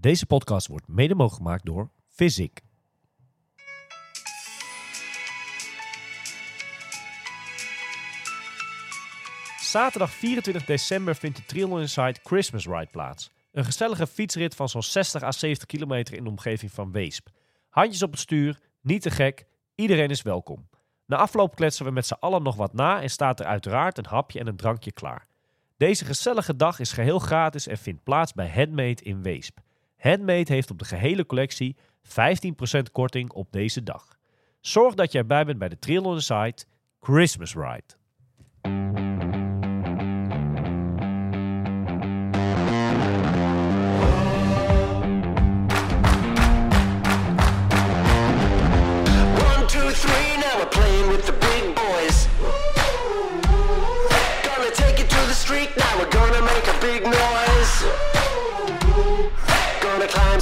Deze podcast wordt mede mogelijk gemaakt door Physic. Zaterdag 24 december vindt de Triathlon Inside Christmas Ride plaats. Een gezellige fietsrit van zo'n 60 à 70 kilometer in de omgeving van Weesp. Handjes op het stuur, niet te gek, iedereen is welkom. Na afloop kletsen we met z'n allen nog wat na en staat er uiteraard een hapje en een drankje klaar. Deze gezellige dag is geheel gratis en vindt plaats bij Handmade in Weesp. Handmade heeft op de gehele collectie 15% korting op deze dag. Zorg dat je erbij bent bij de Triathlon Inside Christmas Ride.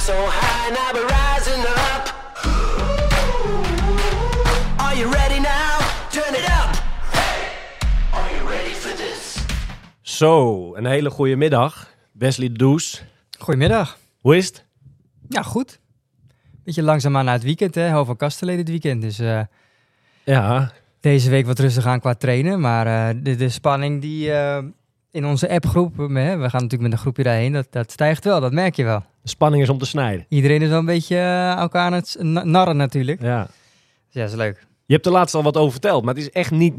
So high, now we're rising up. Are you ready now? Turn it up. Are you ready for this? Zo, een hele goede middag. Wesley Does. Goedemiddag. Hoe is het? Ja, goed. Beetje langzaamaan naar het weekend, hè. Hou van Kastelen dit weekend. Dus eh, Ja, deze week wat rustig aan qua trainen. Maar eh, de, de spanning die eh, in onze appgroep, hè, we gaan natuurlijk met een groepje daarheen, dat, dat stijgt wel. Dat merk je wel. De spanning is om te snijden. Iedereen is wel een beetje eh, elkaar aan het na- narren natuurlijk. Ja. Dus ja, is leuk. Je hebt er laatst al wat over verteld, maar het is echt niet,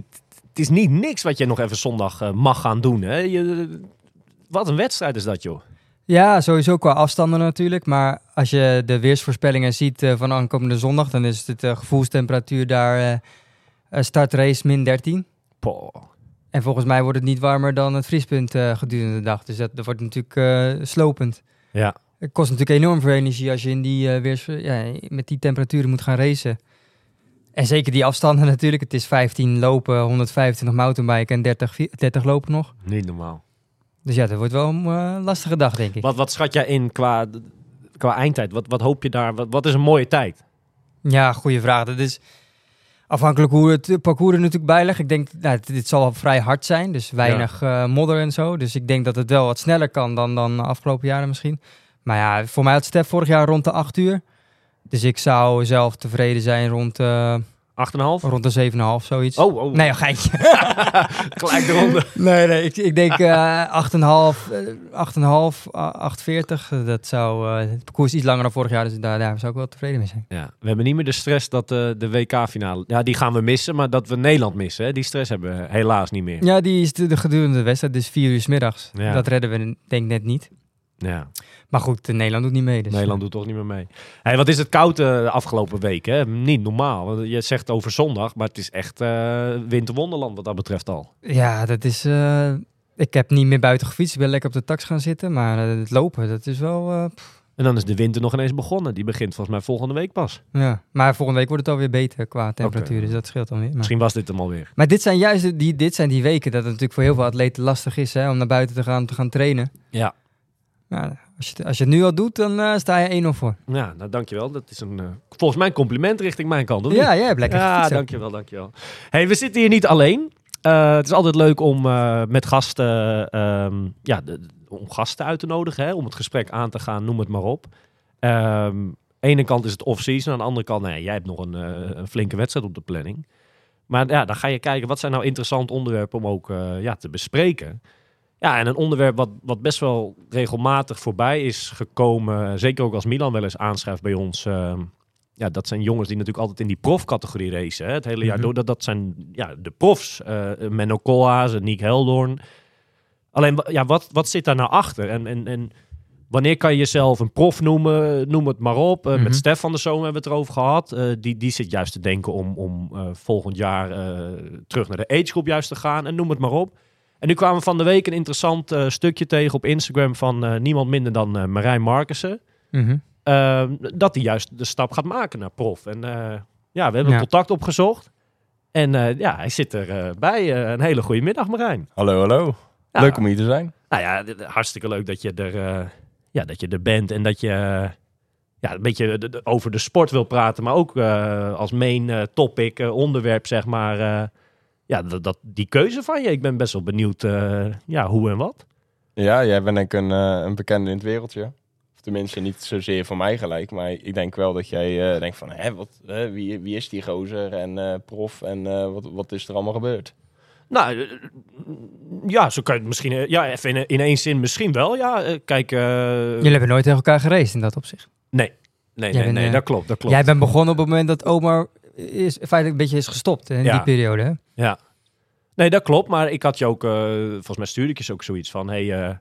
het is niet niks wat je nog even zondag eh, mag gaan doen. Hè? Je, wat een wedstrijd is dat, joh. Ja, sowieso qua afstanden natuurlijk. Maar als je de weersvoorspellingen ziet eh, van aankomende zondag, dan is het de gevoelstemperatuur daar startrace min 13. Poh. En volgens mij wordt het niet warmer dan het vriespunt gedurende de dag. Dus dat, dat wordt natuurlijk slopend. Ja. Het kost natuurlijk enorm veel energie als je in die, eh, weers, ja, met die temperaturen moet gaan racen. En zeker die afstanden natuurlijk. Het is 15 lopen, 125 mountainbiken en 30, vi- 30 lopen nog. Niet normaal. Dus ja, dat wordt wel een eh, lastige dag, denk ik. Wat, wat schat jij in qua, qua eindtijd? Wat, wat hoop je daar? Wat, wat is een mooie tijd? Ja, goede vraag. Dat is afhankelijk hoe het parcours er natuurlijk bij ligt. Ik denk, nou, dit, zal wel vrij hard zijn. Dus weinig eh, modder en zo. Dus ik denk dat het wel wat sneller kan dan, dan de afgelopen jaren misschien. Maar ja, voor mij had Stef vorig jaar rond de 8 uur. Dus ik zou zelf tevreden zijn rond, eh Acht rond de 7,5, zoiets. Oh, oh. Nee, een geintje. gelijk eronder. nee, nee, ik, ik denk eh 8,5, eh, 8,5, ah, 8,40. Dat zou, eh, het parcours is iets langer dan vorig jaar, dus daar, daar zou ik wel tevreden mee zijn. Ja, we hebben niet meer de stress dat eh, de WK-finale... Ja, die gaan we missen, maar dat we Nederland missen. Hè? Die stress hebben we helaas niet meer. Ja, die is de, de gedurende de wedstrijd, dus 4 uur 's middags. Ja. Dat redden we denk ik net niet. Ja, Maar goed, eh, Nederland doet niet mee. Dus, Nederland doet toch niet meer mee. Hey, wat is het koud eh, de afgelopen week? Hè? Niet normaal. Je zegt over zondag, maar het is echt eh winterwonderland wat dat betreft al. eh, Ja, dat is... eh, ik heb niet meer buiten gefietst. Ik ben lekker op de tax gaan zitten. Maar eh, het lopen, dat is wel... eh, En dan is de winter nog ineens begonnen. Die begint volgens mij volgende week pas. ja. Maar volgende week wordt het alweer beter qua temperatuur. Dus dat scheelt dan weer. Maar, Misschien was dit hem alweer. maar dit zijn juist die, dit zijn die weken dat het natuurlijk voor heel veel atleten lastig is hè, om naar buiten te gaan, te gaan trainen. Ja. Nou, als, je, het- als je het nu al doet, dan eh, sta je 1-0 voor. Ja, nou dankjewel. Dat is een, eh, volgens mij een compliment richting mijn kant. Of? Ja, jij hebt lekker Ja, dankjewel, dankjewel. Hey, we zitten hier niet alleen. Eh, het is altijd leuk om met gasten, ehm, ja, de- de- om gasten uit te nodigen, hè, om het gesprek aan te gaan, noem het maar op. Ehm ene kant is het off-season, aan de andere kant, nee, jij hebt nog een, een flinke wedstrijd op de planning. Maar ja, dan ga je kijken, wat zijn nou interessante onderwerpen om ook ja, te bespreken. Ja, en een onderwerp wat, wat best wel regelmatig voorbij is gekomen, zeker ook als Milan wel eens aanschrijft bij ons, ehm, ja, dat zijn jongens die natuurlijk altijd in die profcategorie racen. Hè, het hele jaar Mhm. door. Dat, dat zijn ja, de profs. eh Menno Koolhaas Nick Heldoorn. Alleen, ja, wat, wat zit daar nou achter? En, en, en wanneer kan je jezelf een prof noemen? Noem het maar op. Eh. Met Stef van der Zoom hebben we het erover gehad. Eh, die, die zit juist te denken om, om eh, volgend jaar eh, terug naar de agegroep juist te gaan. En noem het maar op. En nu kwamen we van de week een interessant eh, stukje tegen op Instagram van eh, niemand minder dan eh, Marijn Markussen. Mhm. Ehm, dat hij juist de stap gaat maken naar prof. En eh, ja, we hebben Ja. contact opgezocht. En eh, ja, hij zit erbij. bij. Eh, een hele goede middag, Marijn. Hallo, hallo. Ja, Leuk om hier te zijn. Nou ja, hartstikke leuk dat je er, eh, ja, dat je er bent en dat je ja, een beetje de- de- over de sport wil praten, maar ook eh, als main eh, topic, onderwerp, zeg maar. Ja, dat, dat, die keuze van je. Ik ben best wel benieuwd eh, ja, hoe en wat. Ja, jij bent denk ik een, eh, een bekende in het wereldje. Of tenminste, niet zozeer voor mij gelijk. Maar ik denk wel dat jij eh, denkt van, hè, wat, hè, wie, wie is die gozer en eh, prof en wat, wat is er allemaal gebeurd? Nou, ja, zo kan je het misschien... Ja, even in, in één zin misschien wel. Ja, kijk... eh, Jullie hebben nooit tegen elkaar geraced in dat opzicht. Nee, nee, Jij nee, bent, nee dat klopt, dat klopt. Jij bent begonnen op het moment dat Omar is, feitelijk een beetje is gestopt in Ja. die periode. Hè? Ja. Nee, dat klopt. Maar ik had je ook, eh, volgens mij stuurde ik je ook zoiets van, hey, eh,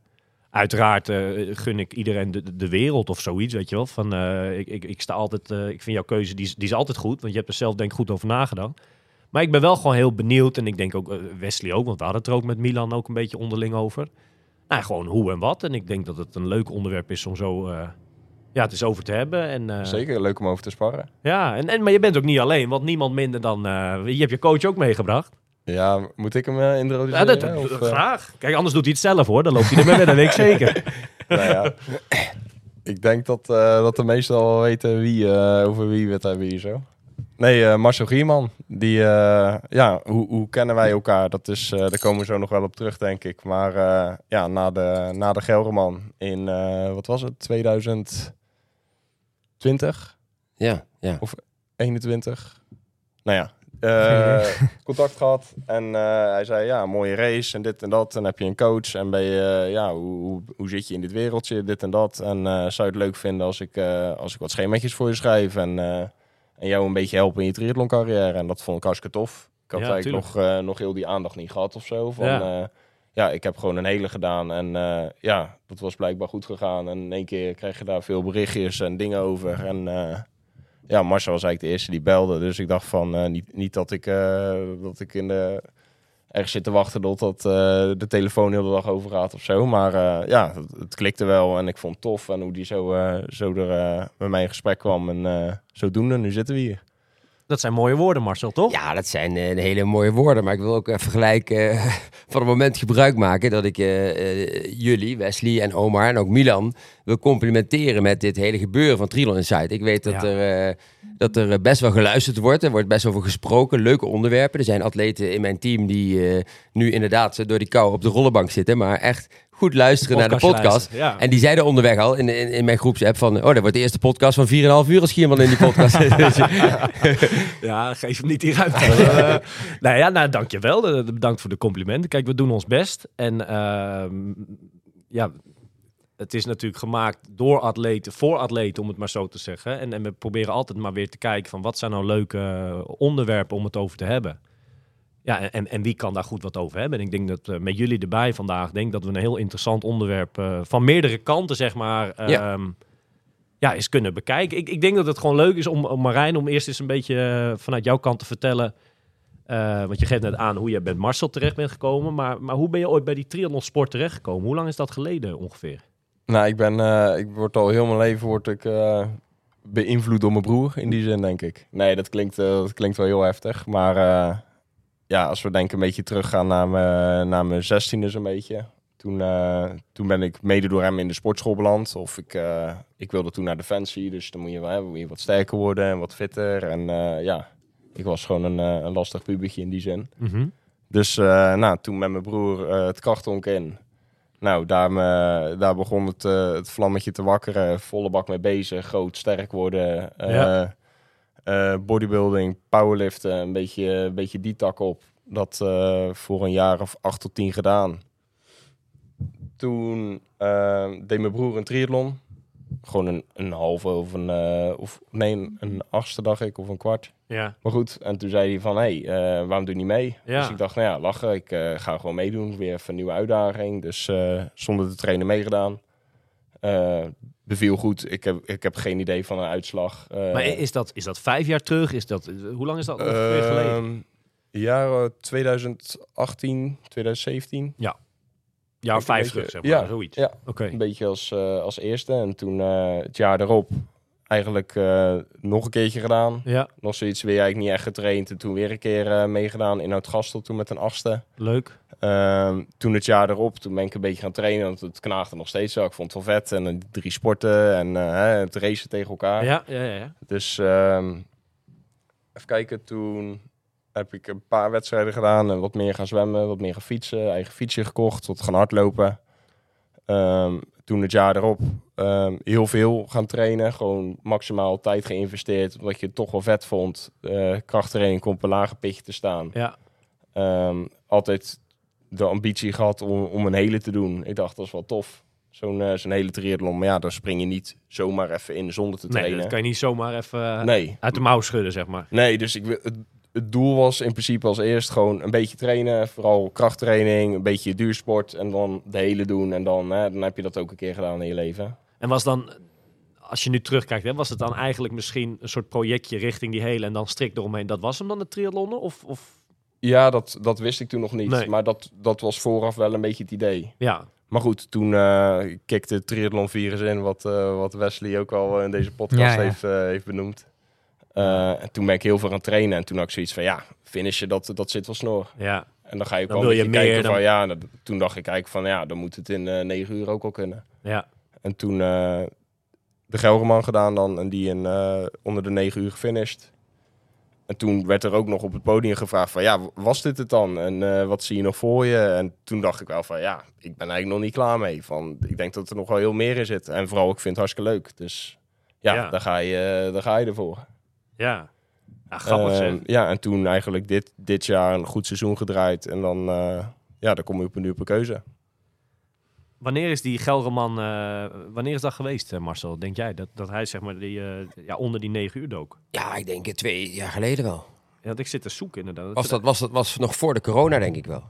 uiteraard eh, gun ik iedereen de, de wereld of zoiets, weet je wel. Van, ik, ik, ik sta altijd, ik vind jouw keuze, die is, die is altijd goed, want je hebt er zelf denk ik goed over nagedacht. Maar ik ben wel gewoon heel benieuwd en ik denk ook Wesley ook, want we hadden het er ook met Milan ook een beetje onderling over. Nou, gewoon hoe en wat. En ik denk dat het een leuk onderwerp is om zo, ja, het is over te hebben. En, eh, Zeker, leuk om over te sparren. Ja, en, en, maar je bent ook niet alleen, want niemand minder dan, eh, je hebt je coach ook meegebracht. Ja, moet ik hem Ja, introduceren? dat, dat- Of, graag. Kijk, anders doet hij het zelf hoor. Dan loopt hij ermee weg, dat weet ik zeker. nou ja, ik denk dat, dat de meesten al wel weten wie, over wie we het hebben hier zo. Nee, Marcel Gierman. Die, ja, hoe, hoe kennen wij elkaar? Dat is, daar komen we zo nog wel op terug, denk ik. Maar ja, na de, na de Gelderman in, wat was het, 2020? Ja, ja. 21. Nou ja, eh, contact gehad. En eh, hij zei, ja, mooie race en dit en dat. En heb je een coach en ben je, eh, ja, hoe, hoe, hoe zit je in dit wereldje, dit en dat. En zou je het leuk vinden als ik, als ik wat schemaatjes voor je schrijf en, en jou een beetje helpen in je triathlon carrière. En dat vond ik hartstikke tof. Ik had Ja, eigenlijk nog, nog heel die aandacht niet gehad of zo. Van, Ja. Ja. ik heb gewoon een hele gedaan en eh, ja, dat was blijkbaar goed gegaan. En in één keer kreeg je daar veel berichtjes en dingen over. En eh, ja, Marcel was eigenlijk de eerste die belde. Dus ik dacht van, eh, niet, niet dat ik, dat ik in de, ergens zit te wachten tot dat, eh, de telefoon heel de dag over gaat of zo. Maar ja, het, klikte wel en ik vond het tof. En hoe die zo, zo er met mij in gesprek kwam. En zodoende, nu zitten we hier. Dat zijn mooie woorden, Marcel, toch? Ja, dat zijn eh, hele mooie woorden. Maar ik wil ook even gelijk eh, van het moment gebruik maken dat ik eh, jullie, Wesley en Omar en ook Milan wil complimenteren met dit hele gebeuren van Trilon Insight. Ik weet dat, Ja. er, dat er best wel geluisterd wordt. Er wordt best over gesproken. Leuke onderwerpen. Er zijn atleten in mijn team die nu inderdaad door die kou op de rollenbank zitten. Maar echt goed luisteren naar de podcast. Ja. En die zeiden onderweg al in, in, in mijn groepsapp van... Oh, dat wordt de eerste podcast van 4,5 uur als Gierman in die podcast. Dus, Ja, geef hem niet die ruimte. Eh, nou ja, nou, dankjewel. Eh, Bedankt voor de complimenten. Kijk, we doen ons best. En ehm, ja, het is natuurlijk gemaakt door atleten, voor atleten, om het maar zo te zeggen. En, en we proberen altijd maar weer te kijken van wat zijn nou leuke onderwerpen om het over te hebben. Ja, en, en wie kan daar goed wat over hebben? En ik denk dat eh, met jullie erbij vandaag, denk dat we een heel interessant onderwerp eh, van meerdere kanten, zeg maar, Ja. ja. ja, eens kunnen bekijken. Ik, ik denk dat het gewoon leuk is om, om Marijn, om eerst eens een beetje eh, vanuit jouw kant te vertellen. want je geeft net aan hoe je bij Marcel terecht bent gekomen. Maar, maar hoe ben je ooit bij die triathlonsport terechtgekomen? Hoe lang is dat geleden ongeveer? Nou, ik ben, ik word al heel mijn leven word ik, beïnvloed door mijn broer, in die zin, denk ik. Nee, dat klinkt, dat klinkt wel heel heftig. Maar ja, als we denk ik een beetje teruggaan naar mijn, naar mijn zestiende zo'n beetje. Toen, eh, toen ben ik mede door hem in de sportschool beland. Of ik, eh, ik wilde toen naar Defensie, dus dan moet je, wel, hè, moet je wat sterker worden en wat fitter. En eh, ja, ik was gewoon een, een lastig pubertje in die zin. Dus eh, nou, toen met mijn broer het krachtonk in. Nou, daar, me- daar begon het, het vlammetje te wakkeren. Volle bak mee bezig. Groot, sterk worden. Ja. Eh, bodybuilding, powerliften. Een beetje, een beetje die tak op. Dat eh, voor een jaar of acht tot tien gedaan. Toen eh, deed mijn broer een triathlon. Gewoon een, een halve of een... of, nee, een achtste dacht ik. Of een kwart. Ja. Maar goed, en toen zei hij van, hé, hey, waarom doe je niet mee? Ja. Dus ik dacht, nou ja, lachen, ik ga gewoon meedoen. Weer even een nieuwe uitdaging. Dus zonder te trainen meegedaan. Eh, beviel goed. Ik heb, ik heb geen idee van een uitslag. Eh, Maar is dat, is dat vijf jaar terug? Is dat, hoe lang is dat ongeveer geleden? ehm, Jaar 2018, 2017. Ja, een vijf terug, zeg maar. ja, zoiets. ja. Oké. Een beetje als, eh, als eerste. En toen eh, het jaar erop eigenlijk eh, nog een keertje gedaan. Ja, Nog zoiets weer eigenlijk niet echt getraind. En toen weer een keer eh, meegedaan in Oud-Gastel. Toen met een achtste. leuk. Ehm, toen het jaar erop, toen ben ik een beetje gaan trainen. Want het knaagde nog steeds zo. Ik vond het wel vet. En eh, drie sporten en het racen tegen elkaar. Ja, ja, ja. ja. Dus ehm, even kijken. Toen heb ik een paar wedstrijden gedaan. En wat meer gaan zwemmen, wat meer gaan fietsen. Eigen fietsje gekocht, wat gaan hardlopen. Ehm, toen het jaar erop ehm, heel veel gaan trainen. Gewoon maximaal tijd geïnvesteerd. Omdat je het toch wel vet vond. Eh krachttraining komt op een lager pitje te staan. Ja. Ehm, altijd de ambitie gehad om, om een hele te doen. Ik dacht, dat is wel tof. Zo'n eh, zo'n hele triathlon. Maar ja, daar spring je niet zomaar even in zonder te Nee, trainen. dat kan je niet zomaar even eh, nee. uit de mouw schudden, zeg maar. Nee, dus ik, het, het doel was in principe als eerst gewoon een beetje trainen. Vooral krachttraining, een beetje duursport. En dan de hele doen. En dan, hè, dan heb je dat ook een keer gedaan in je leven. En was dan, als je nu terugkijkt, hè, was het dan eigenlijk misschien een soort projectje richting die hele en dan strikt eromheen. Dat was hem dan, de triathlonnen? Of, of Ja, dat, dat wist ik toen nog niet. Nee. Maar dat, dat was vooraf wel een beetje het idee. ja, Maar goed, toen eh kikte het triathlon virus in, wat, eh, wat Wesley ook al in deze podcast Ja, ja. Heeft, eh, heeft benoemd. Eh, en toen ben ik heel veel aan het trainen. En toen had ik zoiets van, ja, finishen, dat, dat zit wel snor. ja, En dan ga je ook Dan wel een wil je beetje kijken meer, van, dan- ja, toen dacht ik eigenlijk van, ja, dan moet het in eh negen uur ook al kunnen. ja. En toen eh, de Gelderman gedaan dan. En die in, eh, onder de negen uur gefinished. En toen werd er ook nog op het podium gevraagd van... Ja, was dit het dan? En eh, wat zie je nog voor je? En toen dacht ik wel van... Ja, ik ben eigenlijk nog niet klaar mee. Van, ik denk dat er nog wel heel meer in zit. En vooral, ik vind het hartstikke leuk. Dus ja, Ja. Daar, ga je, daar ga je ervoor. Ja, ja grappig. Ehm, ja, en toen eigenlijk dit, dit jaar een goed seizoen gedraaid. En dan, ja, dan kom je op een nieuwe keuze. Wanneer is die Gelderman, eh, wanneer is dat geweest, eh, Marcel? Denk jij dat, dat hij zeg maar die, eh, ja, onder die negen uur dook? Ja, ik denk twee jaar geleden wel. Ja, want ik zit te zoeken inderdaad. Was dat, was dat was nog voor de corona, denk ik wel.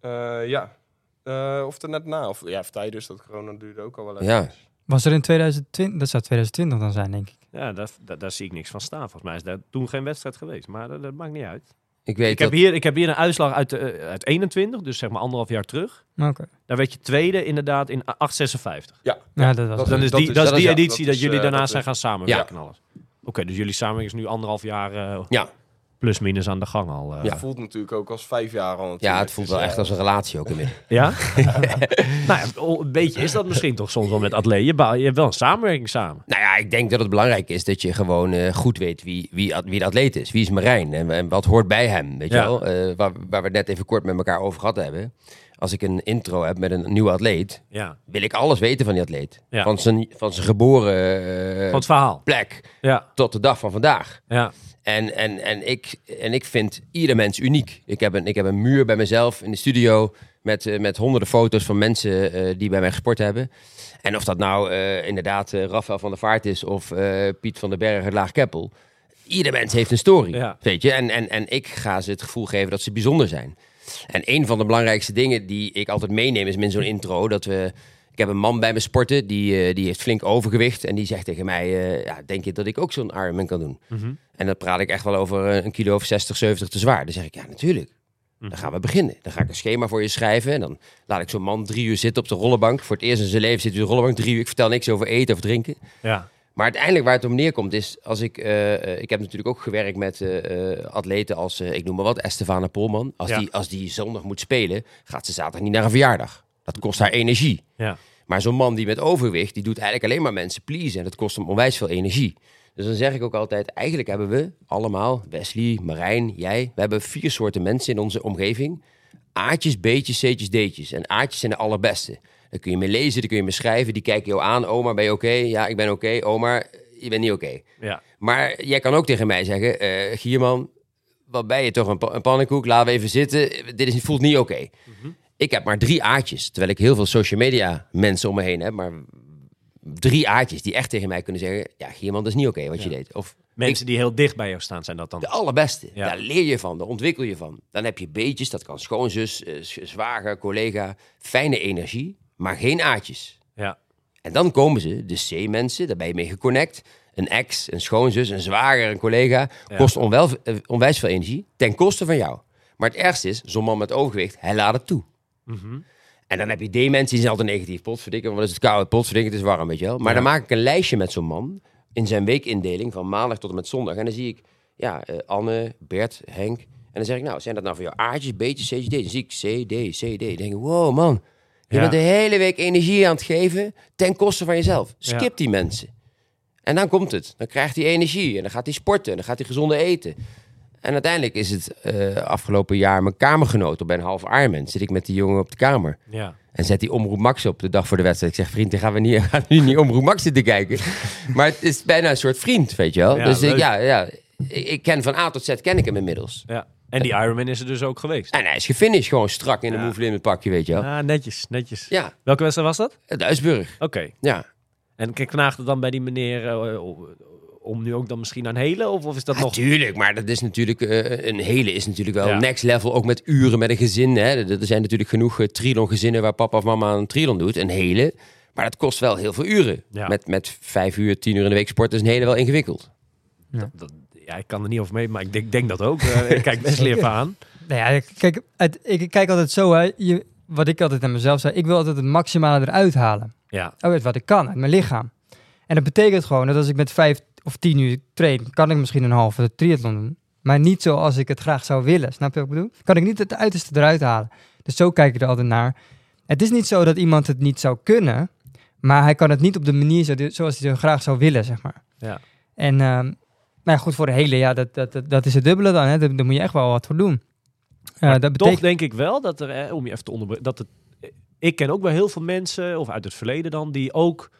Eh, ja. Eh, of er net na. Of ja, of tijdens dat corona duurde ook al wel even. Ja. Was er in 2020, dat zou 2020 dan zijn, denk ik. Ja, daar, daar, daar zie ik niks van staan. Volgens mij is daar toen geen wedstrijd geweest, maar dat, dat maakt niet uit. Ik weet Ik heb, dat... hier, ik heb hier een uitslag uit, eh, uit 21, dus zeg maar anderhalf jaar terug. Oké. Daar werd je tweede inderdaad in 856. Ja, Ja, dat was dat- Dan is dat die, is- dat is die editie dat jullie eh, daarna dat zijn gaan samenwerken en alles. Oké, dus jullie samenwerking is nu anderhalf jaar eh, Ja, plus minus aan de gang al. eh. Ja. Het voelt natuurlijk ook als vijf jaar al. ja, het voelt Dus, wel eh, echt als een relatie ook inmiddels. Ja? nou ja, oh, een beetje is dat misschien toch soms wel met atleten. Je, bouw- je hebt wel een samenwerking samen. Nou ja, ik denk dat het belangrijk is dat je gewoon eh, goed weet wie, wie, wie de atleet is. Wie is Marijn en, en wat hoort bij hem, weet je Ja. wel? Eh, waar, waar we het net even kort met elkaar over gehad hebben. Als ik een intro heb met een nieuwe atleet, Ja, wil ik alles weten van die atleet. Ja. Van, zijn, van zijn geboren eh, van het verhaal. plek Ja, tot de dag van vandaag. En, en, en, ik, en ik vind ieder mens uniek. Ik heb een, ik heb een muur bij mezelf in de studio met, eh, met honderden foto's van mensen eh, die bij mij gesport hebben. En of dat nou eh, inderdaad eh, Rafael van der Vaart is of Piet van den Berg Laag Keppel. Ieder mens heeft een story, Ja. weet je. En, en, en ik ga ze het gevoel geven dat ze bijzonder zijn. En een van de belangrijkste dingen die ik altijd meeneem is in zo'n intro dat we... Ik heb een man bij me sporten, die, eh, die heeft flink overgewicht. En die zegt tegen mij, eh, ja, denk je dat ik ook zo'n Ironman kan doen? Mhm. En dan praat ik echt wel over eh, een kilo of 60, 70 te zwaar. Dan zeg ik, ja, natuurlijk. Dan gaan we beginnen. Dan ga ik een schema voor je schrijven. En dan laat ik zo'n man drie uur zitten op de rollenbank. Voor het eerst in zijn leven zit hij op de rollenbank drie uur. Ik vertel niks over eten of drinken. ja, Maar uiteindelijk waar het om neerkomt is... Als ik, ik heb natuurlijk ook gewerkt met atleten als, ik noem maar wat, Estefana Polman. Als, Ja. die, als die zondag moet spelen, gaat ze zaterdag niet naar een verjaardag. Dat kost haar energie. ja. Maar zo'n man die met overwicht, die doet eigenlijk alleen maar mensen pleasen. En dat kost hem onwijs veel energie. Dus dan zeg ik ook altijd, eigenlijk hebben we allemaal, Wesley, Marijn, jij, we hebben vier soorten mensen in onze omgeving. Aatjes, B'tjes, C'tjes, D'tjes. En Aatjes zijn de allerbeste. Daar kun je mee lezen, daar kun je mee schrijven. Die kijken jou aan, oma, ben je oké? Ja, ik ben oké. Oma, je bent niet oké. ja. Maar jij kan ook tegen mij zeggen, eh Gierman, wat ben je toch een, pa- een pannenkoek? Laten we even zitten. Dit is, voelt niet oké. Ik heb maar drie aatjes, terwijl ik heel veel social media mensen om me heen heb, maar drie aatjes die echt tegen mij kunnen zeggen, ja Gierman, dat is niet oké wat je deed. Of Mensen die heel dicht bij jou staan, zijn dat dan? de allerbeste. Ja. Daar leer je van, daar ontwikkel je van. Dan heb je beetjes, dat kan schoonzus, eh, zwager, collega, fijne energie, maar geen aatjes. Ja, En dan komen ze, de C-mensen, daar ben je mee geconnect. Een ex, een schoonzus, een zwager, een collega. Ja. Kost onwel, eh, onwijs veel energie, ten koste van jou. Maar het ergste is, zo'n man met overgewicht, hij laat het toe. Mhm. En dan heb je D-mensen, die zijn altijd negatief. Potverdikken, want het is het koud, potverdikken, het is warm, weet je wel. Maar Ja. dan maak ik een lijstje met zo'n man in zijn weekindeling van maandag tot en met zondag. En dan zie ik, ja, eh, Anne, Bert, Henk. En dan zeg ik, nou, zijn dat nou voor jou aardjes, beetjes, C'tjes, D'tjes? Dan zie ik C, D, C, D. Dan denk ik, wow, man. Je Ja. bent de hele week energie aan het geven ten koste van jezelf. Skip Ja. die mensen. En dan komt het. Dan krijgt hij energie en dan gaat hij sporten en dan gaat hij gezonde eten. En uiteindelijk is het eh, afgelopen jaar mijn kamergenoot op bij een half Ironman. Zit ik met die jongen op de kamer. Ja. En zet die Omroep Max op de dag voor de wedstrijd. Ik zeg, vriend, dan gaan we niet, gaan we nu niet Omroep Max zitten kijken. maar het is bijna een soort vriend, weet je wel. Ja, dus ik, ja, ja, ik, ken van A tot Z ken ik hem inmiddels. ja. En die Ironman is er dus ook geweest. En hij is gefinished, gewoon strak in een Ja. move limit pakje, weet je wel. Ah, netjes, netjes. Ja, Welke wedstrijd was dat? Duisburg. Oké. Ja. En knaagde dan bij die meneer eh, om nu ook dan misschien aan helen? Of, of is dat nog... Natuurlijk, maar dat is natuurlijk eh, een hele is natuurlijk wel Ja. next level, ook met uren met een gezin. Hè. Er er zijn natuurlijk genoeg uh, trilon gezinnen waar papa of mama een trilon doet, een hele. Maar dat kost wel heel veel uren. Ja. Met, met vijf uur, tien uur in de week sporten is een hele wel ingewikkeld. Dat- ja, ik kan er niet over mee, maar ik denk, denk dat ook. Eh, ik kijk Wesley even aan. Nou ja, kijk, het, ik kijk altijd zo, hè. Je, wat ik altijd aan mezelf zei, ik wil altijd het maximale eruit halen. Ja, Uit wat ik kan, uit mijn lichaam. En dat betekent gewoon dat als ik met vijf of tien uur train, kan ik misschien een halve triathlon doen. Maar niet zoals ik het graag zou willen. Snap je wat ik bedoel? Kan ik niet het uiterste eruit halen. Dus zo kijk ik er altijd naar. Het is niet zo dat iemand het niet zou kunnen, maar hij kan het niet op de manier zo, zoals hij zo graag zou willen, zeg maar. ja. En ehm nou ja, goed, voor de hele, ja, dat, dat, dat, dat is het dubbele dan. Hè. Daar, daar moet je echt wel wat voor doen. Eh, dat toch betekent, denk ik wel dat er, eh, om je even te onderbreken, dat het, ik ken ook wel heel veel mensen, of uit het verleden dan, die ook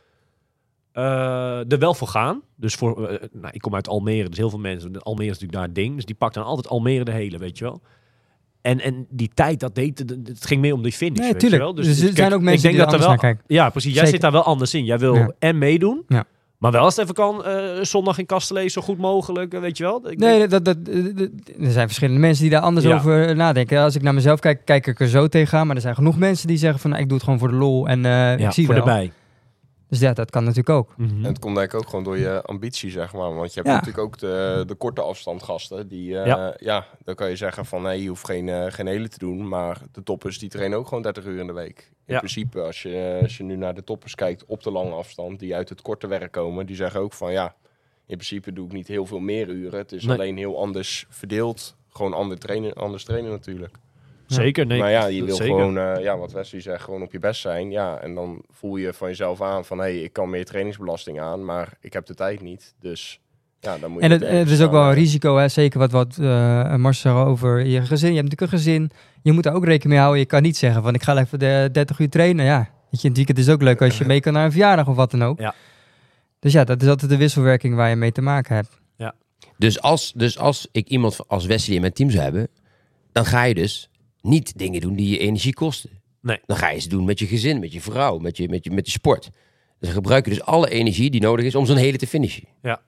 eh, er wel voor gaan. Dus voor, eh, nou, ik kom uit Almere, dus heel veel mensen, Almere is natuurlijk daar ding, dus die pakt dan altijd Almere de hele, weet je wel. En, en die tijd, dat deed, het- het ging meer om die finish, nee, weet tuurlijk. je wel. Dus, er zijn ook mensen die er anders wel, naar kijken. Ja, precies. Jij Zeker. zit daar wel anders in. Jij wil Ja. en meedoen, Ja. maar wel als het even kan, eh, zondag in Kastelees zo goed mogelijk, weet je wel. Ik Nee, denk- dat, dat, dat- dat- er zijn verschillende mensen die daar anders Ja. over nadenken. Als ik naar mezelf kijk, kijk ik er zo tegenaan. Maar er zijn genoeg mensen die zeggen van, nou, ik doe het gewoon voor de lol en ja, ik zie voor wel. erbij. Dus ja, dat kan natuurlijk ook. Mhm. En het komt denk ik ook gewoon door je ambitie, zeg maar. Want je hebt Ja. natuurlijk ook de, de korte afstand gasten. Die, eh, Ja. ja. dan kan je zeggen van nee, je hoeft geen, eh, geen hele te doen. Maar de toppers die trainen ook gewoon 30 uur in de week. In Ja. principe, als je, als je nu naar de toppers kijkt op de lange afstand, die uit het korte werk komen, die zeggen ook van ja, in principe doe ik niet heel veel meer uren. Het is Nee. alleen heel anders verdeeld. Gewoon ander trainen, anders trainen natuurlijk. Zeker, nee. maar ja, je wil zeker. gewoon, eh, ja, wat Wesley zegt, gewoon op je best zijn. Ja, en dan voel je van jezelf aan van, hé, hey, ik kan meer trainingsbelasting aan, maar ik heb de tijd niet. Dus ja, dan moet je... En het, is ook wel een risico, hè? zeker wat, wat eh Marcel over je gezin. Je hebt natuurlijk een gezin, je moet daar ook rekening mee houden. Je kan niet zeggen van, ik ga even de 30 uur trainen. Ja, weet je, het weekend is ook leuk als je mee kan naar een verjaardag of wat dan ook. Ja. Dus ja, dat is altijd de wisselwerking waar je mee te maken hebt. Dus als, dus als ik iemand als Wesley in mijn team zou hebben, dan ga je dus niet dingen doen die je energie kosten. Nee. Dan ga je ze doen met je gezin, met je vrouw, met je, met je, met je sport. Dus dan gebruik je dus alle energie die nodig is om zo'n hele te finishen. Ja.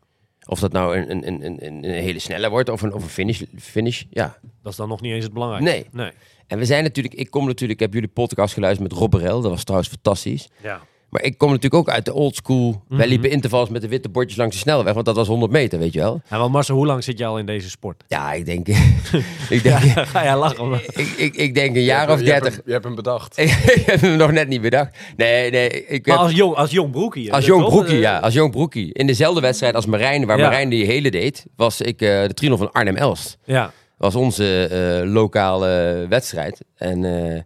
Of dat nou een, een, een, een, een hele snelle wordt of een, of een finish, finish, ja. Dat is dan nog niet eens het belangrijkste. Nee. Nee. En we zijn natuurlijk, ik kom natuurlijk, ik heb jullie podcast geluisterd met Rob Berel, dat was trouwens fantastisch. Ja. Maar ik kom natuurlijk ook uit de old school. Wij Mhm. liepen intervals met de witte bordjes langs de snelweg, want dat was 100 meter, weet je wel. En wel Marcel, hoe lang zit je al in deze sport? Ja, ik denk, ik denk, Ga jij lachen? maar- ik, ik, ik denk een jaar of je hebt 30. hem- Je hebt hem bedacht. Ik heb hem nog net niet bedacht. Nee, nee. Ik Maar heb, als jong, als jong broekie. als jong toch? broekie, Eh, ja. Als jong broekie. In dezelfde wedstrijd als Marijn, waar Ja. Marijn die hele deed, was ik eh, de trino van Arnhem-Elst. Ja. was onze eh, lokale wedstrijd. En eh,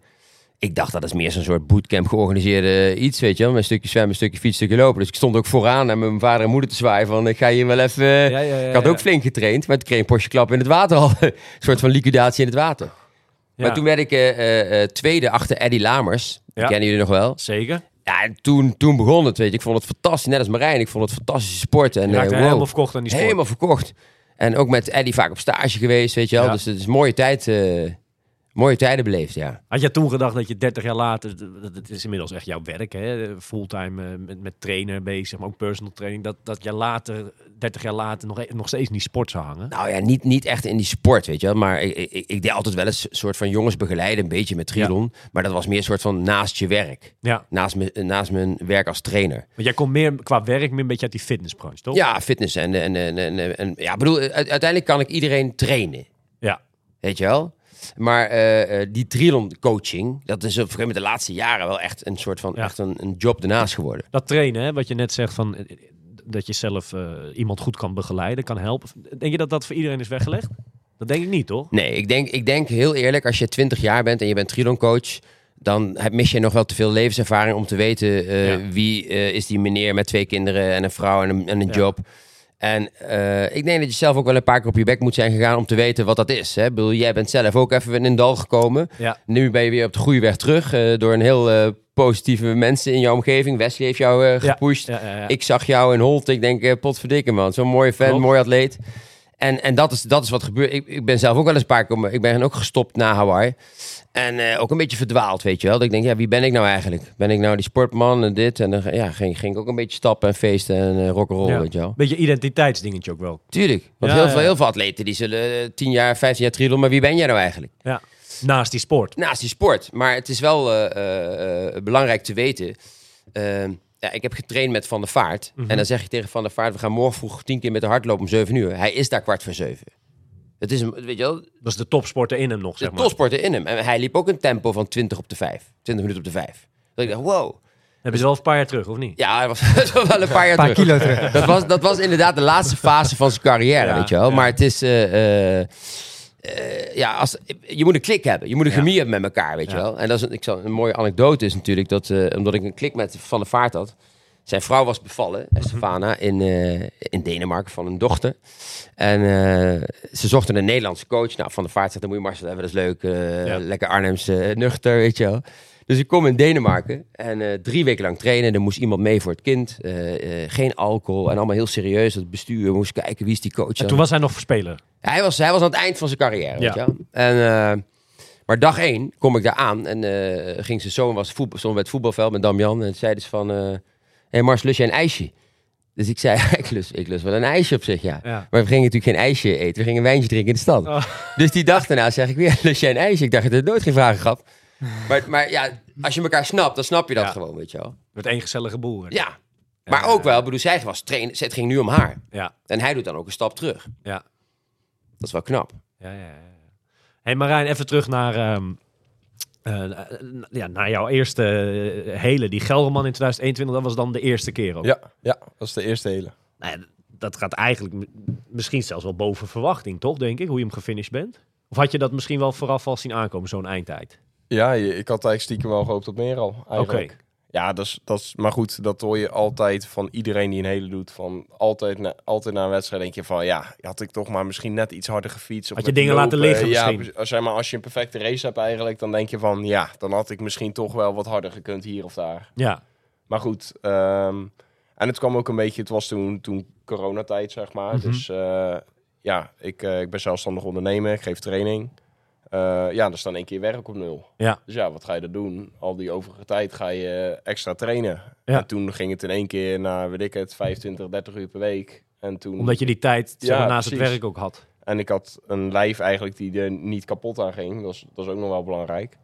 ik dacht, dat is meer zo'n soort bootcamp georganiseerde iets, weet je wel. Met een stukje zwemmen, een stukje fietsen, een stukje lopen. Dus ik stond ook vooraan en mijn vader en moeder te zwaaien van, ik ga hier wel even... Ja, ja, ja, ik had ook flink getraind, maar toen kreeg ik een postje klap in het water al. een soort van liquidatie in het water. Maar toen werd ik eh, eh, eh, tweede achter Eddie Lamers. Die Ja. kennen jullie nog wel. Zeker. Ja, en toen, toen begon het, weet je. Ik vond het fantastisch, net als Marijn. Ik vond het fantastische sport. En eh, wow, helemaal verkocht aan die sport. helemaal verkocht. En ook met Eddie vaak op stage geweest, weet je wel. Dus het is een mooie tijd, eh, mooie tijden beleefd, ja. Had jij toen gedacht dat je 30 jaar later, dat het is inmiddels echt jouw werk, hè? fulltime eh, met, met trainer bezig, maar ook personal training, dat, dat je later, 30 jaar later, nog, nog steeds in die sport zou hangen? Nou ja, niet, niet echt in die sport, weet je wel. Maar ik, ik, ik deed altijd wel eens een soort van jongens begeleiden, een beetje met triathlon. Maar dat was meer een soort van naast je werk. Ja, Naast, me, naast mijn werk als trainer. want jij komt meer qua werk meer een beetje uit die fitnessbranche, toch? Ja, fitness en, en, en, en, en- ja, ik bedoel, uiteindelijk kan ik iedereen trainen. Ja. Weet je wel? Maar eh, eh, die triathlon coaching, dat is op een gegeven moment de laatste jaren wel echt een soort van Ja. echt een, een job ernaast geworden. Dat trainen, hè, wat je net zegt van eh, dat je zelf iemand goed kan begeleiden, kan helpen. Denk je dat dat voor iedereen is weggelegd? Dat denk ik niet, toch? Nee, ik denk, ik denk heel eerlijk, als je 20 jaar bent en je bent triathlon coach, dan mis je nog wel te veel levenservaring om te weten Ja. wie is die meneer met twee kinderen en een vrouw en een, en een Ja. job. En eh, ik denk dat je zelf ook wel een paar keer op je bek moet zijn gegaan om te weten wat dat is. Hè? Ik bedoel, jij bent zelf ook even in een dal gekomen. Ja. Nu ben je weer op de goede weg terug eh, door een heel eh, positieve mensen in jouw omgeving. Wesley heeft jou gepusht. Ja, ja, ja. Ik zag jou in Holt. Ik denk, potverdikke man. Zo'n mooie fan, Klopt. mooi atleet. En, en dat, is, dat is wat gebeurt. Ik, ik ben zelf ook wel eens een paar keer... Ik ben ook gestopt na Hawaii. En eh, ook een beetje verdwaald, weet je wel. Dat ik denk, ja, wie ben ik nou eigenlijk? Ben ik nou die sportman en dit? En dan ja, ging, ging ik ook een beetje stappen en feesten en uh, rock'n'roll, Ja. weet je wel. Beetje identiteitsdingetje ook wel. Tuurlijk. Want Ja, heel, veel, heel veel atleten die zullen eh, 10 jaar, 15 jaar triathlon, maar wie ben jij nou eigenlijk? Ja. Naast die sport. Naast die sport. Maar het is wel eh, eh, eh, belangrijk te weten. Ja, ik heb getraind met Van der Vaart. Mhm. En dan zeg je tegen Van der Vaart, we gaan morgen vroeg 10 keer met de hardlopen om 7 uur. Hij is daar kwart voor 7. Het is een, weet je wel, Dat is de topsporter in hem nog, de zeg maar. topsporter in hem. En hij liep ook een tempo van 20 op de 5. 20 minuten op de 5. Dat ik dacht, wow. Hebben ze wel een paar jaar terug, of niet? Ja, hij was wel een paar jaar Een paar terug. kilo terug. Dat was, dat was inderdaad de laatste fase van zijn carrière, Ja, weet je wel. ja. Maar het is... eh, eh, eh, ja, als, je moet een klik hebben. Je moet een Ja. chemie hebben met elkaar, weet je wel. En dat is een, ik zal, een mooie anekdote is natuurlijk dat... eh, omdat ik een klik met Van der Vaart had... Zijn vrouw was bevallen, Estefana, in, eh, in Denemarken van een dochter. En ze zochten een Nederlandse coach. Nou, Van der Vaart zegt, dan moet je Marcel hebben, dat is leuk. Ja. Lekker Arnhemse nuchter, weet je wel. Dus ik kom in Denemarken en eh, drie weken lang trainen. Er moest iemand mee voor het kind. eh, eh, geen alcohol en allemaal heel serieus. Het bestuur moest kijken, wie is die coach En toen was hij nog speler. Hij was, hij was aan het eind van zijn carrière, weet Ja. je wel. En, maar dag één kom ik daar aan en ging zijn zoon was voetbal, stond bij het voetbalveld met Damian. En zeiden ze van, hé hey Mars, lust jij een ijsje? Dus ik zei, ik lust, ik lust wel een ijsje op zich, ja. Ja. Maar we gingen natuurlijk geen ijsje eten, we gingen een wijntje drinken in de stad. Oh. Dus die dag daarna zeg ik weer, lust jij een ijsje? Ik dacht, het nooit geen vragen gehad. Maar, maar ja, als je elkaar snapt, dan snap je dat Ja. gewoon, weet je wel. Met één gezellige boer. Ja. Maar ook wel, ik bedoel, zij was trainen, het ging nu om haar. Ja, En hij doet dan ook een stap terug. ja. Dat is wel knap. Ja, ja, ja. hey Marijn, even terug naar, ehm, eh, ja, naar jouw eerste eh, hele. Die Gelderman in 2021, dat was dan de eerste keer ook. Ja, ja, dat is de eerste hele. Nou ja, dat gaat eigenlijk misschien zelfs wel boven verwachting, toch, denk ik, hoe je hem gefinished bent? Of had je dat misschien wel vooraf al zien aankomen, zo'n eindtijd? Ja, ik had eigenlijk stiekem wel gehoopt op meer al, eigenlijk. Ja, dat is, dat is, maar goed, dat hoor je altijd van iedereen die een hele doet. Van altijd, na, altijd na een wedstrijd denk je van, ja, had ik toch maar misschien net iets harder gefietst. of Had je dingen laten liggen Ja, misschien? als, zeg maar, als je een perfecte race hebt eigenlijk, dan denk je van, ja, dan had ik misschien toch wel wat harder gekund hier of daar. Ja, Maar goed, ehm, en het kwam ook een beetje, het was toen, toen coronatijd, zeg maar. Mhm. Dus eh, ja, ik, eh, ik ben zelfstandig ondernemer, ik geef training. Eh, ja, dan staan één keer werk op nul. Ja. Dus ja, wat ga je dan doen? Al die overige tijd ga je extra trainen. Ja. En toen ging het in één keer naar, weet ik het, 25, 30 uur per week. En toen... omdat je die tijd zeg Ja, maar, naast het werk ook had. En ik had een lijf eigenlijk die er niet kapot aan ging. Dat is, dat is ook nog wel belangrijk.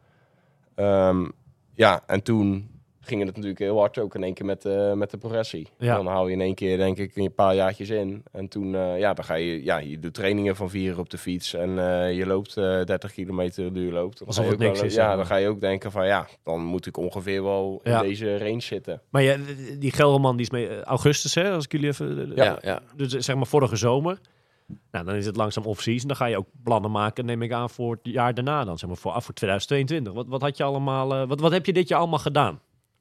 Ehm, ja, en toen ging het natuurlijk heel hard ook in één keer met, de met de progressie. Ja. Dan hou je in één keer denk ik een paar jaartjes in. En toen, eh, ja, dan ga je, ja, je doet trainingen van vier uur op de fiets. En eh, je loopt eh 30 kilometer duur loopt. Dan Alsof het ook niks wel- is, Ja, dan ga je ook denken van ja, dan moet ik ongeveer wel Ja. in deze range zitten. Maar ja, die Gelderman die is mee augustus, hè, als ik jullie even... Ja, ja. Dus zeg maar vorige zomer. Nou, dan is het langzaam off-season. Dan ga je ook plannen maken, neem ik aan, voor het jaar daarna dan. Zeg maar voor, af voor 2022. Wat, wat had je allemaal... eh, wat, wat heb je dit jaar allemaal gedaan?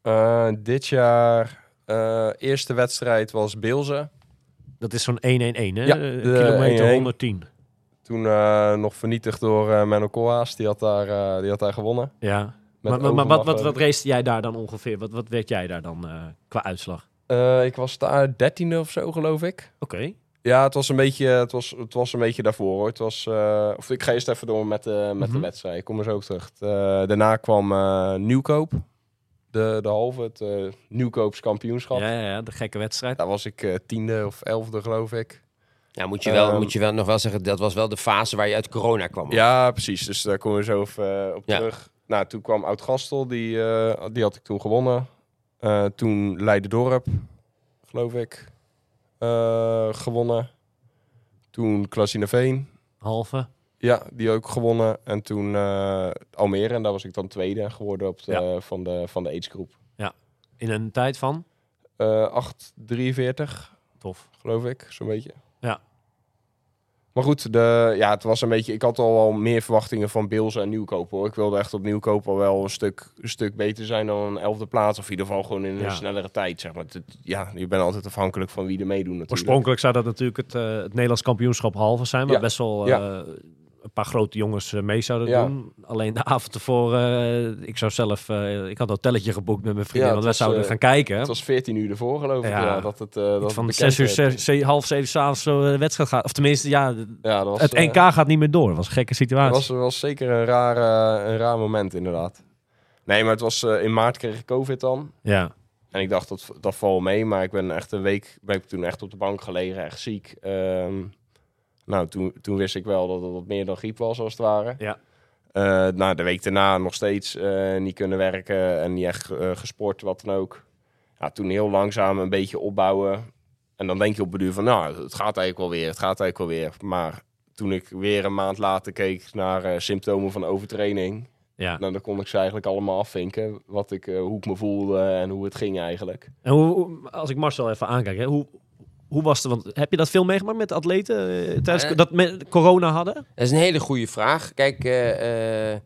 Eh, dit jaar, eh, eerste wedstrijd was Beelze. Dat is zo'n 1-1-1, hè? Ja, Eh, de kilometer 1-1. 110. Toen nog vernietigd door Menno Koolhaas. Die, had daar, die had daar gewonnen. Ja. Maar, maar, maar wat, wat, wat race jij daar dan ongeveer? Wat, wat werd jij daar dan qua uitslag? Ik was daar dertiende of zo, geloof ik. Oké. Ja, het was een beetje, het was, het was een beetje daarvoor hoor. Het was, of ik ga eerst even door met, de met Mhm. de wedstrijd. Ik kom er zo op terug. Daarna kwam Nieuwkoop. De, de halve, het eh, Nieuwkoops kampioenschap. Ja, ja, ja, de gekke wedstrijd. Daar was ik eh, tiende of elfde, geloof ik. Ja, moet je, wel, Ehm, moet je wel nog wel zeggen, dat was wel de fase waar je uit corona kwam. Ja, precies. Dus daar komen we zo even eh, op Ja. terug. Nou, toen kwam Oud Gastel, die, eh, die had ik toen gewonnen. Eh, toen Leiden Dorp, geloof ik, eh, gewonnen. Toen Klasinaveen, Halve. Ja, die ook gewonnen. En toen eh, Almere, en daar was ik dan tweede geworden op de, Ja. van, de, van de age group. In een tijd van? Eh 8,43 Tof. geloof ik, zo'n beetje. Ja. Maar goed, de, ja, het was een beetje. Ik had al wel meer verwachtingen van Bills en Nieuwkoop hoor. Ik wilde echt op Nieuwkoop al wel een stuk, een stuk beter zijn dan een elfde plaats. Of in ieder geval gewoon in een Ja. snellere tijd. Zeg maar. Het- ja, je bent altijd afhankelijk van wie er meedoet natuurlijk. Oorspronkelijk zou dat natuurlijk het, eh, het Nederlands kampioenschap halve zijn, waar Ja. best wel Ja. Een paar grote jongens eh, mee zouden Ja. doen. Alleen de avond ervoor, eh, ik zou zelf, eh, ik had een hotelletje geboekt met mijn vrienden, Ja, want wij zouden gaan kijken. Het was 14 uur ervoor geloof ik. Ja. Dat het, dat van bekend zes uur, werd. zes, ze- half zeven s'avonds zo de wedstrijd gaat. Of tenminste, ja, Ja, dat was, het NK gaat niet meer door. Dat was een gekke Dat situatie. was, was zeker een raar, een raar moment, inderdaad. Nee, maar het was in maart kreeg ik COVID dan. Ja, En ik dacht, dat, dat valt mee. Maar ik ben echt een week ben ik toen echt op de bank gelegen, echt ziek. Ehm, nou, toen, toen wist ik wel dat het wat meer dan griep was, als het ware. Ja. Nou, de week daarna nog steeds eh, niet kunnen werken en niet echt eh, gesport, wat dan ook. Ja, toen heel langzaam een beetje opbouwen. En dan denk je op het duur van, nou, het gaat eigenlijk wel weer, het gaat eigenlijk wel weer. Maar toen ik weer een maand later keek naar symptomen van overtraining... ja. Nou, dan kon ik ze eigenlijk allemaal afvinken. Wat ik, hoe ik me voelde en hoe het ging eigenlijk. En hoe- als ik Marcel even aankijk, hè, hoe, hoe was het? Want heb je dat veel meegemaakt met atleten eh, tijdens Eh. dat met corona hadden? Dat is een hele goede vraag. Kijk, eh, eh,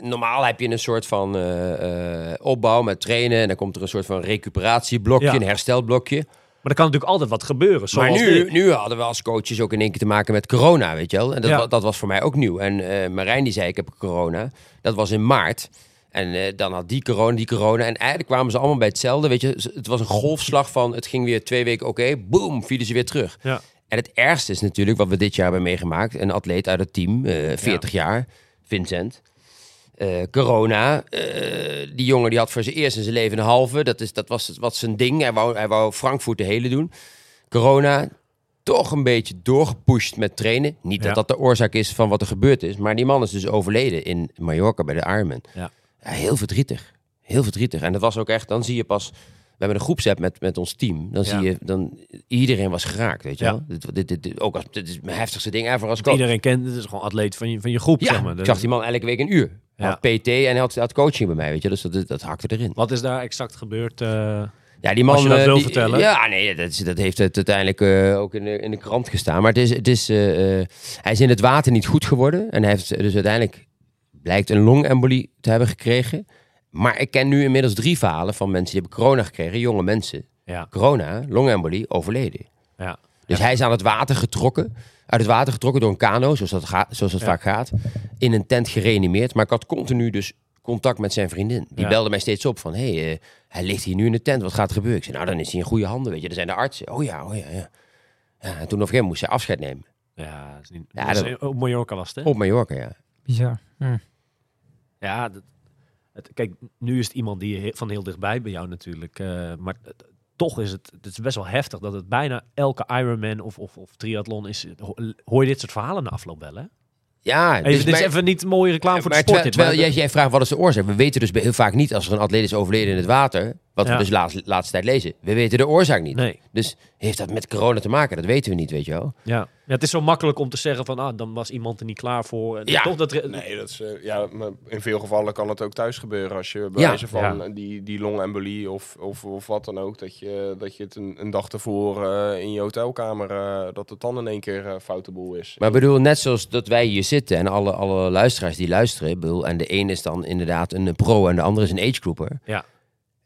normaal heb je een soort van opbouw met trainen. En dan komt er een soort van recuperatieblokje, Ja. een herstelblokje. Maar er kan natuurlijk altijd wat gebeuren. Zoals maar nu, dit. nu hadden we als coaches ook in één keer te maken met corona, weet je wel. En dat, Ja. dat was voor mij ook nieuw. En Marijn die zei, ik heb corona. Dat was in maart. En eh, dan had die corona, die corona. En eigenlijk kwamen ze allemaal bij hetzelfde. Weet je, het was een golfslag van, het ging weer twee weken oké. boom, vielen ze weer terug. Ja. En het ergste is natuurlijk wat we dit jaar hebben meegemaakt. Een atleet uit het team, eh 40 jaar, Vincent. Eh, corona. die jongen die had voor zijn eerst in zijn leven een halve. Dat, is, dat was wat zijn ding. Hij wou, hij wou Frankfurt de hele doen. Corona. Toch een beetje doorgepusht met trainen. Niet dat dat de oorzaak is van wat er gebeurd is. Maar die man is dus overleden in Mallorca bij de Ironman. Ja. Ja, heel verdrietig. Heel verdrietig. En dat was ook echt, dan zie je pas... We hebben een groepsapp met, met ons team. Dan zie je, dan iedereen was geraakt, weet je wel. Dit, dit, dit, dit- ook als, dit is mijn heftigste ding ever als coach. Iedereen kent, het is gewoon atleet van je, van je groep, ja, zeg maar. ik zag die man elke week een uur. Hij Ja. had PT en hij had, had coaching bij mij, weet je. Dus dat, dat hakte erin. Wat is daar exact gebeurd? eh, Ja, die man. Als je dat eh, wil die- vertellen. Ja, nee, dat, is- dat heeft het uiteindelijk eh, ook in de, in de krant gestaan. Maar het is, het is, eh, eh, hij is in het water niet goed geworden. En hij heeft dus uiteindelijk blijkt een longembolie te hebben gekregen. Maar ik ken nu inmiddels drie verhalen van mensen die hebben corona gekregen. Jonge mensen. ja, Corona, longembolie, overleden. ja. Dus hij is aan het water getrokken. Uit het water getrokken door een kano, zoals dat, gaat, zoals dat Ja. vaak gaat. In een tent gereanimeerd. Maar ik had continu dus contact met zijn vriendin. Die Ja. belde mij steeds op van... Hé, hey, eh, hij ligt hier nu in de tent. Wat gaat er gebeuren? Ik zei, nou, dan is hij in goede handen, weet je. Er zijn de artsen. Oh ja, oh ja, ja. ja en toen op een gegeven moment moest hij afscheid nemen. Ja, dat is niet, Ja, dat- op Mallorca was het, hè? Op Mallorca, ja. Bizar. Hm. Ja, dat, het, kijk, nu is het iemand die he- van heel dichtbij bij jou natuurlijk. eh, maar het- toch is het, het is best wel heftig dat het bijna elke Ironman of, of, of triathlon is. ho- Hoor je dit soort verhalen na afloop wel, hè? Ja, Even, dit is even niet een mooie reclame voor de sport. terwijl, dit, terwijl jij, jij vraagt wat is de oorzaak. We weten dus heel vaak niet als er een atleet is overleden in het water. Wat Ja. we dus laatst, laatste tijd lezen. We weten de oorzaak niet. Nee, Dus heeft dat met corona te maken? Dat weten we niet, weet je wel. ja. ja. Het is zo makkelijk om te zeggen van, ah, dan was iemand er niet klaar voor. En Ja. Toch dat, Nee, dat is, eh, ja, maar in veel gevallen kan het ook thuis gebeuren. Als je bij Ja. wijze van Ja. die, die longembolie of, of, of wat dan ook, dat je, dat je het een, een dag ervoor eh, in je hotelkamer, eh, dat het dan in één keer foute boel is. Maar ik bedoel, net zoals dat wij hier zitten en alle, alle luisteraars die luisteren. ik Bedoel, en de een is dan inderdaad een pro en de andere is een agegroeper. Ja.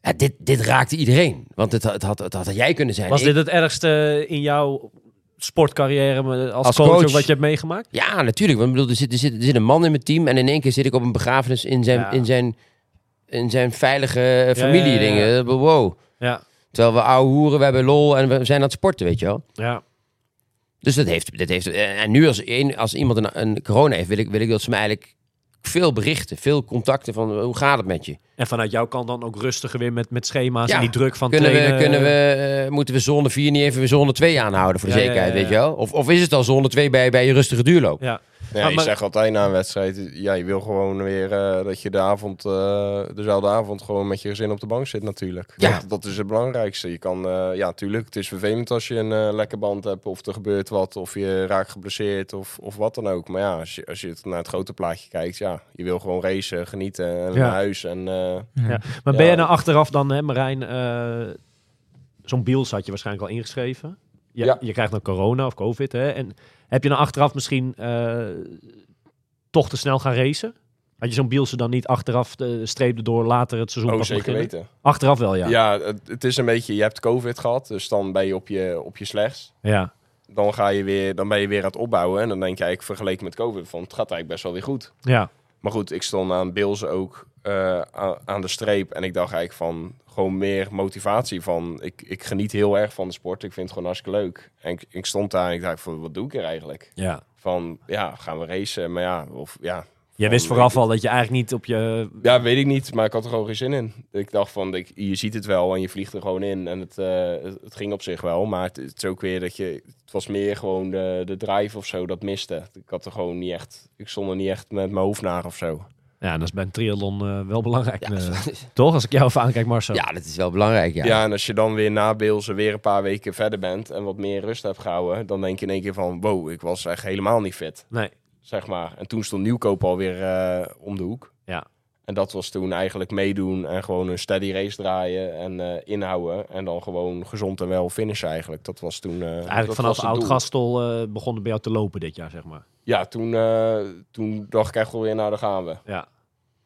Ja, dit, dit raakte iedereen. Want het, had- het, had, het had jij kunnen zijn. was Ik- dit het ergste in jouw sportcarrière als, Als coach, wat je hebt meegemaakt? Ja, natuurlijk. Want ik bedoel, er zit, er, zit, er zit een man in mijn team en in één keer zit ik op een begrafenis in zijn, Ja. in zijn, in zijn veilige familie ja. Wow. Ja, Terwijl we ouwe hoeren, we hebben lol en we zijn aan het sporten, weet je wel. ja. Dus dat heeft, dat heeft eh, en nu als, een, als iemand een, een corona heeft, wil ik, wil ik dat ze me eigenlijk veel berichten, veel contacten van hoe gaat het met je? En vanuit jouw kant dan ook rustiger weer met, met schema's Ja. en die druk van Kunnen we, kunnen we, eh, moeten we zone 4 niet even zone 2 aanhouden voor de Ja, zekerheid, weet je wel? Of, of is het al zone 2 bij, bij je rustige duurloop? Ja, Ja, Ah, je maar- zegt altijd na een wedstrijd, ja, je wil gewoon weer eh, dat je de avond, eh, dezelfde avond gewoon met je gezin op de bank zit natuurlijk. Ja. Dat, dat is het belangrijkste. Je kan, eh, ja, natuurlijk, het is vervelend als je een eh, lekke band hebt of er gebeurt wat of je raakt geblesseerd of, of wat dan ook. Maar ja, als je, als je het naar het grote plaatje kijkt, ja, je wil gewoon racen, genieten en Ja. naar huis. En, eh, ja. Maar ben je nou achteraf dan, hè, Marijn, eh, zo'n Biels had je waarschijnlijk al ingeschreven. je, Ja. je krijgt dan corona of covid. Hè? En heb je dan achteraf misschien eh, toch te snel gaan racen? Had je zo'n Bielse dan niet achteraf de streep erdoor later het seizoen Oh, zeker beginnen? weten. Achteraf wel, ja. Ja, het, het is een beetje, je hebt covid gehad, dus dan ben je op je, op je slechts. Ja. Dan, ga je weer, dan ben je weer aan het opbouwen en dan denk je eigenlijk vergeleken met covid van het gaat eigenlijk best wel weer goed. ja. Maar goed, ik stond aan Bills ook eh, aan, de streep en ik dacht eigenlijk van gewoon meer motivatie van ik, ik geniet heel erg van de sport, ik vind het gewoon hartstikke leuk. En ik, ik stond daar en ik dacht van wat doe ik er eigenlijk? ja. Van ja, gaan we racen? Maar ja, of ja. Jij van, wist vooraf al dat je eigenlijk niet op je... Ja, weet ik niet, maar ik had er gewoon geen zin in. Ik dacht van, ik, je ziet het wel en je vliegt er gewoon in. En het, eh, het, het ging op zich wel, maar het, het is ook weer dat je... Het was meer gewoon de, de drive of zo, dat miste. Ik had er gewoon niet echt... Ik stond er niet echt met mijn hoofd naar of zo. Ja, dat is bij een triathlon eh, wel belangrijk. Ja, eh, toch? Als ik jou even aankijk, Marcel. ja, dat is wel belangrijk, ja. Ja. en als je dan weer na Beelzen weer een paar weken verder bent... en wat meer rust hebt gehouden... dan denk je in één keer van, wow, ik was echt helemaal niet fit. Nee. Zeg maar. En toen stond Nieuwkoop alweer eh om de hoek. Ja. En dat was toen eigenlijk meedoen en gewoon een steady race draaien en eh, inhouden. En dan gewoon gezond en wel finishen eigenlijk. Dat was toen... eh, Eigenlijk dat vanaf. Oud-Gastel eh begon het bij jou te lopen dit jaar, zeg maar. Ja, toen, toen dacht ik echt wel weer, nou daar gaan we. Ja.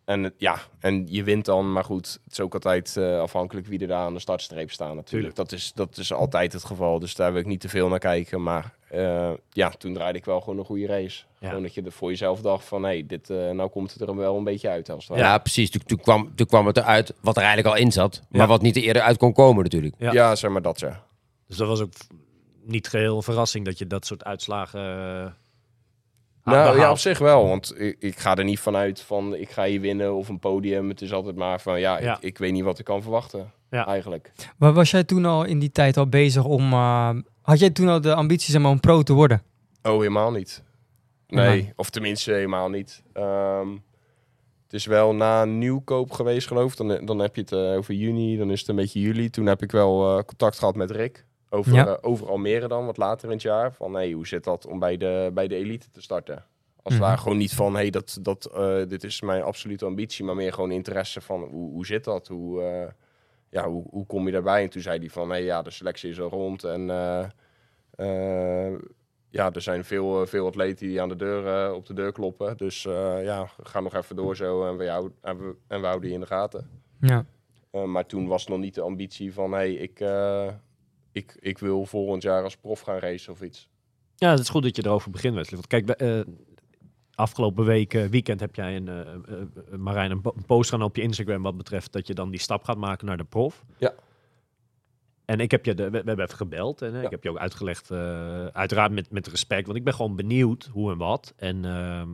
En het- ja, en je wint dan, maar goed, het is ook altijd eh, afhankelijk wie er daar aan de startstreep staan natuurlijk. Dat is, dat is altijd het geval, dus daar wil ik niet te veel naar kijken. Maar eh, ja, toen draaide ik wel gewoon een goede race. Ja. Gewoon dat je er voor jezelf dacht van, hé, hey, dit, eh, nou komt het er wel een beetje uit. Als het Ja, precies. Toen, toen, kwam, toen kwam het eruit wat er eigenlijk al in zat. Maar Ja. wat niet eerder uit kon komen natuurlijk. Ja. ja. zeg maar dat, ja. Dus dat was ook niet geheel een verrassing dat je dat soort uitslagen eh, Nou ja, op zich wel. Want ik, ik ga er niet vanuit van ik ga hier winnen of een podium. Het is altijd maar van ja, Ja. Ik, ik weet niet wat ik kan verwachten. Ja. Eigenlijk. Maar was jij toen al in die tijd al bezig om... eh, had jij toen al de ambities om een pro te worden? Oh, helemaal niet. Nee, Ja. of tenminste helemaal niet. Ehm, het is wel na nieuwkoop geweest, geloof ik. Dan, dan heb je het eh, over juni, dan is het een beetje juli. Toen heb ik wel eh, contact gehad met Rick. Over, Ja. over Almere dan, wat later in het jaar. Van hey, hoe zit dat om bij de, bij de elite te starten? Als het Mhm. gewoon niet van, hey, dat, dat, eh, dit is mijn absolute ambitie. Maar meer gewoon interesse van, hoe, hoe zit dat? Hoe, eh, ja, hoe, hoe kom je daarbij? En toen zei hij van, hey, ja, de selectie is al rond. En ja, er zijn veel, veel atleten die aan de deur, op de deur kloppen. Dus ja, ga nog even door zo en we, jou, en we, en we houden die in de gaten. Ja. Maar toen was nog niet de ambitie van, hey, ik, ik, ik wil volgend jaar als prof gaan racen of iets. Ja, het is goed dat je erover begint, Wesley. Want kijk, eh, afgelopen week, eh, weekend, heb jij een, eh, Marijn, een, po- een post gaan op je Instagram wat betreft dat je dan die stap gaat maken naar de prof. Ja. En ik heb je, de, we, we hebben even gebeld en Ja. ik heb je ook uitgelegd, uiteraard met, met respect, want ik ben gewoon benieuwd hoe en wat. En, ehm,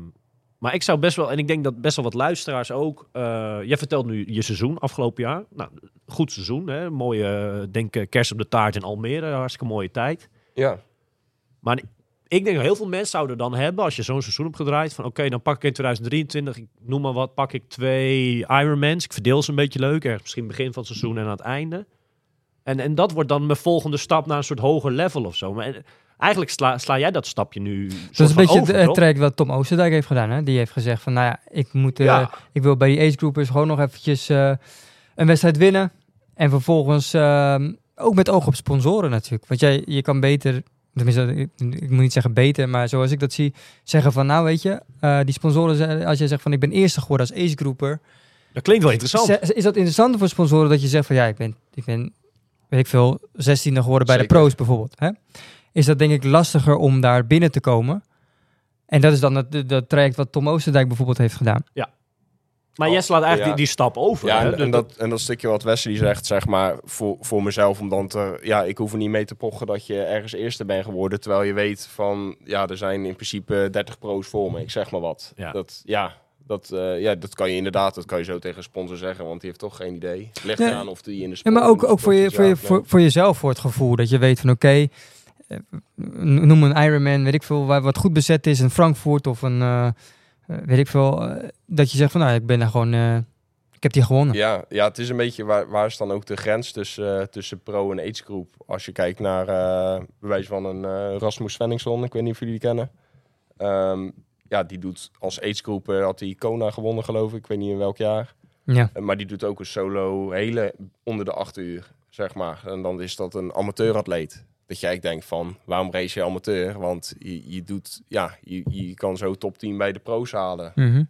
maar ik zou best wel, en ik denk dat best wel wat luisteraars ook, eh, jij vertelt nu je seizoen afgelopen jaar. Nou, goed seizoen, hè? mooie, eh, denk eh, kerst op de taart in Almere, hartstikke mooie tijd. Ja, Maar ik denk dat heel veel mensen zouden dan hebben, als je zo'n seizoen hebt gedraaid, van oké, dan pak ik in 2023, ik noem maar wat, pak ik twee Ironmans. Ik verdeel ze een beetje leuk, ergens misschien begin van het seizoen en aan het einde. En, en dat wordt dan mijn volgende stap naar een soort hoger level of zo. Maar eigenlijk sla, sla jij dat stapje nu Dat is een beetje over, het eh, traject wat Tom Oosterdijk heeft gedaan. Hè? Die heeft gezegd van, nou ja, ik, moet, eh, ik wil bij die age groupers gewoon nog eventjes eh, een wedstrijd winnen. En vervolgens ook met oog op sponsoren natuurlijk. Want jij, je kan beter, tenminste, ik, ik moet niet zeggen beter, maar zoals ik dat zie, zeggen van, nou weet je, die sponsoren, als jij zegt van, ik ben eerste geworden als age grouper. Dat klinkt wel interessant. Is dat interessant voor sponsoren dat je zegt van, ja, ik ben, ik ben weet ik veel, 16e geworden bij Zeker. de pro's bijvoorbeeld. Hè? Is dat denk ik lastiger om daar binnen te komen. En dat is dan het, het, het traject wat Tom Oosterdijk bijvoorbeeld heeft gedaan. maar jij slaat eigenlijk Ja. die, die stap over. ja hè? en, en, dat, en dat stukje wat Wesley zegt, zeg maar, voor, voor mezelf, om dan te, ja, ik hoef er niet mee te pochen dat je ergens eerste bent geworden, terwijl je weet van, ja, er zijn in principe 30 pro's voor me, ik zeg maar wat. Ja. Dat, ja, dat, eh, ja, dat kan je inderdaad, dat kan je zo tegen een sponsor zeggen, want die heeft toch geen idee. Nee. eraan of die in de Ja, sport... maar in ook, ook voor, je, voor, je, ja voor, voor jezelf, voor het gevoel dat je weet van oké, noem een Ironman, weet ik veel, waar wat goed bezet is, een Frankfurt of een, eh, eh, weet ik veel, eh, dat je zegt van nou, ik ben daar gewoon, ik heb die gewonnen. Ja, ja, het is een beetje waar, waar is dan ook de grens tussen, tussen pro en age group. Als je kijkt naar bewijs van een Rasmus Svenningsson, ik weet niet of jullie die kennen. Ehm, ja, die doet als age had hij Kona gewonnen geloof ik, ik weet niet in welk jaar. Ja. Maar die doet ook een solo hele onder de acht uur, zeg maar. En dan is dat een amateuratleet. Dat jij denkt van, waarom race je amateur? Want je, je doet, ja, je, je kan zo top 10 bij de pro's halen. Mhm.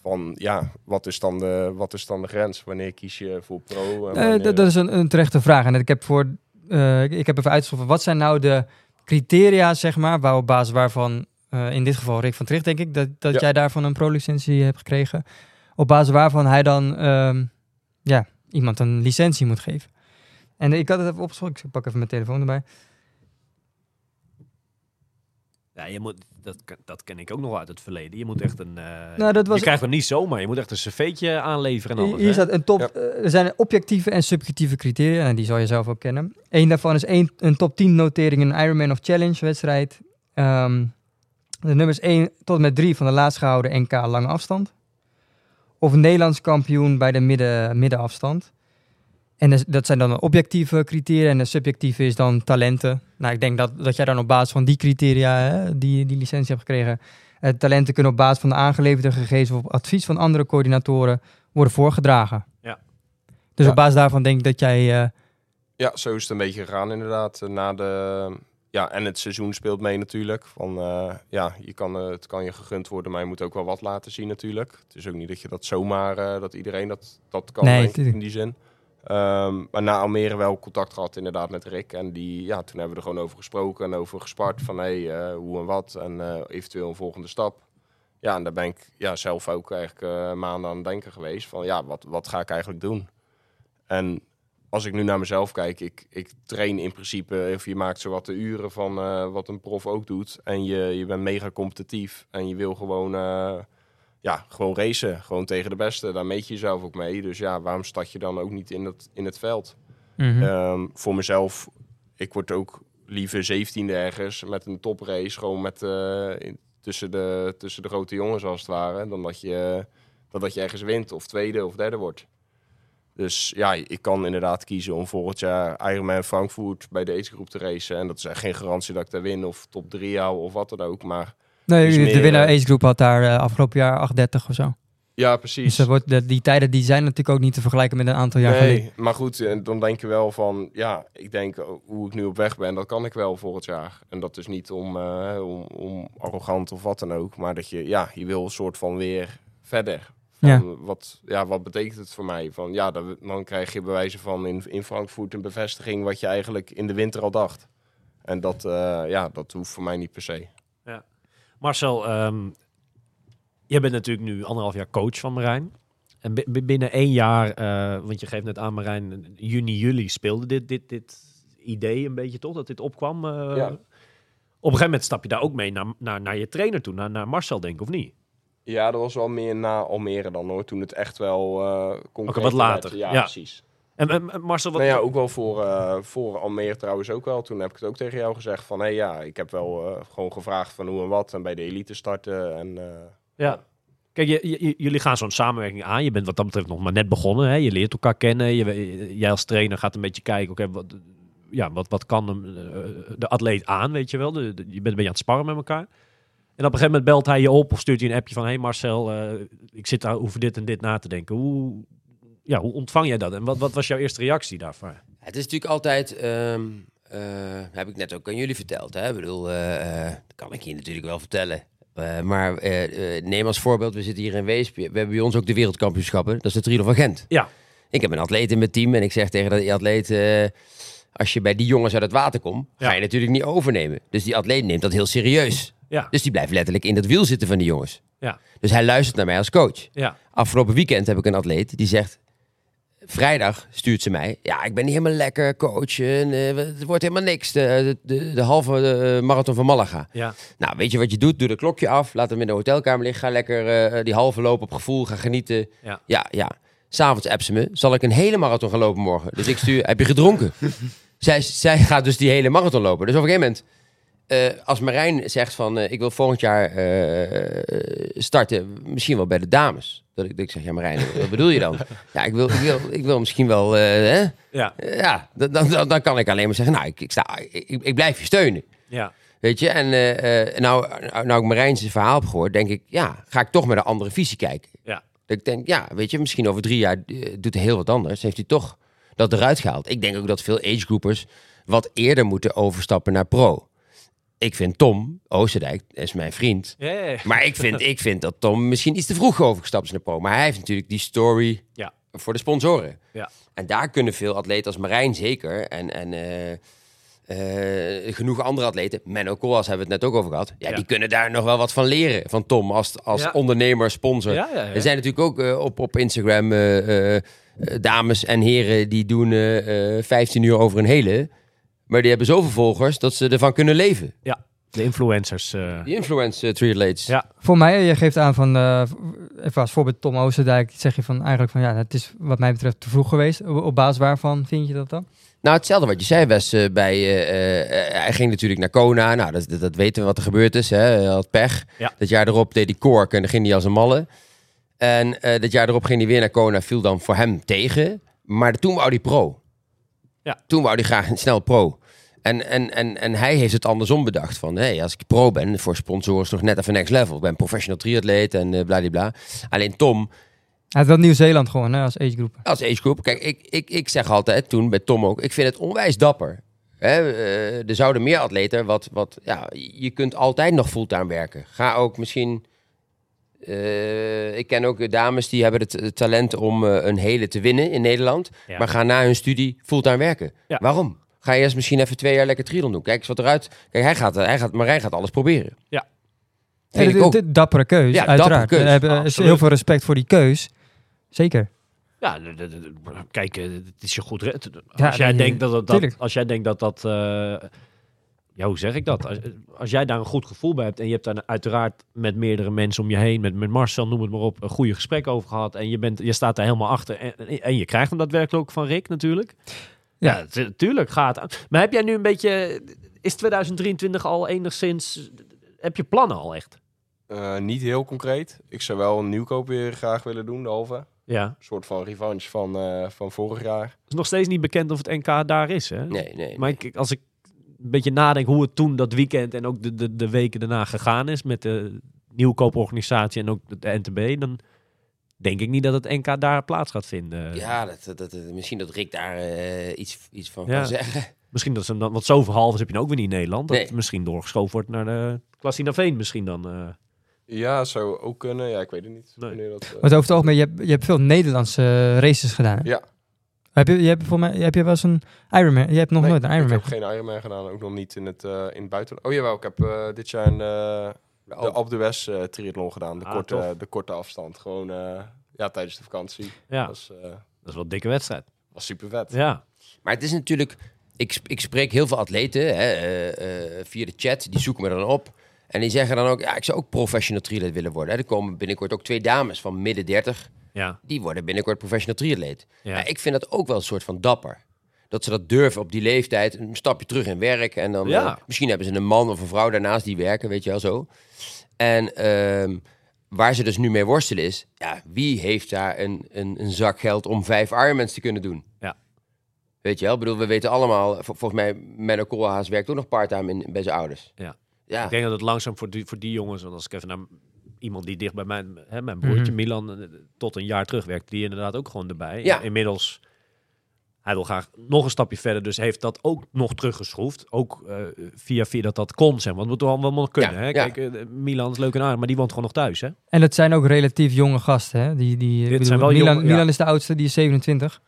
Van, ja, wat is dan de, wat is dan de grens? Wanneer kies je voor pro? En Eh, wanneer- dat dat is een, een terechte vraag. En ik heb, voor, eh, ik- heb even uitgezocht, wat zijn nou de criteria, zeg maar, waar op basis waarvan, eh, in dit geval Rick van Tricht, denk ik, dat, dat Ja. jij daarvan een pro-licentie hebt gekregen. Op basis waarvan hij dan ehm, ja, iemand een licentie moet geven. En ik had het even opgezocht, ik pak even mijn telefoon erbij. Ja, je moet, dat, ken- dat ken ik ook nog uit het verleden. Je moet echt een... eh, Nou, dat was- Je krijgt hem niet zomaar. Je moet echt een serveetje aanleveren en alles. Hier hè? staat een top. Ja. eh, er zijn objectieve en subjectieve criteria. En die zal je zelf ook kennen. Eén daarvan is één, een top 10 notering in een Ironman of Challenge wedstrijd. Ehm, de nummers 1 tot en met 3 van de laatst gehouden NK lange afstand. Of een Nederlands kampioen bij de midden, middenafstand. En dus- dat zijn dan de objectieve criteria. En de subjectieve is dan talenten. Nou, ik denk dat, dat jij dan op basis van die criteria hè, die, die licentie hebt gekregen. eh, talenten kunnen op basis van de aangeleverde gegevens of op advies van andere coördinatoren worden voorgedragen. Ja. Dus Ja. op basis daarvan denk ik dat jij... eh, Ja, zo is het een beetje gegaan inderdaad. eh, Na de, ja, en het seizoen speelt mee natuurlijk. Van, eh, ja, je kan, het kan je gegund worden, maar je moet ook wel wat laten zien natuurlijk. Het is ook niet dat je dat zomaar, eh, dat iedereen dat, dat kan Nee, in die zin. Ehm, maar na Almere wel contact gehad inderdaad met Rick. En die, ja, toen hebben we er gewoon over gesproken en over gespart van hey, eh, hoe en wat. En eh, eventueel een volgende stap. Ja, en daar ben ik ja, zelf ook eigenlijk eh, maanden aan het denken geweest. Van ja, wat, wat ga ik eigenlijk doen? En als ik nu naar mezelf kijk, ik, ik train in principe, of je maakt zowat de uren van wat een prof ook doet. En je, je bent mega competitief en je wil gewoon, ja, gewoon racen. Gewoon tegen de beste. Daar meet je jezelf ook mee. Dus ja, waarom start je dan ook niet in het, in het veld? mhm. Ehm, voor mezelf, ik word ook liever 17e ergens met een toprace. Gewoon met, eh, in- tussen, de, tussen de grote jongens als het ware. Dan dat je, dan dat je ergens wint of tweede of derde wordt. Dus ja, ik kan inderdaad kiezen om volgend jaar Ironman Frankfurt bij de agegroep te racen. En dat is echt geen garantie dat ik daar win of top 3 hou of wat dan ook. Maar nee, is de meer, winnaar eh, Ace Group had daar eh, afgelopen jaar 830 of zo. ja, Dus precies. dat wordt, die tijden die zijn natuurlijk ook niet te vergelijken met een aantal jaar geleden. Nee, maar goed, en dan denk je wel van, ja, ik denk oh, hoe ik nu op weg ben, dat kan ik wel volgend jaar. En dat is niet om, eh, om, om arrogant of wat dan ook, maar dat je, ja, je wil een soort van weer verder. Van Ja. Wat, ja, wat betekent het voor mij? Van, ja, dan, dan krijg je bewijzen van in, in Frankfurt een bevestiging wat je eigenlijk in de winter al dacht. En dat, eh, ja, dat hoeft voor mij niet per se. Marcel, ehm jij bent natuurlijk nu anderhalf jaar coach van Marijn. En bi- bi- binnen één jaar, eh, want je geeft net aan Marijn, juni, juli speelde dit, dit, dit idee een beetje toch, dat dit opkwam. eh. Ja. Op een gegeven moment stap je daar ook mee naar, naar, naar je trainer toe, naar, naar Marcel denk ik, of niet? Ja, dat was wel meer na Almere dan hoor, toen het echt wel eh concreet wat werd. later, Ja, ja. precies. En, en- Marcel, wat... Nou ja, ook wel voor, eh, voor Almere trouwens ook wel. Toen heb ik het ook tegen jou gezegd van... hé ja, ik heb wel eh, gewoon gevraagd van hoe en wat. En bij de elite starten. En, eh, Ja. Kijk, je, jullie gaan zo'n samenwerking aan. Je bent wat dat betreft nog maar net begonnen. Hè? Je leert elkaar kennen. Je, jij als trainer gaat een beetje kijken, oké, wat, ja, wat, wat kan hem, de atleet aan, weet je wel. De, de- je bent een beetje aan het sparren met elkaar. En op een gegeven moment belt hij je op of stuurt hij een appje van... hey Marcel, ik zit daar over dit en dit na te denken. Hoe, ja, hoe ontvang jij dat? En wat, wat was jouw eerste reactie daarvoor? Het is natuurlijk altijd, ehm, eh, heb ik net ook aan jullie verteld. Hè? Ik bedoel, eh, eh, dat kan ik hier natuurlijk wel vertellen. Maar neem als voorbeeld, we zitten hier in Weesp. We hebben bij ons ook de wereldkampioenschappen. Dat is de Triathlon van Gent. Ja. Ik heb een atleet in mijn team en ik zeg tegen die atleet... als je bij die jongens uit het water komt, ga je natuurlijk niet overnemen. Dus die atleet neemt dat heel serieus. Ja, Dus die blijft letterlijk in dat wiel zitten van die jongens. Ja. Dus hij luistert naar mij als coach. ja, Afgelopen weekend heb ik een atleet die zegt... Vrijdag stuurt ze mij. Ja, ik ben niet helemaal lekker, coach. En, eh, het wordt helemaal niks. De, de, de, de halve eh, marathon van Malaga. ja, Nou, weet je wat je doet? Doe de klokje af. Laat hem in de hotelkamer liggen. Ga lekker eh, die halve lopen op gevoel. Ga genieten. Ja. ja. ja. S'avonds app ze me. Zal ik een hele marathon gaan lopen morgen? Dus ik stuur... heb je gedronken? zij, zij gaat dus die hele marathon lopen. Dus op een gegeven moment... eh, als Marijn zegt van... eh, ik wil volgend jaar eh, starten. Misschien wel bij de dames. Dat ik, dat ik zeg, ja Marijn, wat bedoel je dan? Ja, ik wil, ik wil, ik wil misschien wel... hè? ja, Ja, dan, dan, dan- kan ik alleen maar zeggen... Nou, ik, ik, sta, ik, ik blijf je steunen. ja, Weet je, en nou, nou, ik Marijn's verhaal heb gehoord, denk ik, ja, ga ik toch met een andere visie kijken. Ja. Dat ik denk, ja, weet je, misschien over drie jaar doet hij heel wat anders. Heeft hij toch dat eruit gehaald. Ik denk ook dat veel agegroupers wat eerder moeten overstappen naar pro. Ik vind Tom Oosterdijk, is mijn vriend. Ja, ja, ja. Maar ik vind, ik vind dat Tom misschien iets te vroeg overgestapt is naar pro. Maar hij heeft natuurlijk die story Ja. voor de sponsoren. Ja. En daar kunnen veel atleten als Marijn zeker. En, en eh, eh, genoeg andere atleten. Menno Koolhaas hebben we het net ook over gehad. Ja, die kunnen daar nog wel wat van leren. Van Tom als, als ondernemer, sponsor. Er zijn natuurlijk ook eh, op, op Instagram dames en heren die doen eh, eh, 15 uur over een hele. Maar die hebben zoveel volgers dat ze ervan kunnen leven. De influencers. eh, Die influence eh, triathletes. Ja. Voor mij, je geeft aan van, eh, even als voorbeeld Tom Oosterdijk, zeg je van eigenlijk van ja, het is wat mij betreft te vroeg geweest. Op, basis waarvan vind je dat dan? Nou, hetzelfde wat je zei, Wes. eh, bij, eh, eh, hij ging natuurlijk naar Kona. Nou, dat, dat, dat weten we wat er gebeurd is. Hè. Hij had pech. Ja. Dat jaar erop deed hij kork en dan ging hij als een malle. En eh dat jaar erop ging hij weer naar Kona. Viel dan voor hem tegen. Maar toen wou hij pro. Ja. Toen wou hij graag snel pro. En, en, en, en hij heeft het andersom bedacht. Van, hey, als ik pro ben, voor sponsoren is het nog net even next level. Ik ben professional triatleet en eh bladibla. Alleen Tom, Hij had wel Nieuw-Zeeland gewoon hè, als agegroep. als age group. Kijk, ik, ik, ik zeg altijd, toen bij Tom ook, ik vind het onwijs dapper. Hè, eh, er zouden meer atleten, wat, wat, ja, je kunt altijd nog fulltime werken. Ga ook misschien, eh, ik ken ook dames die hebben het, het talent om eh, een hele te winnen in Nederland. Ja. Maar gaan na hun studie fulltime werken. Ja. Waarom? Ga je eerst misschien even twee jaar lekker triathlon doen. Kijk eens wat eruit. Kijk, hij gaat, hij gaat, Marijn gaat alles proberen. Ja. Vind ik Ja, ook. de- de- dappere keus, Ja, uiteraard. dappere keus. We hebben Absoluut. heel veel respect voor die keus. Zeker. Ja, de- de- de- kijk, eh, het is je goed. Als, Ja, jij, nee, denkt dat, dat, als jij denkt dat dat. eh, ja, hoe zeg ik dat? Als, als jij daar een goed gevoel bij hebt en je hebt daar uiteraard met meerdere mensen om je heen, met, met Marcel, noem het maar op, een goede gesprek over gehad en je, bent, je staat daar helemaal achter en, en- je krijgt hem daadwerkelijk ook van Rick natuurlijk. Ja. Ja, tu- tuurlijk gaat het. Maar heb jij nu een beetje, is 2023 al enigszins, heb je plannen al echt? Eh, niet heel concreet. Ik zou wel een nieuwkoop weer graag willen doen, de halve. Ja, Een soort van revanche van, eh, van vorig jaar. het is nog steeds niet bekend of het NK daar is, hè? Nee, nee. Maar ik, als ik beetje nadenk hoe het toen dat weekend en ook de, de, de weken daarna gegaan is met de nieuwkooporganisatie en ook de NTB, dan denk ik niet dat het NK daar plaats gaat vinden. Ja, dat, dat, dat- misschien dat Rick daar eh, iets, iets van Ja. kan zeggen. Misschien dat ze hem dan, want zoveel halves heb je ook weer niet in Nederland, dat Nee. het misschien doorgeschoven wordt naar de Klassina Veen misschien dan. eh. Ja, zou ook kunnen. Ja, ik weet het niet. Nee. wanneer dat, eh, Want over het algemeen, je hebt, je hebt veel Nederlandse eh, races gedaan. Hè? Ja. Heb je, je hebt voor mij, heb je wel eens een Ironman? Je hebt nog Nee, nooit een Ik Ironman. heb geen Ironman gedaan, ook nog niet in het, eh, in het buitenland. Oh jawel, ik heb eh, dit jaar een, eh, de Alpe d'Huez eh, triathlon gedaan. De, Ah, korte, de korte afstand. Gewoon eh, ja, tijdens de vakantie. ja, Dat was, eh, dat is wel een dikke wedstrijd. was super vet. Ja, Maar het is natuurlijk... Ik, ik spreek heel veel atleten hè, eh, eh, via de chat. Die zoeken me dan op. En die zeggen dan ook... Ja, ik zou ook professional triatleet willen worden. Hè. Er komen binnenkort ook twee dames van midden 30. Ja, Die worden binnenkort professional triatleet. ja. Ik vind dat ook wel een soort van dapper. Dat ze dat durven op die leeftijd. Een stapje terug in werk. En dan Ja. eh, misschien hebben ze een man of een vrouw daarnaast die werken. Weet je wel zo. En ehm, waar ze dus nu mee worstelen is... Ja, wie heeft daar een, een, een zak geld om vijf Ironmans te kunnen doen? Ja. Weet je wel? Ik bedoel, we weten allemaal... vol- Volgens mij, Menno Koolhaas werkt ook nog parttime bij zijn ouders. Ja. Ja. Ik denk dat het langzaam voor die, voor die jongens, want als ik even naar iemand die dicht bij mijn, hè, mijn broertje Mhm. Milan, eh, tot een jaar terug werkte, die inderdaad ook gewoon erbij. Ja. Inmiddels, hij wil graag nog een stapje verder, dus heeft dat ook nog teruggeschroefd. Ook eh, via via dat dat kon zijn, want het moet wel allemaal kunnen. Ja, hè? ja. Kijk, eh, Milan is leuk en aardig, maar die woont gewoon nog thuis. Hè? En het zijn ook relatief jonge gasten. Hè? Die, die, ik bedoel, zijn wel Milan, ja. Milan is de oudste, die is 27.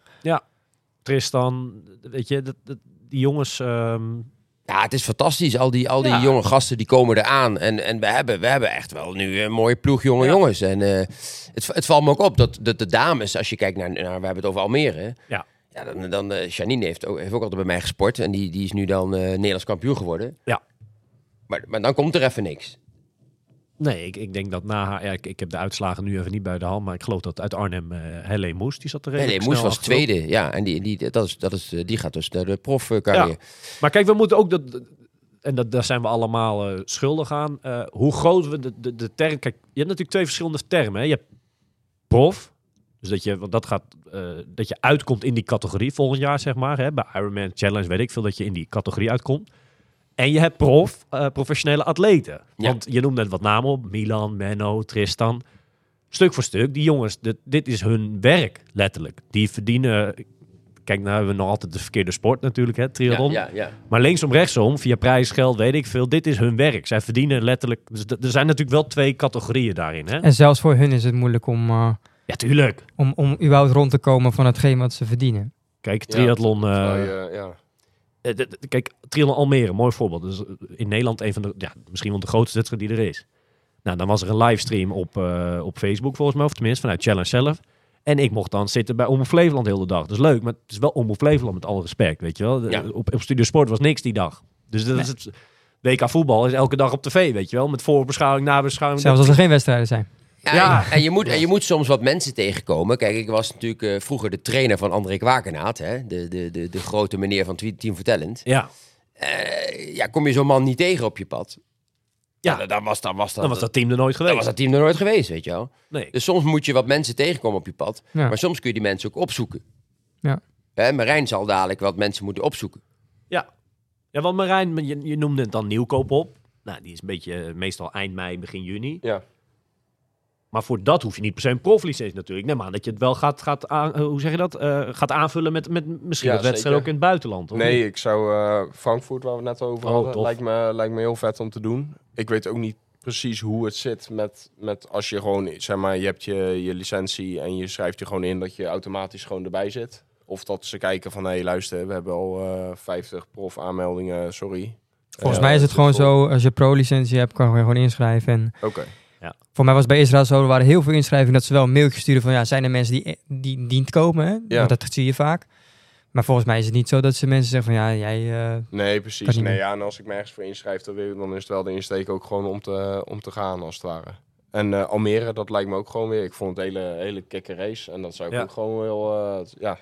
Tristan, weet je, dat, dat- die jongens... ehm, Ja, het is fantastisch. Al die, al die Ja. jonge gasten die komen eraan. En, en we, hebben, we hebben echt wel nu een mooie ploeg jonge Ja. jongens. En eh, het, het valt me ook op dat, dat de dames, als je kijkt naar, naar we hebben het over Almere. Ja. Ja, dan, dan eh, Janine heeft ook, heeft ook altijd bij mij gesport. En die, die is nu dan eh, Nederlands kampioen geworden. Ja. Maar, maar dan komt er even niks. Nee, ik, ik denk dat na haar... Ja, ik, ik heb de uitslagen nu even niet bij de hand, maar ik geloof dat uit Arnhem uh, Helle Moes, die zat er redelijk Moes was achterop. tweede. Ja, en die, die, dat is, dat is, eh, die gaat dus naar de profcarrière. Maar kijk, we moeten ook dat. En dat, daar zijn we allemaal eh, schuldig aan. eh, hoe groot we de, de, de term. Kijk, je hebt natuurlijk twee verschillende termen. Hè? Je hebt prof. Dus dat je, want dat gaat, eh, dat je uitkomt in die categorie volgend jaar, zeg maar. Hè? Bij Ironman Challenge weet ik veel dat je in die categorie uitkomt. En je hebt prof, eh, professionele atleten. Ja. Want je noemt net wat namen op. Milan, Menno, Tristan. Stuk voor stuk. Die jongens, dit, dit is hun werk, letterlijk. Die verdienen kijk, nou hebben we nog altijd de verkeerde sport natuurlijk, hè, triathlon. Ja, ja, ja. Maar linksom, rechtsom, via prijsgeld, weet ik veel. Dit is hun werk. Zij verdienen letterlijk... Dus er zijn natuurlijk wel twee categorieën daarin, hè? En zelfs voor hun is het moeilijk om, eh, Ja, tuurlijk. om, om überhaupt rond te komen van hetgeen wat ze verdienen. Kijk, triathlon... eh, kijk, triathlon Almere, mooi voorbeeld. Dus eh, in Nederland een van de... Ja, misschien wel de grootste wedstrijd die er is. Nou, dan was er een livestream op, eh, op Facebook volgens mij. Of tenminste vanuit Challenge zelf. En ik mocht dan zitten bij Omroep Flevoland de hele dag. Dat is leuk, maar het is wel Omroep Flevoland met alle respect, weet je wel. De- Ja. Op, op Studio Sport was niks die dag. Dus dat is het... WK voetbal is elke dag op tv, weet je wel. Met voorbeschouwing, nabeschouwing. Zelfs als er geen wedstrijden zijn. Ja. En, en je moet, en je moet soms wat mensen tegenkomen. Kijk, ik was natuurlijk eh, vroeger de trainer van André Kwakenaat. Hè? De, de, de, de grote meneer van Team Vertellend. Ja, Eh, ja, kom je zo'n man niet tegen op je pad? Ja. dan, dan was, dan was dat, dan was dat team er nooit dan geweest. was dat team er nooit geweest, weet je wel. Nee. Dus soms moet je wat mensen tegenkomen op je pad. Ja. Maar soms kun je die mensen ook opzoeken. Ja. Hè, Marijn zal dadelijk wat mensen moeten opzoeken. Ja. Ja, want Marijn, je, je noemde het dan nieuwkoop op. Nou, die is een beetje eh, meestal eind mei, begin juni. ja. Maar voor dat hoef je niet per se een proflicentie natuurlijk. Neem aan dat je het wel gaat, gaat aan, eh, hoe zeg je dat? Eh, gaat aanvullen met, met misschien Ja, wedstrijden ook in het buitenland. of Nee, niet? ik zou eh, Frankfurt, waar we het net over Oh, hadden, tof. lijkt me, lijkt me heel vet om te doen. Ik weet ook niet precies hoe het zit met, met als je gewoon, zeg maar, je hebt je, je licentie en je schrijft je gewoon in dat je automatisch gewoon erbij zit. Of dat ze kijken van, hé hey, luister, we hebben al eh 50 prof aanmeldingen, sorry. Volgens mij is het gewoon zo, als je pro-licentie hebt, kan je gewoon inschrijven. En Oké. Voor mij was het bij Israël zo, er waren heel veel inschrijvingen dat ze wel een mailtje sturen van, ja, zijn er mensen die, die dient komen? Hè? Ja. Want dat zie je vaak. Maar volgens mij is het niet zo dat ze mensen zeggen van, ja, jij... eh, Nee, precies. Nee, meer. ja, en als ik me ergens voor inschrijf, dan, wil, dan is het wel de insteek ook gewoon om te, om te gaan, als het ware. En eh, Almere, dat lijkt me ook gewoon weer. Ik vond het een hele, hele kikke race. En dat zou ik Ja. ook gewoon wel... eh, ja,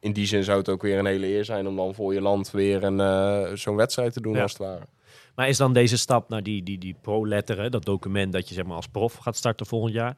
in die zin zou het ook weer een hele eer zijn om dan voor je land weer een, eh, zo'n wedstrijd te doen, Ja. als het ware. Maar is dan deze stap naar die, die, die pro-letteren, dat document dat je zeg maar als prof gaat starten volgend jaar,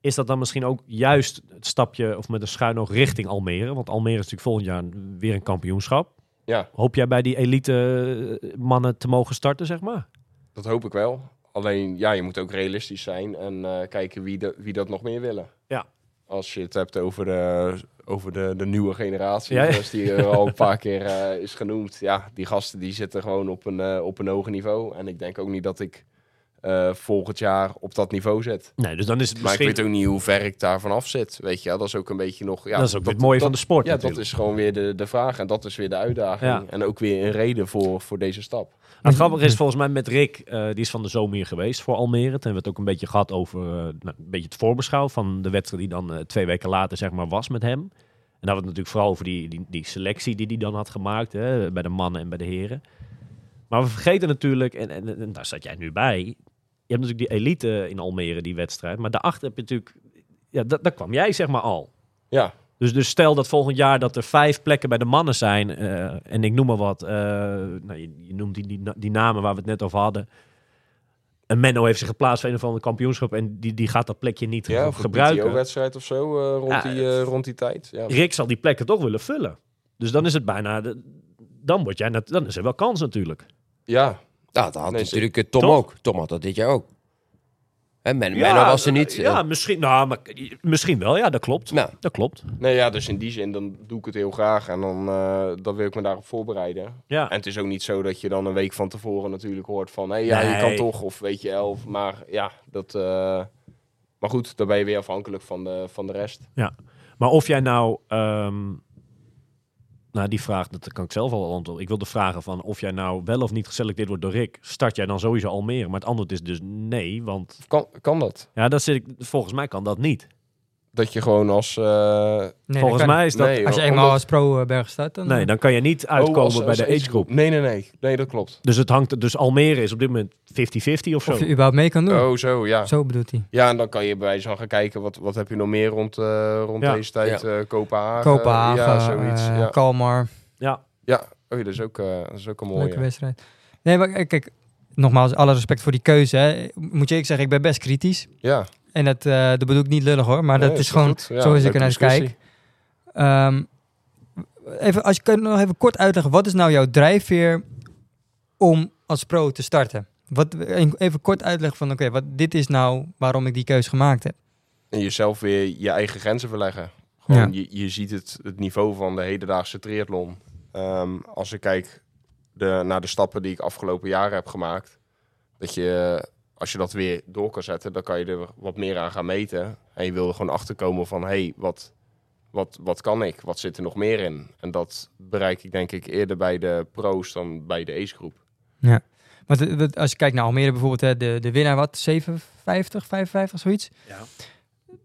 is dat dan misschien ook juist het stapje of met een schuin oog richting Almere? Want Almere is natuurlijk volgend jaar weer een kampioenschap. Ja, Hoop jij bij die elite eh, mannen te mogen starten, zeg maar? dat hoop ik wel. Alleen, ja, je moet ook realistisch zijn en eh, kijken wie, de, wie dat nog meer willen. Ja. Als je het hebt over de, over de, de nieuwe generatie, Ja, ja. zoals die er al een paar keer eh, is genoemd. Ja, die gasten die zitten gewoon op een, eh, op een hoger niveau. En ik denk ook niet dat ik eh, volgend jaar op dat niveau zit. Nee, dus dan is het Maar ik weet ook niet hoe ver ik daarvan af zit. Weet je, ja, dat is ook een beetje nog... Ja, dat is ook het mooie van de sport Ja, dat is gewoon weer de, de vraag. En dat is weer de uitdaging. Ja. En ook weer een reden voor, voor deze stap. Het grappige is volgens mij met Rick, eh, die is van de zomer hier geweest voor Almere. Toen hebben we het ook een beetje gehad over eh, nou, een beetje het voorbeschouw van de wedstrijd die dan twee weken later zeg maar was met hem. En dan hadden we het natuurlijk vooral over die, die, die selectie die hij dan had gemaakt hè, bij de mannen en bij de heren. Maar we vergeten natuurlijk, en, en, en daar zat jij nu bij, je hebt natuurlijk die elite in Almere, die wedstrijd. Maar daarachter heb je natuurlijk, ja, da- daar kwam jij zeg maar al. Ja, Dus, dus stel dat volgend jaar dat er vijf plekken bij de mannen zijn. eh, en ik noem maar wat. eh, nou, je, je noemt die, die, die namen waar we het net over hadden. Een Menno heeft zich geplaatst voor een of ander kampioenschap. En die, die gaat dat plekje niet ja of gebruiken. wedstrijd of zo eh, rond, Ja, die, rond die tijd. Ja. Rick zal die plekken toch willen vullen. Dus dan is het bijna. de- dan, word jij dan is er wel kans natuurlijk. ja, Nou, dat had Nee, natuurlijk eh, Tom Toch? ook. Tom had dat dit jaar ook. Hè, Men, Menno was er niet. Ja, eh, misschien, nou, maar, misschien wel. Ja, dat klopt. Nou. Dat klopt. nee, ja, dus in die zin dan doe ik het heel graag. En dan, eh, dan wil ik me daarop voorbereiden. Ja. En het is ook niet zo dat je dan een week van tevoren natuurlijk hoort van... hé, ja, je Nee. kan toch, of weet je elf. Maar ja, dat... eh, maar goed, dan ben je weer afhankelijk van de, van de rest. Maar of jij nou... ehm, nou, die vraag, dat kan ik zelf al antwoorden. Ik wilde vragen van of jij nou wel of niet geselecteerd wordt door Rick. Start jij dan sowieso Almere? Maar het antwoord is dus nee, want... Kan, kan dat? Ja, dat zit ik, volgens mij kan dat niet. Dat je gewoon als... eh, nee, volgens mij is dat... nee, Als je omdat- eenmaal als pro-berg staat, dan... Nee, dan kan je niet uitkomen oh, als- bij als de age group. Nee, nee, nee. Nee, dat klopt. Dus het hangt... Dus Almere is op dit moment 50-50 of zo. Of je überhaupt mee kan doen. Oh, zo, ja. Zo bedoelt hij. Ja, en dan kan je bij wijze van gaan kijken, wat, wat heb je nog meer rond, eh, rond Ja. deze tijd? eh Kopenhagen. Kopenhagen, Ja, zoiets. eh, ja. Kalmar. Ja, ja. Oh, ja, dat is ook, eh, dat is ook een Leuke mooie. wedstrijd. Nee, maar kijk, kijk, nogmaals, alle respect voor die keuze. Hè. Moet je ik zeggen, ik ben best kritisch. Ja, En dat, eh, dat bedoel ik niet lullig hoor, maar Nee, dat is gewoon? Ja, zo is ik leuke er naar discussie. kijk. Ehm, even, als je kunt nog even kort uitleggen, wat is nou jouw drijfveer om als pro te starten? Wat, even kort uitleggen van, oké, wat dit is nou waarom ik die keuze gemaakt heb. En jezelf weer je eigen grenzen verleggen. Ja. Gewoon, je, je ziet het, het niveau van de hedendaagse triathlon. Ehm, als ik kijk de, naar de stappen die ik afgelopen jaren heb gemaakt, dat je, als je dat weer door kan zetten, dan kan je er wat meer aan gaan meten. En je wil er gewoon achter komen van, hé, hey, wat, wat, wat kan ik? Wat zit er nog meer in? En dat bereik ik denk ik eerder bij de pro's dan bij de ace-groep. Want eh, wat- als je kijkt naar Almere bijvoorbeeld, hè, de, de winnaar wat, 57, 55, zoiets. Ja.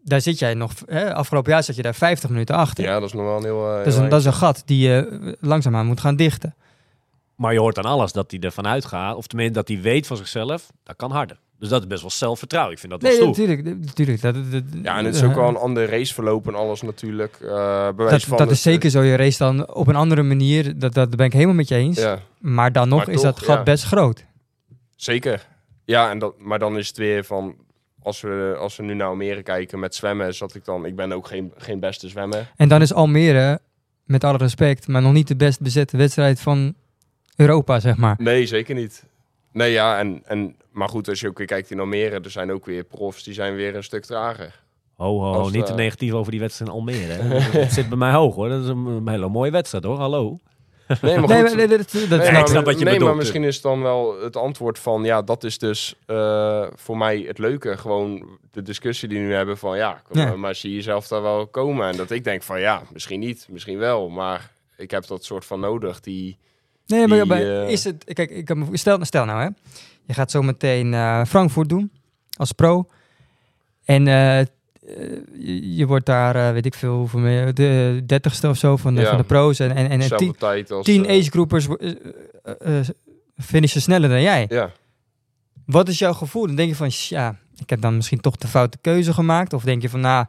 Daar zit jij nog, hè, afgelopen jaar zat je daar 50 minuten achter. Ja, dat is nog wel een heel... eh, dat, is een, dat is een gat die je eh, langzaamaan moet gaan dichten. Maar je hoort aan alles dat hij ervan uitgaat, of tenminste dat hij weet van zichzelf, dat kan harder. Dus dat is best wel zelfvertrouwen. Ik vind dat wel Nee, stoer. natuurlijk. natuurlijk dat, Ja, en het is ook eh, wel een ander raceverloop en alles natuurlijk. eh bewijs Dat, van dat het- is zeker zo. Je race dan op een andere manier. Dat, dat ben ik helemaal met je eens. Ja, Maar dan nog Maar is dat gat ja. best groot. zeker. Ja, en dat, maar dan is het weer van... Als we, als we nu naar Almere kijken met zwemmen, zat ik dan... Ik ben ook geen, geen beste zwemmer. En dan is Almere, met alle respect, maar nog niet de best bezette wedstrijd van Europa, zeg maar. Nee, zeker niet. Nee, ja, en, en, maar goed, als je ook weer kijkt in Almere, er zijn ook weer profs die zijn weer een stuk trager. Ho, ho, Als, niet te eh, negatief over die wedstrijd in Almere. hè. Het zit bij mij hoog hoor. Dat is een, hele mooie wedstrijd hoor. Hallo. Nee, maar goed, nee, dat, dat, Nee, Ja, maar, ik snap wat je nee, bedoelt, maar misschien is dan wel het antwoord van... Ja, dat is dus eh, voor mij het leuke. Gewoon de discussie die we nu hebben van... Ja, kom, Ja. maar zie je jezelf daar wel komen? En dat ik denk van ja, misschien niet, misschien wel. Maar ik heb dat soort van nodig. Die, Nee, maar Die, maar eh, is het... Kijk, ik kan me, stel, stel nou hè. Je gaat zo meteen eh, Frankfurt doen als pro. En eh, je, je wordt daar, eh, weet ik veel, hoeveel meer, de dertigste of zo van Ja. van de pro's. En, en, en, tien, tijd als... tien agegroepers finishen sneller dan jij. Ja, Wat is jouw gevoel? Dan denk je van, ja, ik heb dan misschien toch de foute keuze gemaakt. Of denk je van, nou,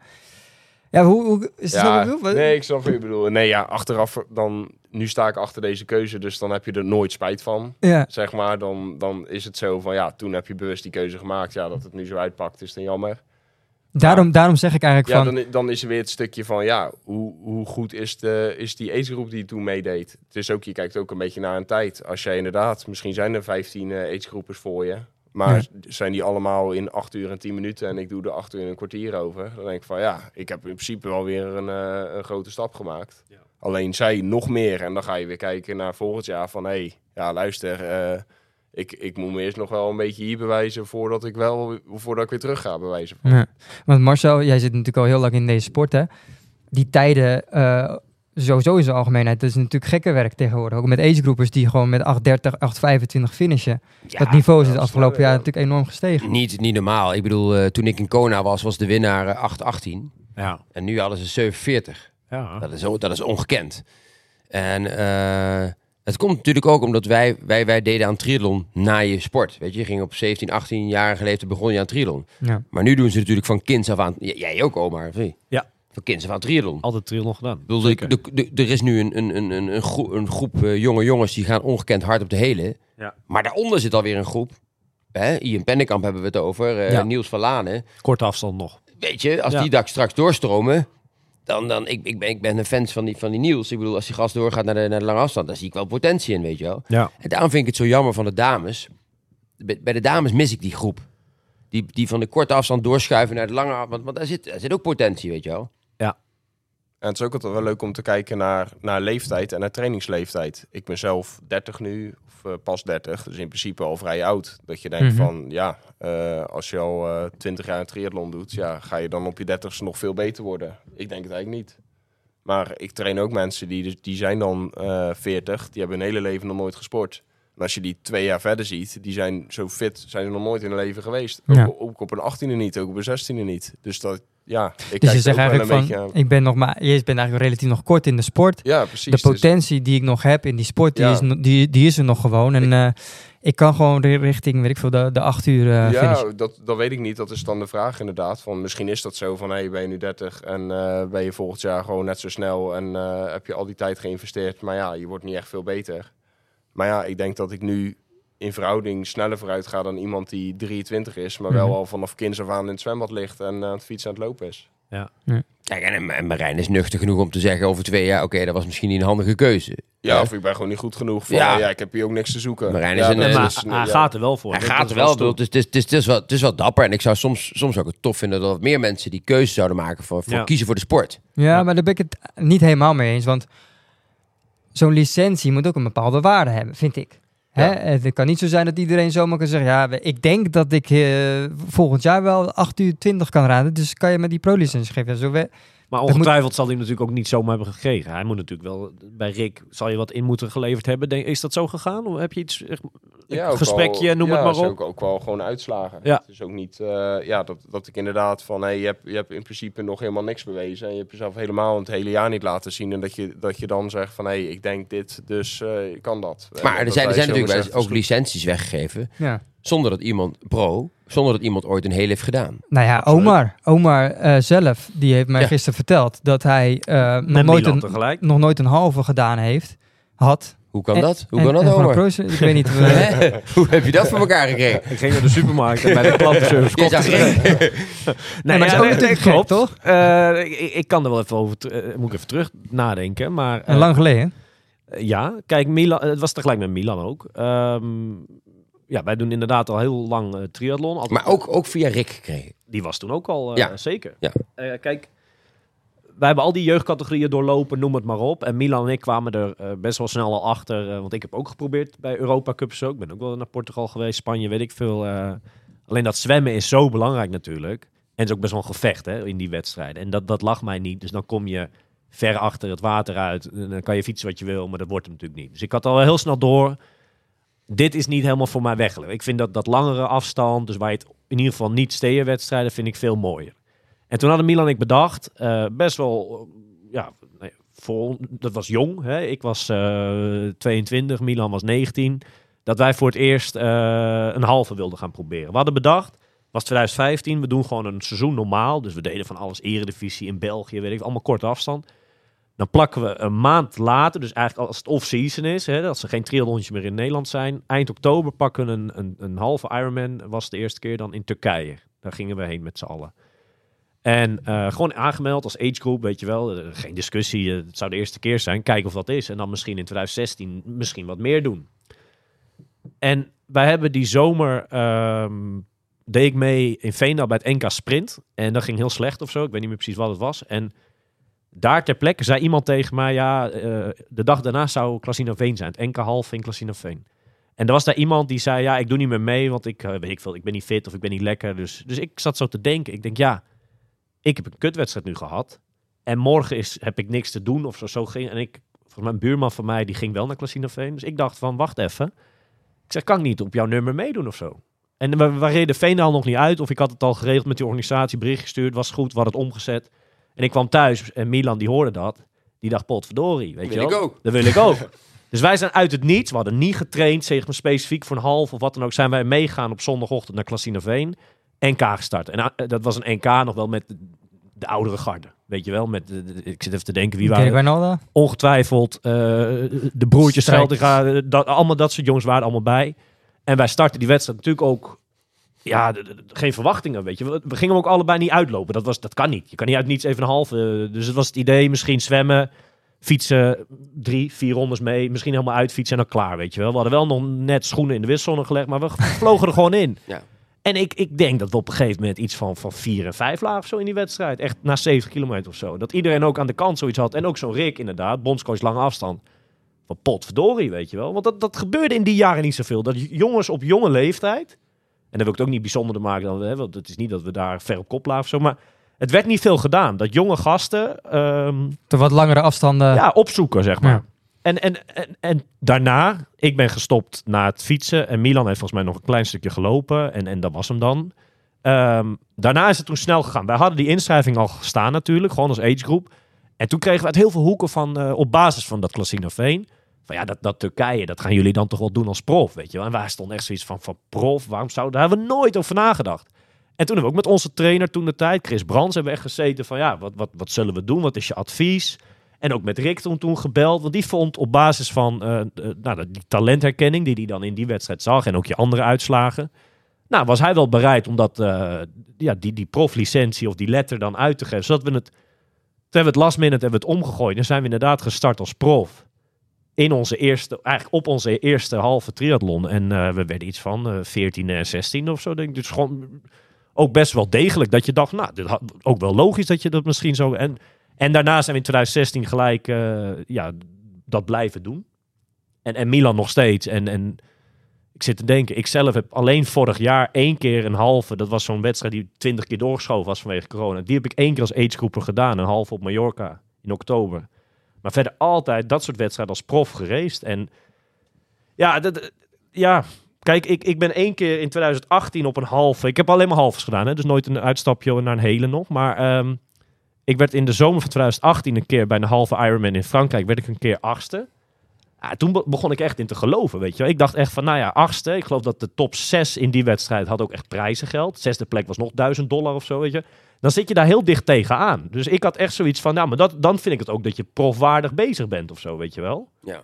ja, hoe, hoe is het ja zo? Wat- nee, ik snap wat je bedoelt. Nee, ja, achteraf dan... Nu sta ik achter deze keuze, dus dan heb je er nooit spijt van. Ja, Zeg maar, dan, dan is het zo van... Ja, toen heb je bewust die keuze gemaakt. Ja, dat het nu zo uitpakt is dan jammer. daarom, daarom zeg ik eigenlijk Ja, van, dan, dan is er weer het stukje van, ja, hoe, hoe goed is, de, is die agegroep die toen meedeed? Het is ook, je kijkt ook een beetje naar een tijd. Als jij inderdaad, misschien zijn er 15 eh agegroepers voor je, maar Ja. zijn die allemaal in 8 uur en 10 minuten en ik doe er 8 uur en een kwartier over, dan denk ik van, ja, ik heb in principe wel weer een, eh, een grote stap gemaakt. Ja. Alleen zij nog meer en dan ga je weer kijken naar volgend jaar van, hé, hey, ja, luister, eh, ik, ik moet me eerst nog wel een beetje hier bewijzen voordat ik wel, voordat ik weer terug ga bewijzen. Van. Ja. Want Marcel, jij zit natuurlijk al heel lang in deze sport, hè? Die tijden, eh, sowieso in zijn algemeenheid, dat is natuurlijk gekke werk tegenwoordig. Ook met agegroepers die gewoon met 8.30, 8.25 finishen. Ja, dat niveau is het afgelopen wel, jaar ja. natuurlijk enorm gestegen. Niet, niet normaal. Ik bedoel, eh, toen ik in Kona was, was de winnaar eh, 8-18. Ja. En nu hadden ze 740. Ja. Dat is, dat is ongekend. En eh, het komt natuurlijk ook omdat wij, wij, wij deden aan triathlon na je sport. Weet je, je ging op 17, 18 jarige leeftijd begon je aan triathlon. Ja. Maar nu doen ze natuurlijk van kinds af aan... Jij ook, Omar, of niet? Ja. Van kinds af aan triathlon. Altijd triathlon gedaan. Ik bedoel, Zeker. de- de- de- er is nu een, een, een, een, een groep, een groep eh, jonge jongens die gaan ongekend hard op de hele. Ja. Maar daaronder zit alweer een groep. Hè? Ian Pennekamp hebben we het over. eh, Ja. Niels van Lanen. Korte afstand nog. Weet je, als Ja. die dak straks doorstromen, dan, dan ik, ik, ben, ik ben een fan van die, van die Niels. Ik bedoel, als die gast doorgaat naar de, naar de lange afstand, dan zie ik wel potentie in, weet je wel. Ja. En daarom vind ik het zo jammer van de dames. Bij, bij de dames mis ik die groep. Die, die van de korte afstand doorschuiven naar de lange afstand. Want, want daar, zit, daar zit ook potentie, weet je wel. En het is ook altijd wel leuk om te kijken naar, naar leeftijd en naar trainingsleeftijd. Ik ben zelf 30 nu, pas 30, dus in principe al vrij oud. Dat je denkt Mhm. van, ja, eh, als je al eh 20 jaar een triathlon doet, ja, ga je dan op je 30ste nog veel beter worden? Ik denk het eigenlijk niet. Maar ik train ook mensen die, dus- die zijn dan eh 40, die hebben hun hele leven nog nooit gesport. En als je die twee jaar verder ziet, die zijn zo fit, zijn ze nog nooit in hun leven geweest. Ook, ook op een 18e niet, ook op een 16e niet. Dus dat, ja, ik Dus je zegt eigenlijk van, aan. ik ben nog maar, je bent eigenlijk relatief nog kort in de sport. Ja, precies. de Dus- potentie die ik nog heb in die sport, die, Ja. is, die, die is er nog gewoon. En eh, ik kan gewoon ri- richting, weet ik veel, de, de acht uur eh ja, dat, dat weet ik niet. Dat is dan de vraag inderdaad. Van, misschien is dat zo van, hey, ben je nu 30 en eh, ben je volgend jaar gewoon net zo snel en heb je al die tijd geïnvesteerd. Maar ja, je wordt niet echt veel beter. Maar ja, ik denk dat ik nu in verhouding sneller vooruit ga dan iemand die 23 is, maar wel Mhm. al vanaf kinds af aan in het zwembad ligt en aan het fietsen aan het lopen is. Kijk, en, en Marijn is nuchter genoeg om te zeggen over twee jaar... oké, dat was misschien niet een handige keuze. Ja, of ik ben gewoon niet goed genoeg voor. Ja. Ja, ik heb hier ook niks te zoeken. Marijn ja, is een, eh, maar is hij ja. gaat er wel voor. Hij gaat er wel, bedoel, het, is, het, is, het, is wel, het is wel dapper. En ik zou soms, soms ik het tof vinden dat meer mensen die keuze zouden maken voor, voor Ja. kiezen voor de sport. Ja, Ja. maar daar ben ik het niet helemaal mee eens. Want zo'n licentie moet ook een bepaalde waarde hebben, vind ik. Hè? Het kan niet zo zijn dat iedereen zomaar kan zeggen... ja, ik denk dat ik eh, volgend jaar wel 8 uur 20 kan raden. Dus kan je me die pro-licentie geven. Zo we- Maar moet- ongetwijfeld zal hij hem natuurlijk ook niet zomaar hebben gekregen. Hij moet natuurlijk wel, bij Rick zal je wat in moeten geleverd hebben. Denk, is dat zo gegaan? Of heb je iets, echt, Ja, een ook gesprekje, wel- noem ja, het maar is op? Ook, ook wel gewoon uitslagen. Ja. Het is ook niet eh, ja, dat, dat ik inderdaad van hey, je, hebt, je hebt in principe nog helemaal niks bewezen. En je hebt jezelf helemaal het hele jaar niet laten zien. En dat je, dat je dan zegt van hey, ik denk dit, dus eh, ik kan dat. En Maar er dat zijn, er zijn natuurlijk ook licenties weggegeven... ja. Zonder dat iemand pro, zonder dat iemand ooit een heel heeft gedaan. Nou ja, Absoluut. Omar, Omar eh, zelf, die heeft mij Ja. gisteren verteld... dat hij eh, nog, nooit een, tegelijk? nog nooit een halve gedaan heeft. Had. Hoe kan En- dat? Hoe En- kan dat, en Omar? Ik weet niet... eh, Hè? Hoe heb je dat voor elkaar gekregen? Ik ging naar de supermarkt en bij de klantenservice Je kocht Rick. Nee, maar is ook nee, nee, gek, toch? Eh, ik, ik kan er wel even over, moet ik even terug nadenken. Maar En lang geleden. ja, kijk, Milan, het was tegelijk met Milan ook. Ehm, ja, wij doen inderdaad al heel lang eh, triathlon. Altijd- Maar ook, ook via Rick gekregen. Die was toen ook al, eh, Ja. zeker. Ja. Eh, kijk, wij hebben al die jeugdcategorieën doorlopen, noem het maar op. En Milan en ik kwamen er best wel snel al achter. eh, want ik heb ook geprobeerd bij Europa Cups ook. Ik ben ook wel naar Portugal geweest, Spanje, weet ik veel. eh. alleen dat zwemmen is zo belangrijk natuurlijk. En het is ook best wel een gevecht hè, in die wedstrijden. En dat, dat lag mij niet. Dus dan kom je ver achter het water uit. En dan kan je fietsen wat je wil, maar dat wordt hem natuurlijk niet. Dus ik had al wel heel snel door. Dit is niet helemaal voor mij weggelegd. Ik vind dat, dat langere afstand, dus waar je het in ieder geval niet steeënwedstrijden, vind ik veel mooier. En toen hadden Milan ik bedacht, eh, best wel, eh, ja, voor, dat was jong. Hè? Ik was eh 22, Milan was 19. Dat wij voor het eerst eh, een halve wilden gaan proberen. We hadden bedacht, was 2015, we doen gewoon een seizoen normaal. Dus we deden van alles, eredivisie in België, weet ik, allemaal korte afstand. Dan plakken we een maand later, dus eigenlijk als het off-season is, hè, dat ze geen triathlonje meer in Nederland zijn. Eind oktober pakken we een, een, een halve Ironman, was de eerste keer dan in Turkije. Daar gingen we heen met z'n allen. En eh, gewoon aangemeld als agegroep, weet je wel. Eh, geen discussie, eh, het zou de eerste keer zijn. Kijken of dat is. En dan misschien in 2016 misschien wat meer doen. En wij hebben die zomer, ehm, deed ik mee in Veendal bij het NK Sprint. En dat ging heel slecht of zo. Ik weet niet meer precies wat het was. En daar ter plekke zei iemand tegen mij, ja, eh, de dag daarna zou Veen zijn. Het half in Veen. En er was daar iemand die zei, ja, ik doe niet meer mee, want ik, eh, weet ik veel, ik ben niet fit of ik ben niet lekker. Dus, dus ik zat zo te denken. Ik denk, ja, ik heb een kutwedstrijd nu gehad. En morgen is, heb ik niks te doen of zo. zo ging, en ik, volgens mij een buurman van mij, die ging wel naar Veen. Dus ik dacht van, wacht even. Ik zeg, kan ik niet op jouw nummer meedoen of zo? En we, we reden Veendaal nog niet uit. Of ik had het al geregeld met die organisatie, bericht gestuurd, was goed, hadden het omgezet. En ik kwam thuis en Milan die hoorde dat. Die dacht, potverdorie, weet Wil je ik wel. ook. Dat wil ik ook. dus wij zijn uit het niets, we hadden niet getraind, zeg maar specifiek voor een half of wat dan ook, zijn wij meegaan op zondagochtend naar Klassinaveen. NK gestart. En eh, dat was een NK nog wel met de, de oudere garde. Weet je wel, met de, de- ik zit even te denken, wie waren ongetwijfeld eh, de broertjes eh, dat, allemaal dat soort jongens waren allemaal bij. En wij starten die wedstrijd natuurlijk ook, ja, geen verwachtingen, weet je. We, gingen hem ook allebei niet uitlopen. Dat, was, dat kan niet. Je kan niet uit niets even een halve. eh, dus het was het idee, misschien zwemmen, fietsen, drie, vier rondes mee, misschien helemaal uitfietsen en dan klaar, weet je wel. We hadden wel nog net schoenen in de wisselzone gelegd, maar we vlogen er gewoon in. Ja. En ik, ik denk dat we op een gegeven moment iets van, van vier en vijf lagen of zo in die wedstrijd. Echt na 70 kilometer of zo. Dat iedereen ook aan de kant zoiets had. En ook zo'n Rick inderdaad, bondscoach lange afstand. Van potverdorie, weet je wel. Want dat, dat gebeurde in die jaren niet zoveel. Dat jongens op jonge leeftijd... En dat wil ik het ook niet bijzonderder maken dan... Want het is niet dat we daar ver op kop lagen of zo. Maar het werd niet veel gedaan. Dat jonge gasten De wat langere afstanden. ja, opzoeken, zeg maar. Ja. En, en, en, en daarna, ik ben gestopt na het fietsen. En Milan heeft volgens mij nog een klein stukje gelopen. En, en dat was hem dan. Ehm, daarna is het toen snel gegaan. Wij hadden die inschrijving al gestaan natuurlijk, gewoon als agegroep. En toen kregen we uit heel veel hoeken van, eh, op basis van dat Klasina Veen. Ja, dat, dat Turkije, dat gaan jullie dan toch wel doen als prof, weet je wel. En wij stonden echt zoiets van, van prof, waarom zouden, daar hebben we nooit over nagedacht. En toen hebben we ook met onze trainer toen de tijd, Chris Brands, hebben we echt gezeten van ja, wat, wat, wat zullen we doen? Wat is je advies? En ook met Rick toen, toen gebeld, want die vond op basis van eh, eh, nou, die talentherkenning die hij dan in die wedstrijd zag en ook je andere uitslagen. Nou, was hij wel bereid om dat, eh, ja, die, die proflicentie of die letter dan uit te geven, zodat we het hebben we het last minute hebben het omgegooid. Dan zijn we inderdaad gestart als prof. In onze eerste, eigenlijk op onze eerste halve triathlon. En eh, we werden iets van eh 14 en 16 of zo. Denk ik. Dus gewoon ook best wel degelijk. Dat je dacht, nou, dit had, ook wel logisch dat je dat misschien zo... En, en daarna zijn we in 2016 gelijk eh, ja, dat blijven doen. En, en Milan nog steeds. En, en ik zit te denken, ik zelf heb alleen vorig jaar één keer een halve. Dat was zo'n wedstrijd die 20 keer doorgeschoven was vanwege corona. Die heb ik één keer als agegroeper gedaan. Een halve op Mallorca in oktober. Maar verder altijd dat soort wedstrijden als prof gereest. En ja, dat, ja kijk, ik, ik ben één keer in 2018 op een halve. Ik heb alleen maar halves gedaan, hè, dus nooit een uitstapje naar een hele nog. Maar ehm, ik werd in de zomer van 2018 een keer bij een halve Ironman in Frankrijk. Werd ik een keer achtste. Ja, toen be- begon ik echt in te geloven, weet je wel. Ik dacht echt van, nou ja, achtste. Ik geloof dat de top 6 in die wedstrijd had ook echt prijzengeld. Zesde plek was nog 1000 dollar of zo, weet je. Dan zit je daar heel dicht tegenaan. Dus ik had echt zoiets van, nou, maar dat, dan vind ik het ook dat je profwaardig bezig bent of zo, weet je wel. Ja.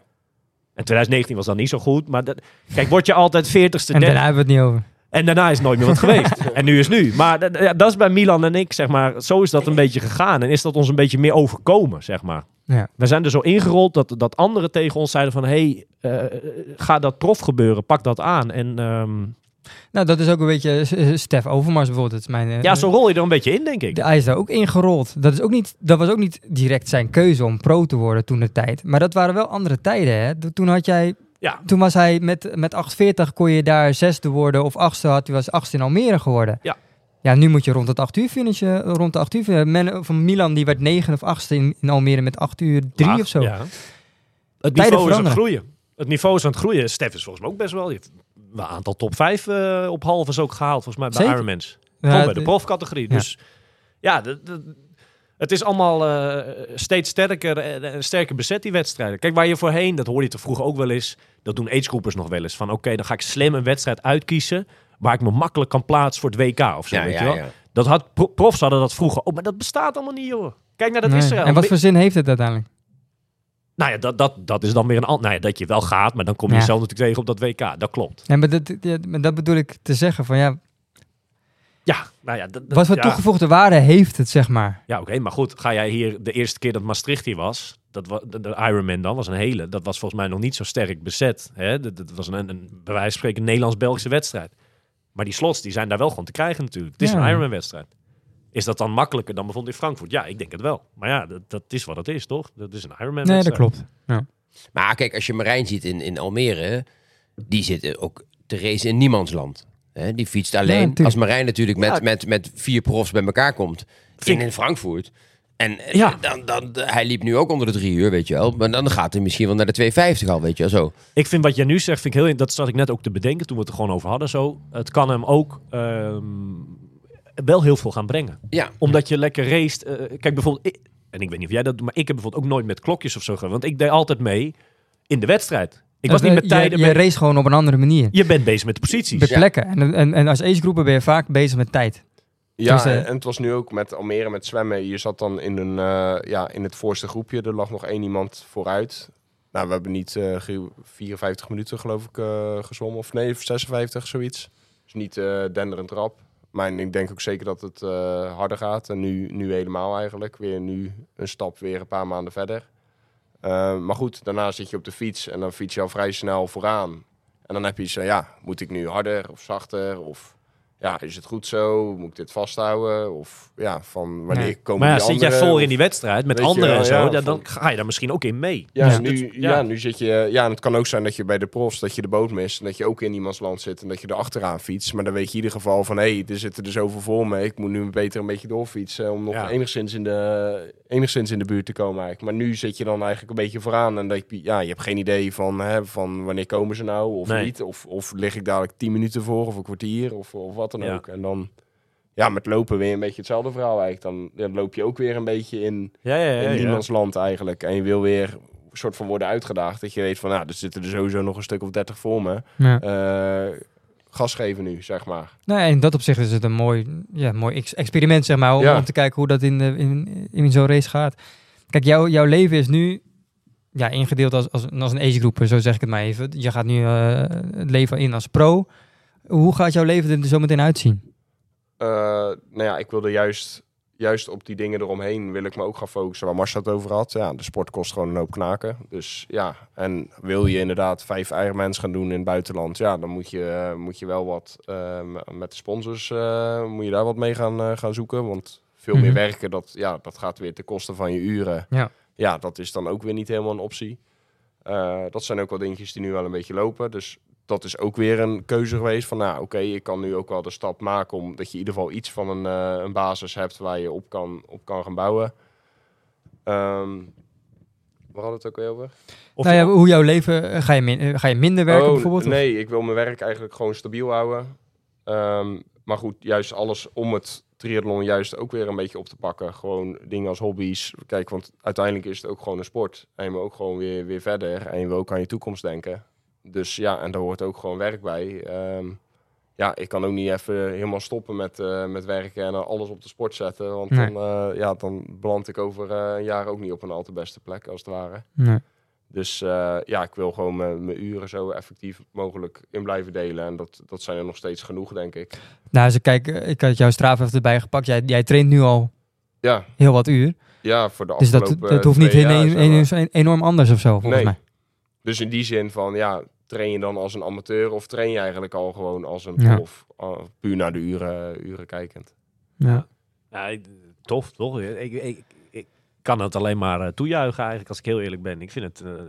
En 2019 was dan niet zo goed, maar dat, kijk, word je altijd 40ste, En 30ste. daarna hebben we het niet over. En daarna is het nooit meer wat geweest. En nu is nu. Maar dat, ja, dat is bij Milan en ik, zeg maar. Zo is dat een beetje gegaan. En is dat ons een beetje meer overkomen, zeg maar. Ja. We zijn er zo ingerold dat, dat anderen tegen ons zeiden van... hé, hey, eh, ga dat prof gebeuren, pak dat aan. En ehm, Nou, dat is ook een beetje eh, Stef Overmars bijvoorbeeld. Dat is mijn, eh, ja, zo rol je er een beetje in, denk ik. de, hij is daar ook ingerold. Dat, is ook niet, dat was ook niet direct zijn keuze om pro te worden toen de tijd. Maar dat waren wel andere tijden. Hè? Toen had jij, Ja, toen was hij met, met 840 kon je daar zesde worden of achtste had hij was achtste in Almere geworden. Ja. Ja, nu moet je rond het 8 uur finishen. Rond de 8 uur. Men, van Milan die werd 9 of achtste in, in Almere met 8 uur 3 laag, of zo. Ja. Het Tijden niveau is aan het groeien. Het niveau is aan het groeien. Stef is volgens mij ook best wel... Die heeft een aantal top 5 op halves ook gehaald, volgens mij, bij. Ironmans. Ja, Gewoon bij de profcategorie. Ja. Dus ja, de- de- het is allemaal eh, steeds sterker en, en sterker bezet, die wedstrijden. Kijk, waar je voorheen, dat hoorde je te vroeger ook wel eens, dat doen agegroepers nog wel eens. Van oké, dan ga ik slim een wedstrijd uitkiezen waar ik me makkelijk kan plaatsen voor het WK of zo, Ja, weet ja, je wel. ja. Dat had, pro- profs hadden dat vroeger. Oh, maar dat bestaat allemaal niet, joh. Kijk naar dat Nee. Israël. En wat voor zin heeft het uiteindelijk? Nou ja, dat, dat, dat is dan weer een ander... Nou ja, dat je wel gaat, maar dan kom je Ja. zelf natuurlijk tegen op dat WK. Dat klopt. En maar dat, ja, maar dat bedoel ik te zeggen van ja, Ja, nou ja. wat voor ja. toegevoegde waarde heeft het zeg maar? Ja, oké, maar goed. Ga jij hier de eerste keer dat Maastricht hier was, dat was de, de Ironman dan was een hele, dat was volgens mij nog niet zo sterk bezet. Hè? Dat, dat was een, een bij wijze van spreken een Nederlands-Belgische wedstrijd. Maar die slots, die zijn daar wel gewoon te krijgen natuurlijk. Het is Ja. een Ironman-wedstrijd. Is dat dan makkelijker dan bijvoorbeeld in Frankfurt? Ja, ik denk het wel. Maar ja, dat, dat is wat het is, toch? Dat is een Nee, Ironman-wedstrijd. dat klopt. Maar kijk, als je Marijn ziet in, in Almere, die zit ook te racen in niemandsland. Hè, die fietst alleen. als Marijn natuurlijk met, Ja. met, met vier profs bij elkaar komt in, in Frankfurt. En eh, Ja. dan, dan, hij liep nu ook onder de drie uur, weet je wel. Maar dan gaat hij misschien wel naar de 250 al, weet je wel. Zo. Ik vind wat jij nu zegt, vind ik heel... Dat zat ik net ook te bedenken toen we het er gewoon over hadden. Zo. Het kan hem ook ehm, wel heel veel gaan brengen. Ja. Omdat je lekker raced. eh, kijk, bijvoorbeeld, ik- en ik weet niet of jij dat doet, maar ik heb bijvoorbeeld ook nooit met klokjes of zo gedaan. Want ik deed altijd mee in de wedstrijd. Ik was niet eh, met tijden. Je, race gewoon op een andere manier. je bent bezig met de posities. Bij plekken. En, en, en als agegroepen ben je vaak bezig met tijd. Ja, Dus, eh, en, het was nu ook met Almere met zwemmen. Je zat dan in, een, eh, ja, in het voorste groepje. Er lag nog één iemand vooruit. Nou, we hebben niet eh, ge- 54 minuten geloof ik eh gezwommen. Of nee, 56, zoiets. Dus niet eh denderend rap. Maar ik denk ook zeker dat het eh, harder gaat. En nu, nu helemaal eigenlijk. Weer nu een stap weer een paar maanden verder. Eh, maar goed, daarna zit je op de fiets. En dan fiets je al vrij snel vooraan. En dan heb je zo, ja, moet ik nu harder of zachter? Of ja, is het goed zo? Moet ik dit vasthouden? Of ja, van wanneer Nee. komen Maar ja, die zit jij anderen? voor in die wedstrijd met anderen en zo, ja, dan ga je daar misschien ook in mee. Ja, Dus nu, het- ja. nu zit je... Ja, en het kan ook zijn dat je bij de profs, dat je de boot mist. En dat je ook in iemands land zit en dat je er achteraan fietst. Maar dan weet je in ieder geval van... Hé, hey, er zitten er zoveel voor me. Ik moet nu beter een beetje doorfietsen om nog Ja. enigszins, in de, enigszins in de buurt te komen eigenlijk. Maar nu zit je dan eigenlijk een beetje vooraan. En dat je, ja, je hebt geen idee van, hè, van wanneer komen ze nou of Nee. niet. Of, of lig ik dadelijk tien minuten voor of een kwartier of, of wat dan Ja. ook. En dan... Ja, met lopen weer een beetje hetzelfde verhaal eigenlijk. Dan, dan loop je ook weer een beetje in, Ja, ja, ja. in niemands land eigenlijk. En je wil weer een soort van worden uitgedaagd. Dat je weet van, nou, er zitten er sowieso nog een stuk of dertig voor me. Ja. Eh, gas geven nu, zeg maar. Nou, in dat opzicht is het een mooi, ja, mooi ex- experiment, zeg maar, om, Ja. om te kijken hoe dat in, de, in, in zo'n race gaat. Kijk, jouw jouw leven is nu ja, ingedeeld als, als, als een agegroep, zo zeg ik het maar even. Je gaat nu eh, het leven in als pro. Hoe gaat jouw leven er zo meteen uitzien? Eh, nou ja, ik wilde juist juist op die dingen eromheen wil ik me ook gaan focussen. Waar Marcel het over had. Ja, de sport kost gewoon een hoop knaken. Dus ja, en wil je inderdaad vijf Ironmans gaan doen in het buitenland. Ja, dan moet je, moet je wel wat eh, m- met de sponsors. eh, moet je daar wat mee gaan, eh, gaan zoeken. Want veel Mhm. meer werken, dat, ja, dat gaat weer ten koste van je uren. Ja. ja, dat is dan ook weer niet helemaal een optie. Dat zijn ook wel dingetjes die nu wel een beetje lopen. Dus dat is ook weer een keuze geweest van, nou oké, ik kan nu ook wel de stap maken omdat je in ieder geval iets van een, eh, een basis hebt waar je op kan, op kan gaan bouwen. Ehm waar hadden we het ook weer over? Of nou ja, hoe jouw leven, eh, ga je, min- eh, ga je minder werken Oh, bijvoorbeeld? of- Nee, ik wil mijn werk eigenlijk gewoon stabiel houden. Ehm, maar goed, juist alles om het triathlon juist ook weer een beetje op te pakken. Gewoon dingen als hobby's. Kijk, want uiteindelijk is het ook gewoon een sport. En je moet ook gewoon weer, weer verder. En je wil ook aan je toekomst denken. Dus ja, en daar hoort ook gewoon werk bij. Ehm, ja, ik kan ook niet even helemaal stoppen met, eh, met werken en dan alles op de sport zetten. Want Nee. dan, eh, ja, dan beland ik over eh, een jaar ook niet op een al te beste plek, als het ware. Nee. Dus eh, ja, ik wil gewoon mijn uren zo effectief mogelijk in blijven delen. En dat, dat zijn er nog steeds genoeg, denk ik. Nou, als ik kijk, eh, ik had jouw straf even erbij gepakt. Jij, jij traint nu al Ja, heel wat uur. ja voor de Dus dat, afgelopen dat hoeft niet in enorm anders of zo, volgens Nee. mij. Dus in die zin van, ja, train je dan als een amateur of train je eigenlijk al gewoon als een Ja. prof? Uh, puur naar de uren, uren kijkend. Ja. Ja, tof, toch? Ik, ik, ik kan het alleen maar eh, toejuichen eigenlijk, als ik heel eerlijk ben. Ik vind het... eh,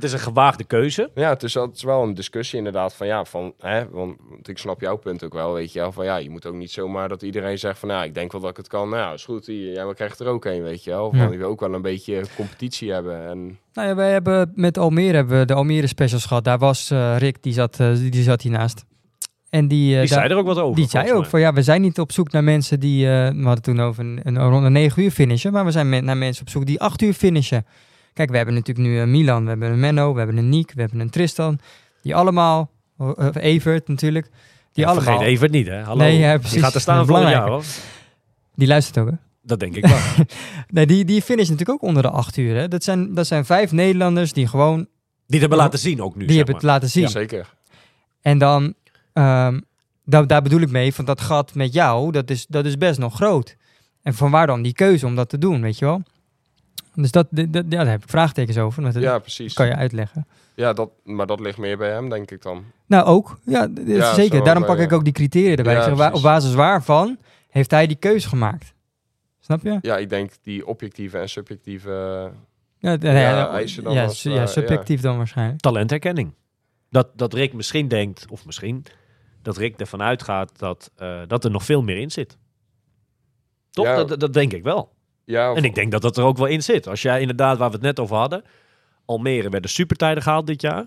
het is een gewaagde keuze. Ja, het is, wel- het is wel een discussie inderdaad van ja, van, hè, want, want ik snap jouw punt ook wel, weet je wel. Van ja, je moet ook niet zomaar dat iedereen zegt van ja, ik denk wel dat ik het kan. Nou, ja, is goed, hier, jij krijgt er ook een, weet je wel. Van, Ja. Je wil ook wel een beetje competitie hebben. En Nou ja, wij hebben met Almere hebben we de Almere specials gehad. Daar was eh, Rick, die zat, eh, die zat hiernaast. En die, eh, Die daar- zei er ook wat over. die zei ook van ja, we zijn niet op zoek naar mensen die, eh, we hadden toen over een, een, rond de 9 uur finishen, maar we zijn met, naar mensen op zoek die 8 uur finishen. Kijk, we hebben natuurlijk nu een Milan, we hebben een Menno, we hebben een Niek, we hebben een Tristan. Die allemaal, eh, Evert natuurlijk, die. Ja, allemaal, Vergeet even het niet, hè? Hallo. Nee, ja, Die precies. gaat er staan voor jaar, hoor. die luistert ook hè. Dat denk ik wel. Nee, die, die finishen natuurlijk ook onder de 8 uur hè. Dat zijn, dat zijn vijf Nederlanders die gewoon, Die hebben laten zien ook nu, die zeg hebben maar. het laten zien. zeker. En dan, ehm, daar, daar bedoel ik mee, van dat gat met jou, dat is, dat is best nog groot. En van waar dan die keuze om dat te doen, weet je wel? Dus dat, dat, ja, daar heb ik vraagtekens over. maar Dat Ja, precies. kan je uitleggen. Ja, dat, maar dat ligt meer bij hem, denk ik dan. Nou, ook. Ja, zeker. Daarom pak eh, ik ook die criteria erbij. ja, Ik zeg, waar- op basis waarvan heeft hij die keuze gemaakt? Snap je? Ja, ik denk die objectieve en subjectieve... Ja, Ja, ja, eisen dan ja, als, su- ja, eh, subjectief dan waarschijnlijk. Talenterkenning. Dat, dat Rick misschien denkt, of misschien, dat Rick ervan uitgaat dat, eh, dat er nog veel meer in zit. Toch? Ja. Dat, dat denk ik wel. Ja, of- En ik denk dat dat er ook wel in zit. Als jij inderdaad, waar we het net over hadden, Almere werden supertijden gehaald dit jaar.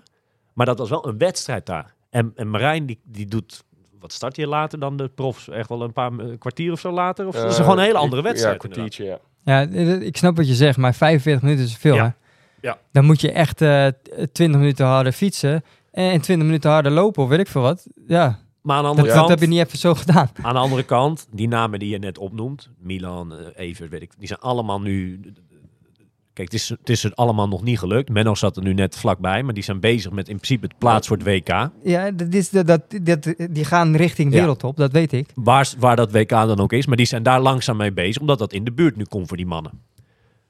Maar dat was wel een wedstrijd daar. En, en Marijn, die, die doet, wat start je later dan de profs? Echt wel een paar eh, kwartier of zo later? Of eh, dat is gewoon een hele ik- andere wedstrijd. Ja, kwartiertje, ja. Ja, ik snap wat je zegt, maar 45 minuten is veel, Ja. hè? Ja. Dan moet je echt eh 20 minuten harder fietsen en 20 minuten harder lopen of weet ik veel wat. Ja, Maar aan de dat, andere dat kant, heb je niet even zo gedaan. aan de andere kant, die namen die je net opnoemt, Milan, eh, Evert, weet ik, die zijn allemaal nu. Kijk, het is, het is allemaal nog niet gelukt. Menno zat er nu net vlakbij, maar die zijn bezig met in principe het plaats voor het WK. Ja, dat is, dat, dat, dat, die gaan richting Ja. wereldtop, dat weet ik. Waar, waar dat WK dan ook is. Maar die zijn daar langzaam mee bezig, omdat dat in de buurt nu komt voor die mannen.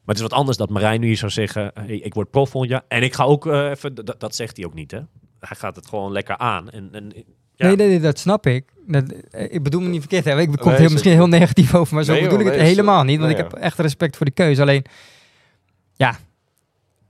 Maar het is wat anders dat Marijn nu hier zou zeggen: hey, ik word prof volgend jaar. En ik ga ook eh, even. Dat, dat zegt hij ook niet, hè? Hij gaat het gewoon lekker aan. En, en, ja. Nee, nee, nee, dat snap ik. Dat, eh, ik bedoel me niet verkeerd. Hè. Ik kom Nee, heel, misschien heel negatief over, maar zo Nee, bedoel joh, ik het helemaal niet. Want nee, ik heb echt respect voor de keuze. Alleen, ja,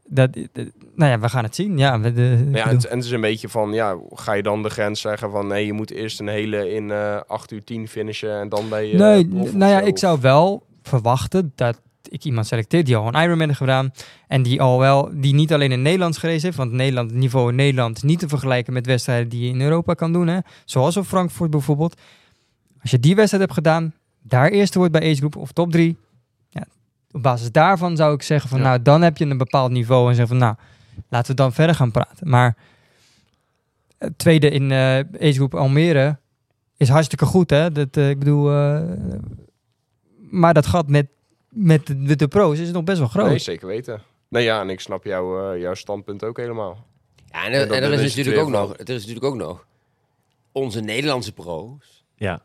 dat, dat- nou ja, we gaan het zien. Ja, we, de, Ja, en, het- en het is een beetje van, ja, ga je dan de grens zeggen van... nee, je moet eerst een hele in eh 8 uur 10 finishen en dan ben je nee, of nou ja, ik zou wel verwachten dat ik iemand selecteer die al een Ironman heeft gedaan. En die al wel, die niet alleen in Nederlands gereden heeft. Want Nederland, het niveau in Nederland is niet te vergelijken met wedstrijden die je in Europa kan doen. Hè. Zoals op Frankfurt bijvoorbeeld. Als je die wedstrijd hebt gedaan, daar eerste wordt bij Age Group of top 3. Ja, op basis daarvan zou ik zeggen van Ja. nou, dan heb je een bepaald niveau. En zeggen van nou, laten we dan verder gaan praten. Maar het tweede in eh Age Group Almere is hartstikke goed. Hè? Dat, eh, ik bedoel, eh, maar dat gat met, met, de, met de pro's is nog best wel groot. Nee, zeker weten. Nee, ja, en ik snap jouw, eh, jouw standpunt ook helemaal. Ja, en, er- en er, is is het natuurlijk ook van- nog, er is natuurlijk ook nog onze Nederlandse pro's. Ja.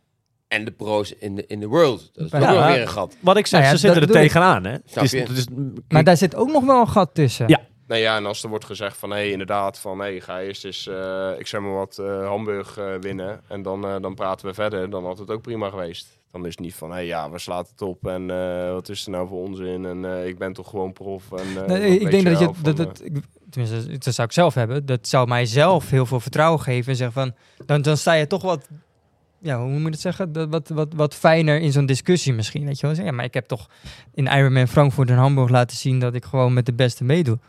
en de pro's in de, in de world. Dat is Ja. wel weer een gat. Wat ik zeg, Nou ja, ze zitten er tegenaan. Hè? Het is, je? het is, Maar daar zit ook nog wel een gat tussen. Ja. Nee, ja, en als er wordt gezegd van, hé, inderdaad, van, hé, ga eerst eens, eh, ik zeg maar wat, eh, Hamburg eh, winnen en dan, eh, dan praten we verder, dan had het ook prima geweest. Dan is het niet van, hé, ja, we slaan het op en eh, wat is er nou voor onzin en eh, ik ben toch gewoon prof. En, eh, Nee, ik denk dat je dat, dat, ik- tenminste, dat zou ik zelf hebben. Dat zou mij zelf heel veel vertrouwen geven en zeggen van, dan, dan sta je toch wat, ja, hoe moet je het zeggen, dat, wat, wat, wat fijner in zo'n discussie misschien, weet je wel. Ja, maar ik heb toch in Ironman Frankfurt en Hamburg laten zien dat ik gewoon met de beste meedoe.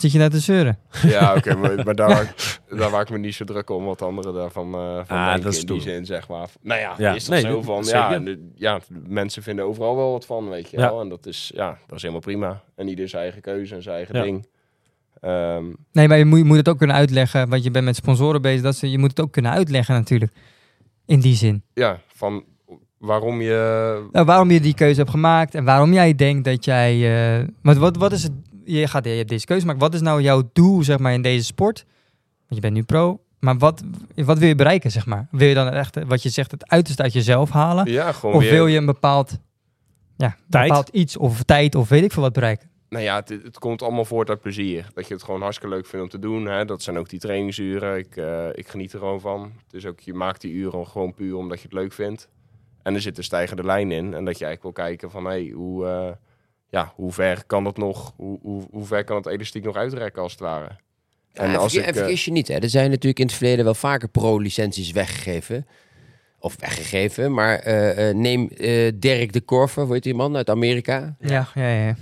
Zit je nou te zeuren? eh, Ja, oké, maar, maar daar, waar ik, daar waar ik me niet zo druk om wat anderen daarvan eh van Ah, denken dat is in die zin, zeg maar. Nou ja, Ja, is dat nee, zo van, ja, de, ja, mensen vinden overal wel wat van, weet je Ja. wel. En dat is, ja, dat is helemaal prima. En ieder zijn eigen keuze en zijn eigen Ja. ding. Ehm, Nee, maar je moet, je moet het ook kunnen uitleggen, want je bent met sponsoren bezig. Dat ze, je moet het ook kunnen uitleggen natuurlijk, in die zin. ja, van waarom je... Nou, waarom je die keuze hebt gemaakt en waarom jij denkt dat jij... eh, wat, wat, wat is het... Je, gaat, je hebt deze keuze gemaakt. Wat is nou jouw doel, zeg maar, in deze sport? Want je bent nu pro. Maar wat, wat wil je bereiken, zeg maar? Wil je dan echt, eh, wat je zegt, het uiterste uit jezelf halen? Ja, gewoon Of weer... wil je een bepaald, ja, Tijd? bepaald iets of tijd of weet ik veel wat bereiken? Nou ja, het, het komt allemaal voort uit plezier. Dat je het gewoon hartstikke leuk vindt om te doen. Hè? Dat zijn ook die trainingsuren. Ik, eh, ik geniet er gewoon van. Dus ook, je maakt die uren gewoon puur omdat je het leuk vindt. En er zit een stijgende lijn in. En dat je eigenlijk wil kijken van... Hey, hoe, eh, ja, hoe ver kan het nog? Hoe, hoe, hoe ver kan het elastiek nog uitrekken als het ware? En, als verge- ik, eh, vergis je niet, hè, er zijn natuurlijk in het verleden wel vaker pro-licenties weggegeven. Of weggegeven, maar eh, eh, neem eh, Dirk de Korver, hoe heet die man uit Amerika? Ja, ja, ja.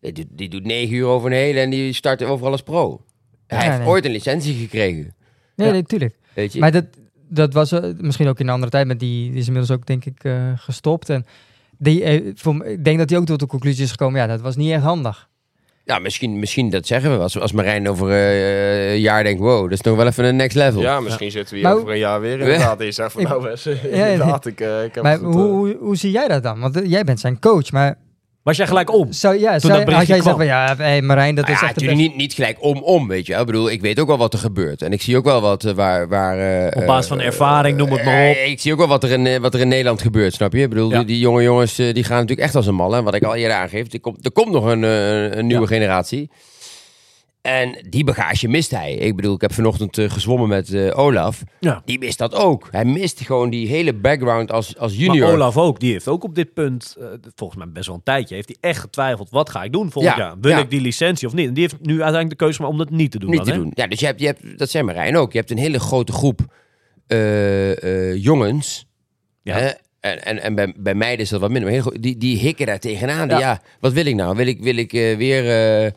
Die, doet- die doet negen uur over een hele en die start overal als pro. Hij Ja, heeft nee. ooit een licentie gekregen, Nee, Ja. nee, tuurlijk. weet je. Maar dat, dat was misschien ook in een andere tijd, maar die, die is inmiddels ook denk ik eh, gestopt. En die, eh, voor, ik denk dat hij ook tot de conclusie is gekomen, ja, dat was niet echt handig. Ja, misschien, misschien dat zeggen we als, als Marijn over eh, een jaar denkt, wow, dat is nog wel even een next level. ja, misschien zitten we hier Maar over een jaar weer inderdaad. En je zegt van Ik- nou Wes, inderdaad, ik, eh, ik heb Maar goed, hoe, hoe, hoe zie jij dat dan? Want jij bent zijn coach, maar was jij gelijk om? zou, ja, dat zou, berichtje had jij kwam. gezegd van, ja, hey Marijn, dat Nou is ja, echt natuurlijk niet, niet gelijk om-om, weet je wel. Ik bedoel, ik weet ook wel wat er gebeurt. En ik zie ook wel wat eh, waar... waar eh, Op basis van eh, ervaring, noem het maar op. ik zie ook wel wat er in, wat er in Nederland gebeurt, snap je? Ik bedoel, Ja. die, die jonge jongens die gaan natuurlijk echt als een mal. En wat ik al eerder aangeef, er komt, er komt nog een, een nieuwe Ja. generatie. En die bagage mist hij. Ik bedoel, ik heb vanochtend eh, gezwommen met eh, Olaf. Ja. Die mist dat ook. Hij mist gewoon die hele background als, als junior. Maar Olaf ook, die heeft ook op dit punt, eh, volgens mij best wel een tijdje, heeft hij echt getwijfeld, wat ga ik doen volgend Ja, jaar? Wil ja. ik die licentie of niet? En die heeft nu uiteindelijk de keuze om dat niet te doen. niet dan, te hè? doen. Ja, dus je hebt, je hebt, dat zei Marijn ook. Je hebt een hele grote groep jongens. Ja. En, en, en bij, bij meiden is dat wat minder. Maar heel, die, die hikken daar tegenaan. Ja. ja, wat wil ik nou? Wil ik, wil ik weer...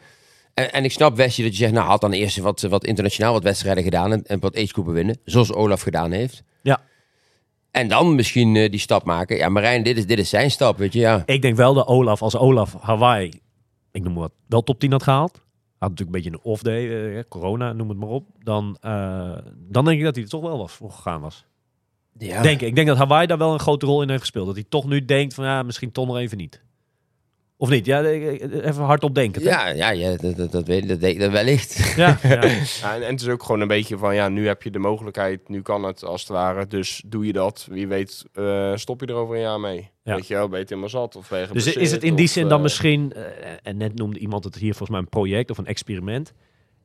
en, en ik snap Wesje dat je zegt... Nou, had dan eerst wat, wat internationaal wat wedstrijden gedaan... en, en wat agegroepen winnen. Zoals Olaf gedaan heeft. Ja. En dan misschien eh, die stap maken. Ja, Marijn, dit is, dit is zijn stap, weet je. Ja. Ik denk wel dat Olaf, als Olaf Hawaii, ik noem wat, wel top 10 had gehaald. Had natuurlijk een beetje een off-day, eh, corona, noem het maar op. Dan, eh, dan denk ik dat hij er toch wel was voor gegaan was. ja. Denk ik. Ik denk dat Hawaii daar wel een grote rol in heeft gespeeld. Dat hij toch nu denkt van ja, misschien toch nog even niet. Of niet? Ja, ik- ik- even hardop denken. hè? Ja, ja, ja dat, dat, dat weet ik. Dat, denk ik- wellicht. Ja, ja. Ja, en, en het is ook gewoon een beetje van, ja, nu heb je de mogelijkheid, nu kan het als het ware, dus doe je dat. Wie weet, eh, stop je er over een jaar mee. Ja. Weet je wel, ben je het helemaal zat of Dus is het in die of, zin dan eh, misschien, eh, en net noemde iemand het hier volgens mij een project of een experiment.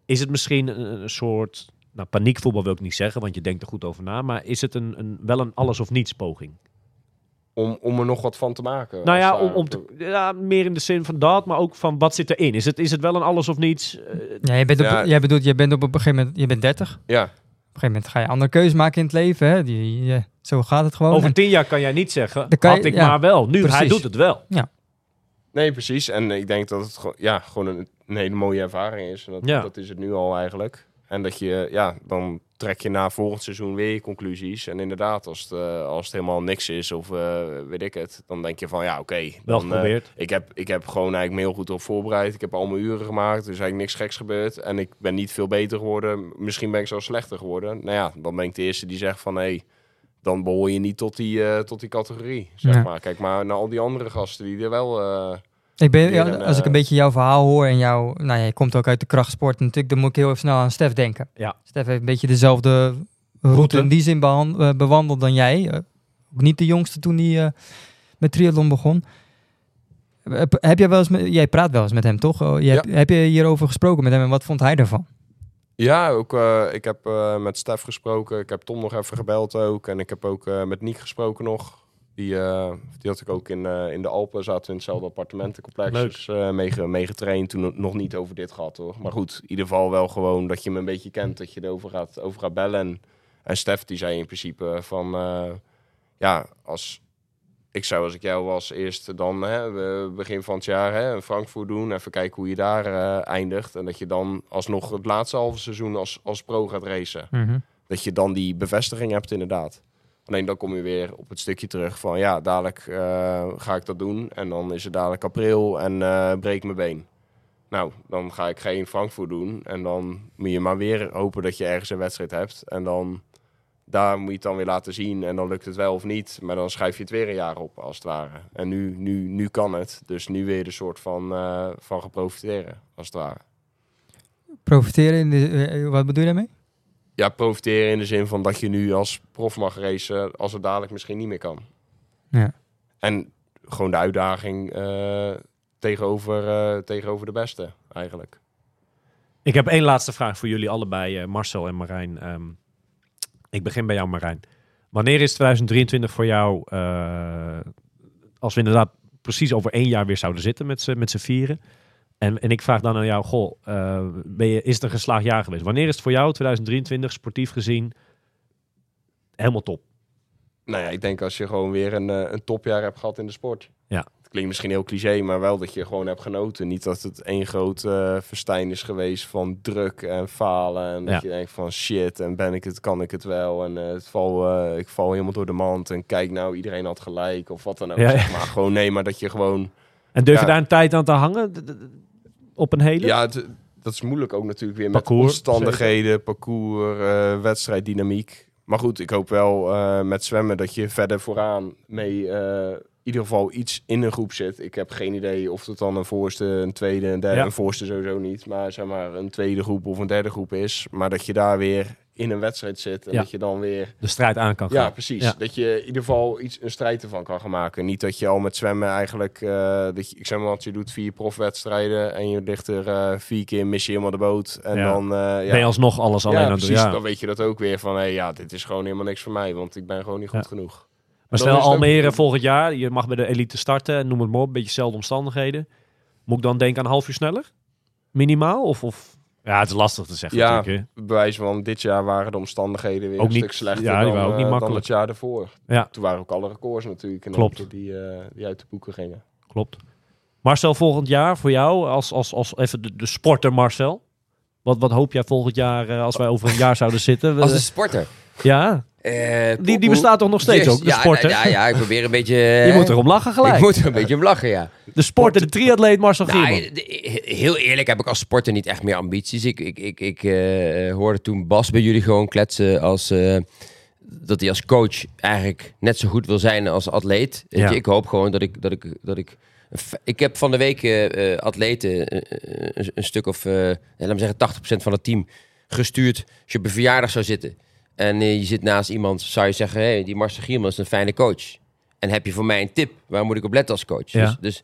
Is het misschien een, een soort, nou paniekvoetbal wil ik niet zeggen, want je denkt er goed over na. Maar is het een, een, wel een alles of niets poging? Om, om er nog wat van te maken. Nou ja, om, om te, ja, meer in de zin van dat, maar ook van wat zit erin? Is het, is het wel een alles of niets? Eh, Ja, jij bent, op, Ja. jij bedoelt, jij bent op een gegeven moment, je bent 30. Op Ja, een gegeven moment ga je andere keuzes maken in het leven. Hè? Die, ja, zo gaat het gewoon. over En- tien jaar kan jij niet zeggen, je- had ik ja, maar wel. Nu, hij doet het wel. nee, precies. En ik denk dat het gewoon, ja, gewoon een, een hele mooie ervaring is. En dat, Ja. dat is het nu al eigenlijk. En dat je, ja, dan trek je na volgend seizoen weer je conclusies. En inderdaad, als het, eh, als het helemaal niks is of eh, weet ik het, dan denk je van, ja, oké. Wel eh, geprobeerd. Ik heb, ik heb gewoon eigenlijk me heel goed op voorbereid. Ik heb al mijn uren gemaakt. Er is eigenlijk niks geks gebeurd. En ik ben niet veel beter geworden. Misschien ben ik zelfs slechter geworden. Nou ja, dan ben ik de eerste die zegt van... hé, hey, dan behoor je niet tot die, tot die categorie, zeg Ja. maar. Kijk maar naar al die andere gasten die er wel... Ik ben, ja, als ik een eh, beetje jouw verhaal hoor en jou, nou ja, je komt ook uit de krachtsport natuurlijk, dan moet ik heel even snel aan Stef denken. Ja. Stef heeft een beetje dezelfde route, Route. in die zin eh, bewandeld dan jij. eh, Ook niet de jongste toen hij met triathlon begon. Heb, jij wel eens met, jij praat wel eens met hem, toch? Oh, je hebt, heb je hierover gesproken met hem en wat vond hij daarvan? Ja, ook, ik heb met Stef gesproken. Ik heb Tom nog even gebeld ook. En ik heb ook met Niek gesproken nog. Die, eh, die had ik ook in, eh, in de Alpen. Zaten we in hetzelfde appartementencomplex. Dus eh, mee, mee getraind. Toen nog- nog niet over dit gehad hoor. Maar goed, in ieder geval wel gewoon dat je me een beetje kent. Dat je erover gaat, over gaat bellen. En, en Stef die zei in principe van... ja, als... Ik zou als ik jou was eerst dan hè, begin van het jaar hè, een Frankfurt doen. Even kijken hoe je daar eindigt. En dat je dan alsnog het laatste halve seizoen als, als pro gaat racen dat je dan die bevestiging hebt inderdaad. Alleen dan kom je weer op het stukje terug van ja, dadelijk eh, ga ik dat doen. En dan is het dadelijk april en eh, breek mijn been. Nou, dan ga ik geen Frankfurt doen. En dan moet je maar weer hopen dat je ergens een wedstrijd hebt. En dan daar moet je het dan weer laten zien. En dan lukt het wel of niet. Maar dan schuif je het weer een jaar op, als het ware. En nu, nu, nu kan het. Dus nu weer de soort van, eh van geprofiteren, als het ware. Profiteren, in de, wat bedoel je daarmee? Ja, profiteren in de zin van dat je nu als prof mag racen als het dadelijk misschien niet meer kan. Ja. En gewoon de uitdaging eh, tegenover, eh, tegenover de beste, eigenlijk. Ik heb één laatste vraag voor jullie allebei, eh, Marcel en Marijn. Ehm, ik begin bij jou, Marijn. Wanneer is 2023 voor jou, eh, als we inderdaad precies over één jaar weer zouden zitten met z'n met z'n vieren? En, en ik vraag dan aan jou, goh, eh, ben je, is het een geslaagd jaar geweest? Wanneer is het voor jou, 2023, sportief gezien, helemaal top? Nou ja, ik denk als je gewoon weer een, eh, een topjaar hebt gehad in de sport. Ja. Het klinkt misschien heel cliché, maar wel dat je gewoon hebt genoten. Niet dat het één groot festijn is geweest van druk en falen. En dat je denkt van shit, en ben ik het, kan ik het wel. En het val, ik val helemaal door de mand. En kijk nou, iedereen had gelijk. Of wat dan ook, Ja, zeg maar. Gewoon nee, maar dat je gewoon... En durf je daar een tijd aan te hangen? Op een hele? Ja, het- dat is moeilijk ook natuurlijk weer Parcours, met omstandigheden, parcours, eh, wedstrijddynamiek. Maar goed, ik hoop wel eh, met zwemmen dat je verder vooraan mee eh, in ieder geval iets in een groep zit. Ik heb geen idee of het dan een voorste, een tweede, een derde, Ja. een voorste sowieso niet. Maar zeg maar een tweede groep of een derde groep is. Maar dat je daar weer in een wedstrijd zit en Ja. dat je dan weer De strijd aan kan gaan. ja, precies. Ja. Dat je in ieder geval iets, een strijd ervan kan gaan maken. Niet dat je al met zwemmen eigenlijk... eh, dat je, ik zeg maar wat, je doet vier profwedstrijden... en je ligt er eh, vier keer, mis je helemaal de boot. En Ja. dan... eh, ja, Ben je alsnog alles alleen ja, aan het doen? Ja. Dan weet je dat ook weer van... Hey, ja, dit is gewoon helemaal niks voor mij. Want ik ben gewoon niet goed genoeg. Maar stel het ook- Almere volgend jaar, je mag bij de elite starten, noem het maar op, een beetje dezelfde omstandigheden. Moet ik dan denken aan een half uur sneller? Minimaal? Of, of... Ja, het is lastig te zeggen Ja, natuurlijk. hè. Bewijs van dit jaar waren de omstandigheden weer Ook een niet- stuk slechter ja, die dan, waren ook niet eh, dan makkelijk. het jaar ervoor. Ja. Toen waren ook alle records natuurlijk in Klopt. die, eh, die uit de boeken gingen. Klopt. Marcel, volgend jaar voor jou, als, als, als even de, de sporter Marcel. Wat, wat hoop jij volgend jaar eh, als wij over een jaar zouden zitten? Als een sporter. Ja, Eh, die, die bestaat toch nog steeds Yes, ook, de ja, sporter? Ja, ja, ik probeer een beetje... Je moet erom lachen gelijk. Ik moet er een beetje om lachen, ja. De sporter, de triatleet Marcel Nou, heel eerlijk heb ik als sporter niet echt meer ambities. Ik, ik, ik, ik eh, hoorde toen Bas bij jullie gewoon kletsen als... eh, dat hij als coach eigenlijk net zo goed wil zijn als atleet. Ja. je, ik hoop gewoon dat ik... Dat ik, dat ik ik heb van de week atleten een, een stuk of, eh, laat me zeggen, 80% van het team gestuurd. Als je op een verjaardag zou zitten en eh, je zit naast iemand, zou je zeggen: hey, die Marcel Gierman is een fijne coach. En heb je voor mij een tip? Waar moet ik op letten als coach? Ja. Dus, dus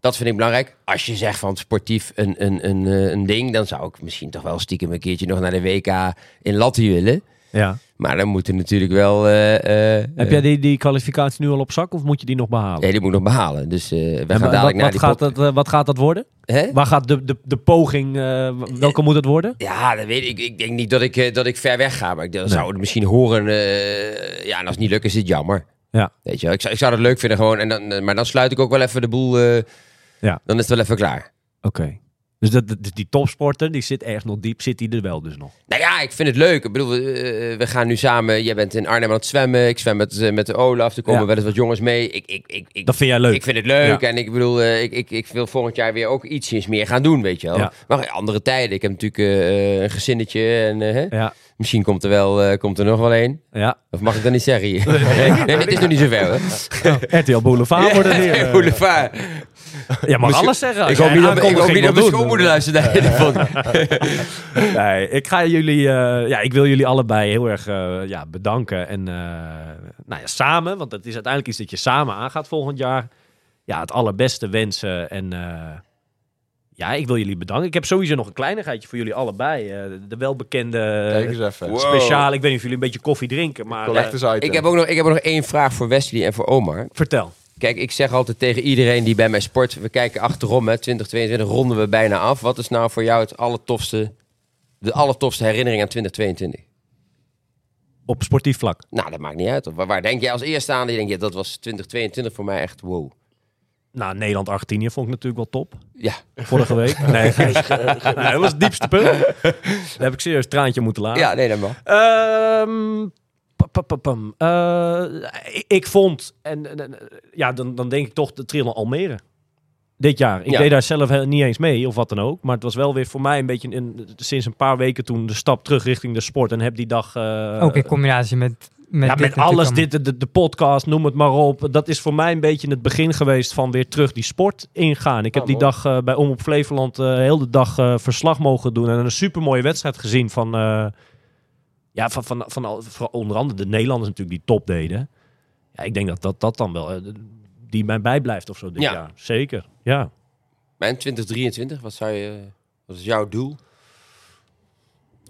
dat vind ik belangrijk. Als je zegt van sportief een, een, een, eh, een ding, dan zou ik misschien toch wel stiekem een keertje nog naar de WK in Latti willen. Ja. Maar dan moet er natuurlijk wel. eh, eh, Heb jij die, die kwalificatie nu al op zak of moet je die nog behalen? Nee, die moet ik nog behalen. Dus eh, we gaan dadelijk wat, naar wat, die gaat pot- dat, eh, wat gaat dat worden? Hè? Waar gaat de, de, de poging, eh, welke moet het worden? Ja, dat weet ik. Ik denk niet dat ik, eh, dat ik ver weg ga. Maar ik zou het misschien horen. eh, ja, en als het niet lukt, is het jammer. Ja. Weet je. Ik zou, ik zou het leuk vinden gewoon. En dan, eh, maar dan sluit ik ook wel even de boel. eh, Ja. Dan is het wel even klaar. Oké. Dus dat, dat- die topsporter, die zit erg nog diep, zit die er wel dus nog? Nou ja, ik vind het leuk. Ik bedoel, we, eh, we gaan nu samen. Jij bent in Arnhem aan het zwemmen. Ik zwem met, eh, met de Olaf. Er komen Ja. wel eens wat jongens mee. Ik, ik, ik, ik, Dat vind jij leuk? ik vind het leuk. Ja. En ik bedoel, eh, ik, ik, ik wil volgend jaar weer ook ietsjes meer gaan doen, weet je wel. Ja. Maar andere tijden. Ik heb natuurlijk een gezinnetje. En? Ja. misschien komt er, wel, komt er nog wel een. Ja. Of mag ik dat niet zeggen hier? nee, nee, het is nog niet zover. Hè? RTL Boulevard wordt het weer. Boulevard. Ja, mag alles zeggen. Ik hoop niet dat ik hoop aankondiging niet dat wil mijn doen. schoonmoeder luistert naar. Nee, ik ga jullie, eh, ja, ik wil jullie allebei heel erg eh, ja, bedanken. En eh, nou ja, samen, want het is uiteindelijk iets dat je samen aangaat volgend jaar. Ja, het allerbeste wensen. En eh, ja, ik wil jullie bedanken. Ik heb sowieso nog een kleinigheidje voor jullie allebei. Eh, de welbekende Kijk eens even. Wow. speciaal. Ik weet niet of jullie een beetje koffie drinken, maar. Ik heb, ook nog, ik heb ook nog één vraag voor Wesley en voor Omar. vertel. Kijk, ik zeg altijd tegen iedereen die bij mij sport, we kijken achterom, hè, 2022 ronden we bijna af. Wat is nou voor jou het allertofste, de allertofste herinnering aan 2022? Op sportief vlak. Nou, dat maakt niet uit. Waar, waar denk je als eerste aan? Je denkt, ja, dat was 2022 voor mij echt wow. Nou, Nederland-Argentinië vond ik natuurlijk wel top. Ja, Vorige week. Nee, nee, dat was het diepste punt. Daar heb ik serieus een traantje moeten laten. ja nee, dat mag. Ehm, Eh, ik, vond, en, ja, dan, dan denk ik toch de Triathlon Almere. Dit jaar. Ik Ja. deed daar zelf he- niet eens mee, of wat dan ook. Maar het was wel weer voor mij een beetje sinds een paar weken toen de stap terug richting de sport. En heb die dag... eh, Ook in combinatie met, met, ja, met alles, dit, de, de podcast, noem het maar op. Dat is voor mij een beetje het begin geweest van weer terug die sport ingaan. Ik heb Ah, die dag eh, bij Om op Flevoland eh heel de dag eh, verslag mogen doen. En een supermooie wedstrijd gezien van, eh, ja, van, van, van, al- van onder andere de Nederlanders natuurlijk die top deden. Ja, ik denk dat dat, dat dan wel, eh, die mij bijblijft of zo dit Ja. jaar. Zeker, ja. En 2023, wat zou je, wat is jouw doel?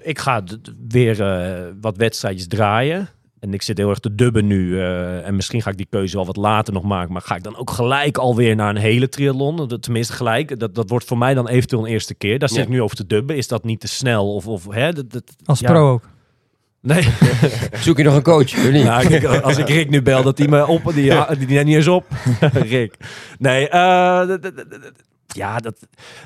Ik ga weer eh, wat wedstrijdjes draaien. En ik zit heel erg te dubben nu. eh, en misschien ga ik die keuze wel wat later nog maken. Maar ga ik dan ook gelijk alweer naar een hele triathlon? Dat- Tenminste gelijk. Dat, dat wordt voor mij dan eventueel een eerste keer. Daar zit Ja. ik nu over te dubben. Is dat niet te snel? Of, of hè? Dat, dat, Als ja. pro ook. Nee. Zoek je nog een coach? Of niet? Nou, als ik Rick nu bel, dat hij me op... Die, die, niet eens op. Rick. Nee, eh, ja, dat...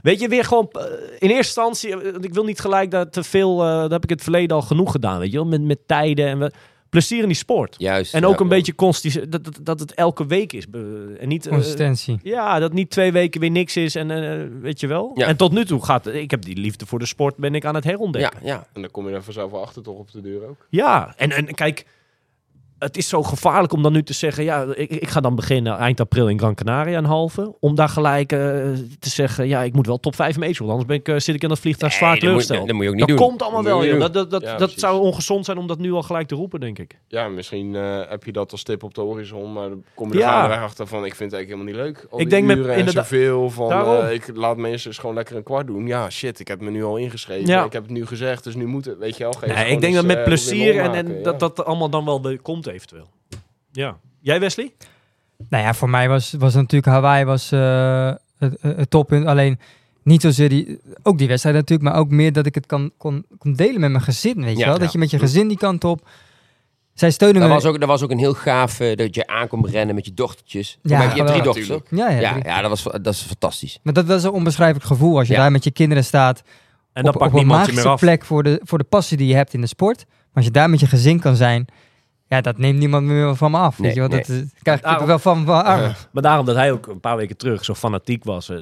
Weet je, weer gewoon... eh, in eerste instantie... eh, want Ik wil niet gelijk dat te veel... eh dat heb ik in het verleden al genoeg gedaan, weet je wel. Met, met tijden en... We, plezier in die sport. Juist. En ja. ook een beetje consti- dat, dat, dat het elke week is. En niet... eh, Consistentie. ja, dat niet twee weken weer niks is en eh, weet je wel. Ja. En tot nu toe gaat... Ik heb die liefde voor de sport ben ik aan het herontdekken. Ja, ja. En dan kom je er vanzelf wel achter toch op de deur ook. Ja, en, en kijk, het is zo gevaarlijk om dan nu te zeggen, ja, ik, ik ga dan beginnen eind april in Gran Canaria een halve. Om daar gelijk eh, te zeggen, ja, ik moet wel top 5 meesten, want anders ben ik, eh, zit ik in dat vliegtuig Nee, zwaar dat moet- teleurgesteld. dat moet je ook niet dat doen. komt allemaal Dat wel, joh. Dat, dat, dat, Ja, dat zou ongezond zijn om dat nu al gelijk te roepen, denk ik. Ja, misschien eh, heb je dat als tip op de horizon, maar dan kom je Ja. er achter van, ik vind het eigenlijk helemaal niet leuk. Al Ik die denk met- uren en inderdaad- zoveel van, Daarom. eh, ik laat mensen eens gewoon lekker een kwart doen. Ja, shit, ik heb me nu al ingeschreven. Ja. Ik heb het nu gezegd, dus nu moet het, weet je wel. geef Nee, gewoon ik denk eens, dat met plezier en, en dat dat allemaal dan wel weer komt eventueel. Ja. Jij Wesley? Nou ja, voor mij was, was natuurlijk Hawaii was, eh, het, het toppunt. Alleen niet zozeer die, ook die wedstrijd natuurlijk, maar ook meer dat ik het kan, kon, kon delen met mijn gezin, weet je Ja, wel. ja. Dat je met je gezin die kant op. Zij steunen Dat me. was, ook, dat was ook een heel gaaf eh, dat je aankomt rennen met je dochtertjes. Ja, je hebt drie dochters? Ja, ja. Ja, drie. ja dat, was, dat is fantastisch. Maar dat, dat is een onbeschrijfelijk gevoel als je Ja. daar met je kinderen staat. En dan op, pakt op een niemand je meer magische af. plek voor de, voor de passie die je hebt in de sport. Maar als je daar met je gezin kan zijn, ja, dat neemt niemand meer van me af. Nee, weet je wel? nee. Dat eh, krijg ik Daarom- wel van mijn arm. Maar daarom dat hij ook een paar weken terug zo fanatiek was. eh,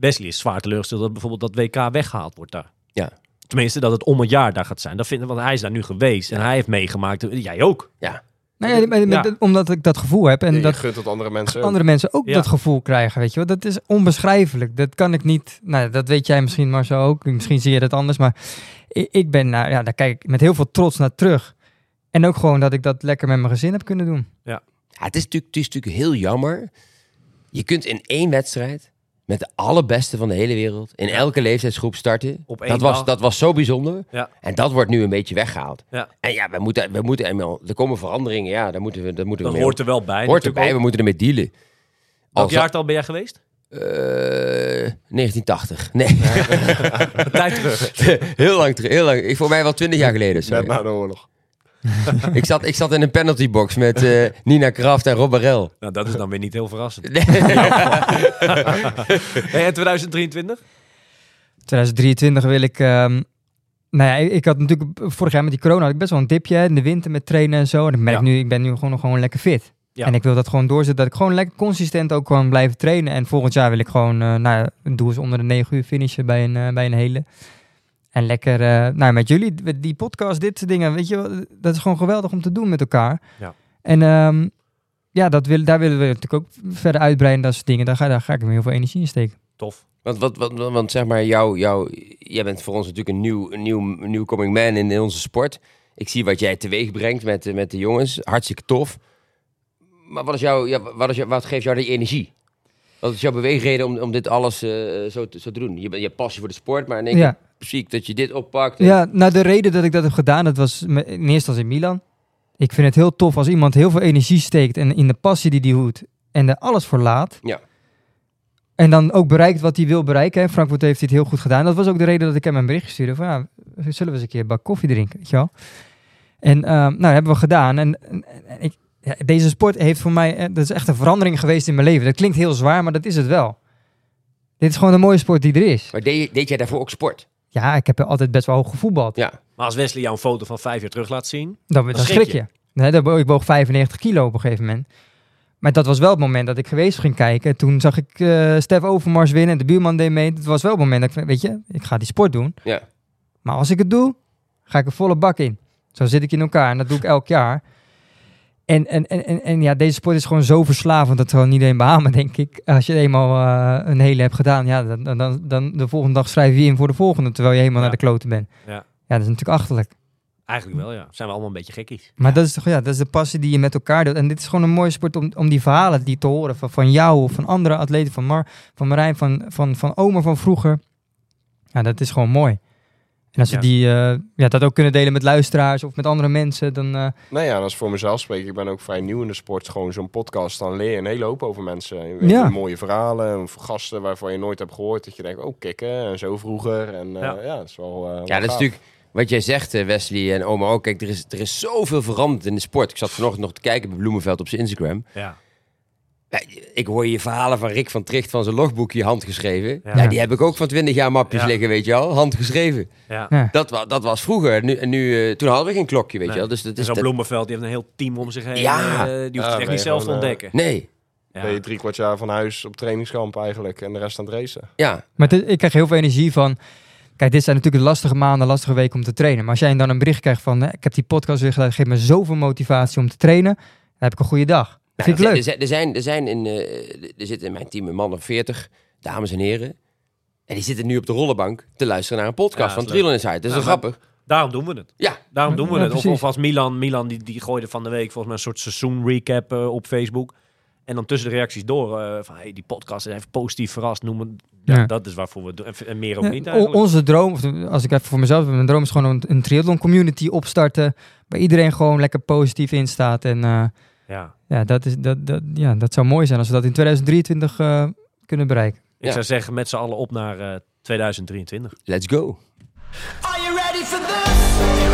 Wesley is zwaar teleurgesteld dat bijvoorbeeld dat WK weggehaald wordt daar. Ja. Tenminste, dat het om het jaar daar gaat zijn. Dat vinden, want hij is daar nu geweest en hij heeft meegemaakt. Jij ook. Nee, ja, maar- maar- Ja. omdat ik dat gevoel heb en En je dat gunt dat andere mensen ook. andere mensen ook Ja. dat gevoel krijgen, weet je wel. Dat is onbeschrijfelijk. Dat kan ik niet, nou, dat weet jij misschien maar zo ook. Misschien zie je dat anders, maar ik, ik ben, nou, ja, daar kijk ik met heel veel trots naar terug. En ook gewoon dat ik dat lekker met mijn gezin heb kunnen doen. Ja, het, is natuurlijk, het is natuurlijk heel jammer. Je kunt in één wedstrijd met de allerbeste van de hele wereld in elke leeftijdsgroep starten. Op één dat, was, dat was zo bijzonder. Ja. En dat wordt nu een beetje weggehaald. Ja. En ja, we moeten, we moeten eenmaal, er komen veranderingen. Ja, daar moeten we, daar moeten we Dat mee hoort er wel bij. hoort erbij. We moeten ermee dealen. Welk jaartal ben jij geweest? Eh, 1980. Nee, Een tijd terug. heel lang terug. Heel lang. Ik, voor mij wel 20 jaar geleden. sorry. Net na de oorlog. ik, zat, ik zat in een penaltybox met eh, Nina Kraft en Rob Barel. Nou, dat is dan weer niet heel verrassend. Nee. Hey, en 2023? 2023 wil ik... ehm, nou ja, ik, had natuurlijk vorig jaar met die corona had ik best wel een dipje in de winter met trainen en zo. En ik merk Ja. nu, ik ben nu gewoon, gewoon lekker fit. Ja. En ik wil dat gewoon doorzetten, dat ik gewoon lekker consistent ook gewoon blijven trainen. En volgend jaar wil ik gewoon, eh nou, ja, een doel is onder de 9 uur finishen bij een, eh, bij een hele. En lekker, eh, nou met jullie, met die podcast, dit soort dingen, weet je wel, dat is gewoon geweldig om te doen met elkaar. Ja. En ehm, ja, dat wil, daar willen we natuurlijk ook verder uitbreiden. Dat soort dingen. Daar ga, daar ga ik me heel veel energie in steken. Tof. Want, wat, wat, want zeg maar, jou, jou, jij bent voor ons natuurlijk een nieuw, een nieuw, een nieuw coming man in, in onze sport. Ik zie wat jij teweeg brengt met, de- met de jongens. Hartstikke tof. Maar wat, is jouw, ja, wat, is jou, wat geeft jou die energie? Wat is jouw beweegreden om, om dit alles eh, zo, te, zo te doen? Je, bent- je hebt passie voor de sport, maar in één Ja. keer zie ik dat je dit oppakt. en- Ja, nou de reden dat ik dat heb gedaan, dat was in eerste instantie Milan. Ik vind het heel tof als iemand heel veel energie steekt en in de passie die hij hoedt en er alles voor laat. Ja. En dan ook bereikt wat hij wil bereiken. Hè. Frankfurt heeft dit heel goed gedaan. Dat was ook de reden dat ik hem een bericht stuurde van ja, zullen we eens een keer een bak koffie drinken, weet je wel? En ehm, nou, dat hebben we gedaan. En, en- en ik, ja, deze sport heeft voor mij, eh, dat is echt een verandering geweest in mijn leven. Dat klinkt heel zwaar, maar dat is het wel. Dit is gewoon de mooie sport die er is. Maar deed, deed jij daarvoor ook sport? Ja, ik heb altijd best wel hoog gevoetbald. Ja. Maar als Wesley jou een foto van vijf jaar terug laat zien... Dan, dan schrik schrik je. Nee, bo- ik woog 95 kilo op een gegeven moment. Maar dat was wel het moment dat ik geweest ging kijken. Toen zag ik eh Stef Overmars winnen en de buurman deed mee. Het was wel het moment dat ik, weet je, ik ga die sport doen. Ja. Maar als ik het doe, ga ik er volle bak in. Zo zit ik in elkaar en dat doe ik elk jaar. En, en, en, en, ja, deze sport is gewoon zo verslavend dat gewoon iedereen behamen, denk ik. Als je eenmaal eh, een hele hebt gedaan, ja, dan, dan- dan, de volgende dag schrijf je in voor de volgende, terwijl je helemaal Ja. naar de kloten bent. Ja. ja, dat is natuurlijk achterlijk. Eigenlijk wel, ja. Zijn we allemaal een beetje gekkies. Maar dat is toch ja, dat is de passie die je met elkaar doet. En dit is gewoon een mooie sport om, om die verhalen die te horen van, van jou of van andere atleten, van Mar, van Marijn, van, van, van Omer van vroeger. Ja, dat is gewoon mooi. En als we Ja. die, eh, ja, dat ook kunnen delen met luisteraars of met andere mensen, dan eh, Nou ja, dat is voor mezelf spreken. Ik ben ook vrij nieuw in de sport. Gewoon zo'n podcast, dan leer je een hele hoop over mensen. Je weet Ja. Mooie verhalen, of gasten waarvan je nooit hebt gehoord. Dat je denkt, oh kikken, en zo vroeger. En eh, Ja. ja. dat is wel Ja, dat is natuurlijk wat jij zegt, Wesley en Oma ook. Kijk, er is, er is zoveel veranderd in de sport. Ik zat vanochtend nog te kijken bij Bloemenveld op zijn Instagram. Ja. Ja, ik hoor je verhalen van Rick van Tricht van zijn logboekje handgeschreven. Ja. Ja. die heb ik ook van 20 jaar mapjes Ja. liggen, weet je wel. Handgeschreven. ja. Dat, wa dat was vroeger. Nu, en nu, eh, toen hadden we geen klokje, weet Nee. je wel. Dus dat En is zo'n dat- Bloemenveld, die heeft een heel team om zich heen. Ja. Eh, die hoeft Ja, het echt niet zelf te gewoon, eh, ontdekken. Nee, Ja. Ben je drie kwart jaar van huis op trainingskamp eigenlijk. En de rest aan het racen. ja. Maar ik krijg heel veel energie van. Kijk, dit zijn natuurlijk lastige maanden, lastige weken om te trainen. Maar als jij dan een bericht krijgt van, ik heb die podcast weer gedaan, geeft me zoveel motivatie om te trainen, dan heb ik een goede dag. Nou, Vind ik er, leuk. zijn- er zijn, er zijn in, eh, er zitten in mijn team een man of 40, dames en heren. En die zitten nu op de rollenbank te luisteren naar een podcast Ja, van is Insight. Dat is wel maar- grappig. Daarom doen we het. Ja, Daarom doen we Ja, het. Of, of als Milan, Milan die, die gooide van de week volgens mij een soort seizoen recap eh, op Facebook. En dan tussen de reacties door eh, van hey, die podcast is even positief verrast. Noem het. Ja, Ja. Dat is waarvoor we het doen. En, meer ook Ja, niet eigenlijk. onze droom, of als ik even voor mezelf heb, mijn droom is gewoon een, een triathlon community opstarten. Waar iedereen gewoon lekker positief in staat. En eh, Ja. Ja, dat is, dat, dat, ja, dat zou mooi zijn als we dat in 2023 eh, kunnen bereiken. Ik Ja. zou zeggen met z'n allen op naar eh, 2023. let's go. Are you ready for this? Are you ready for this?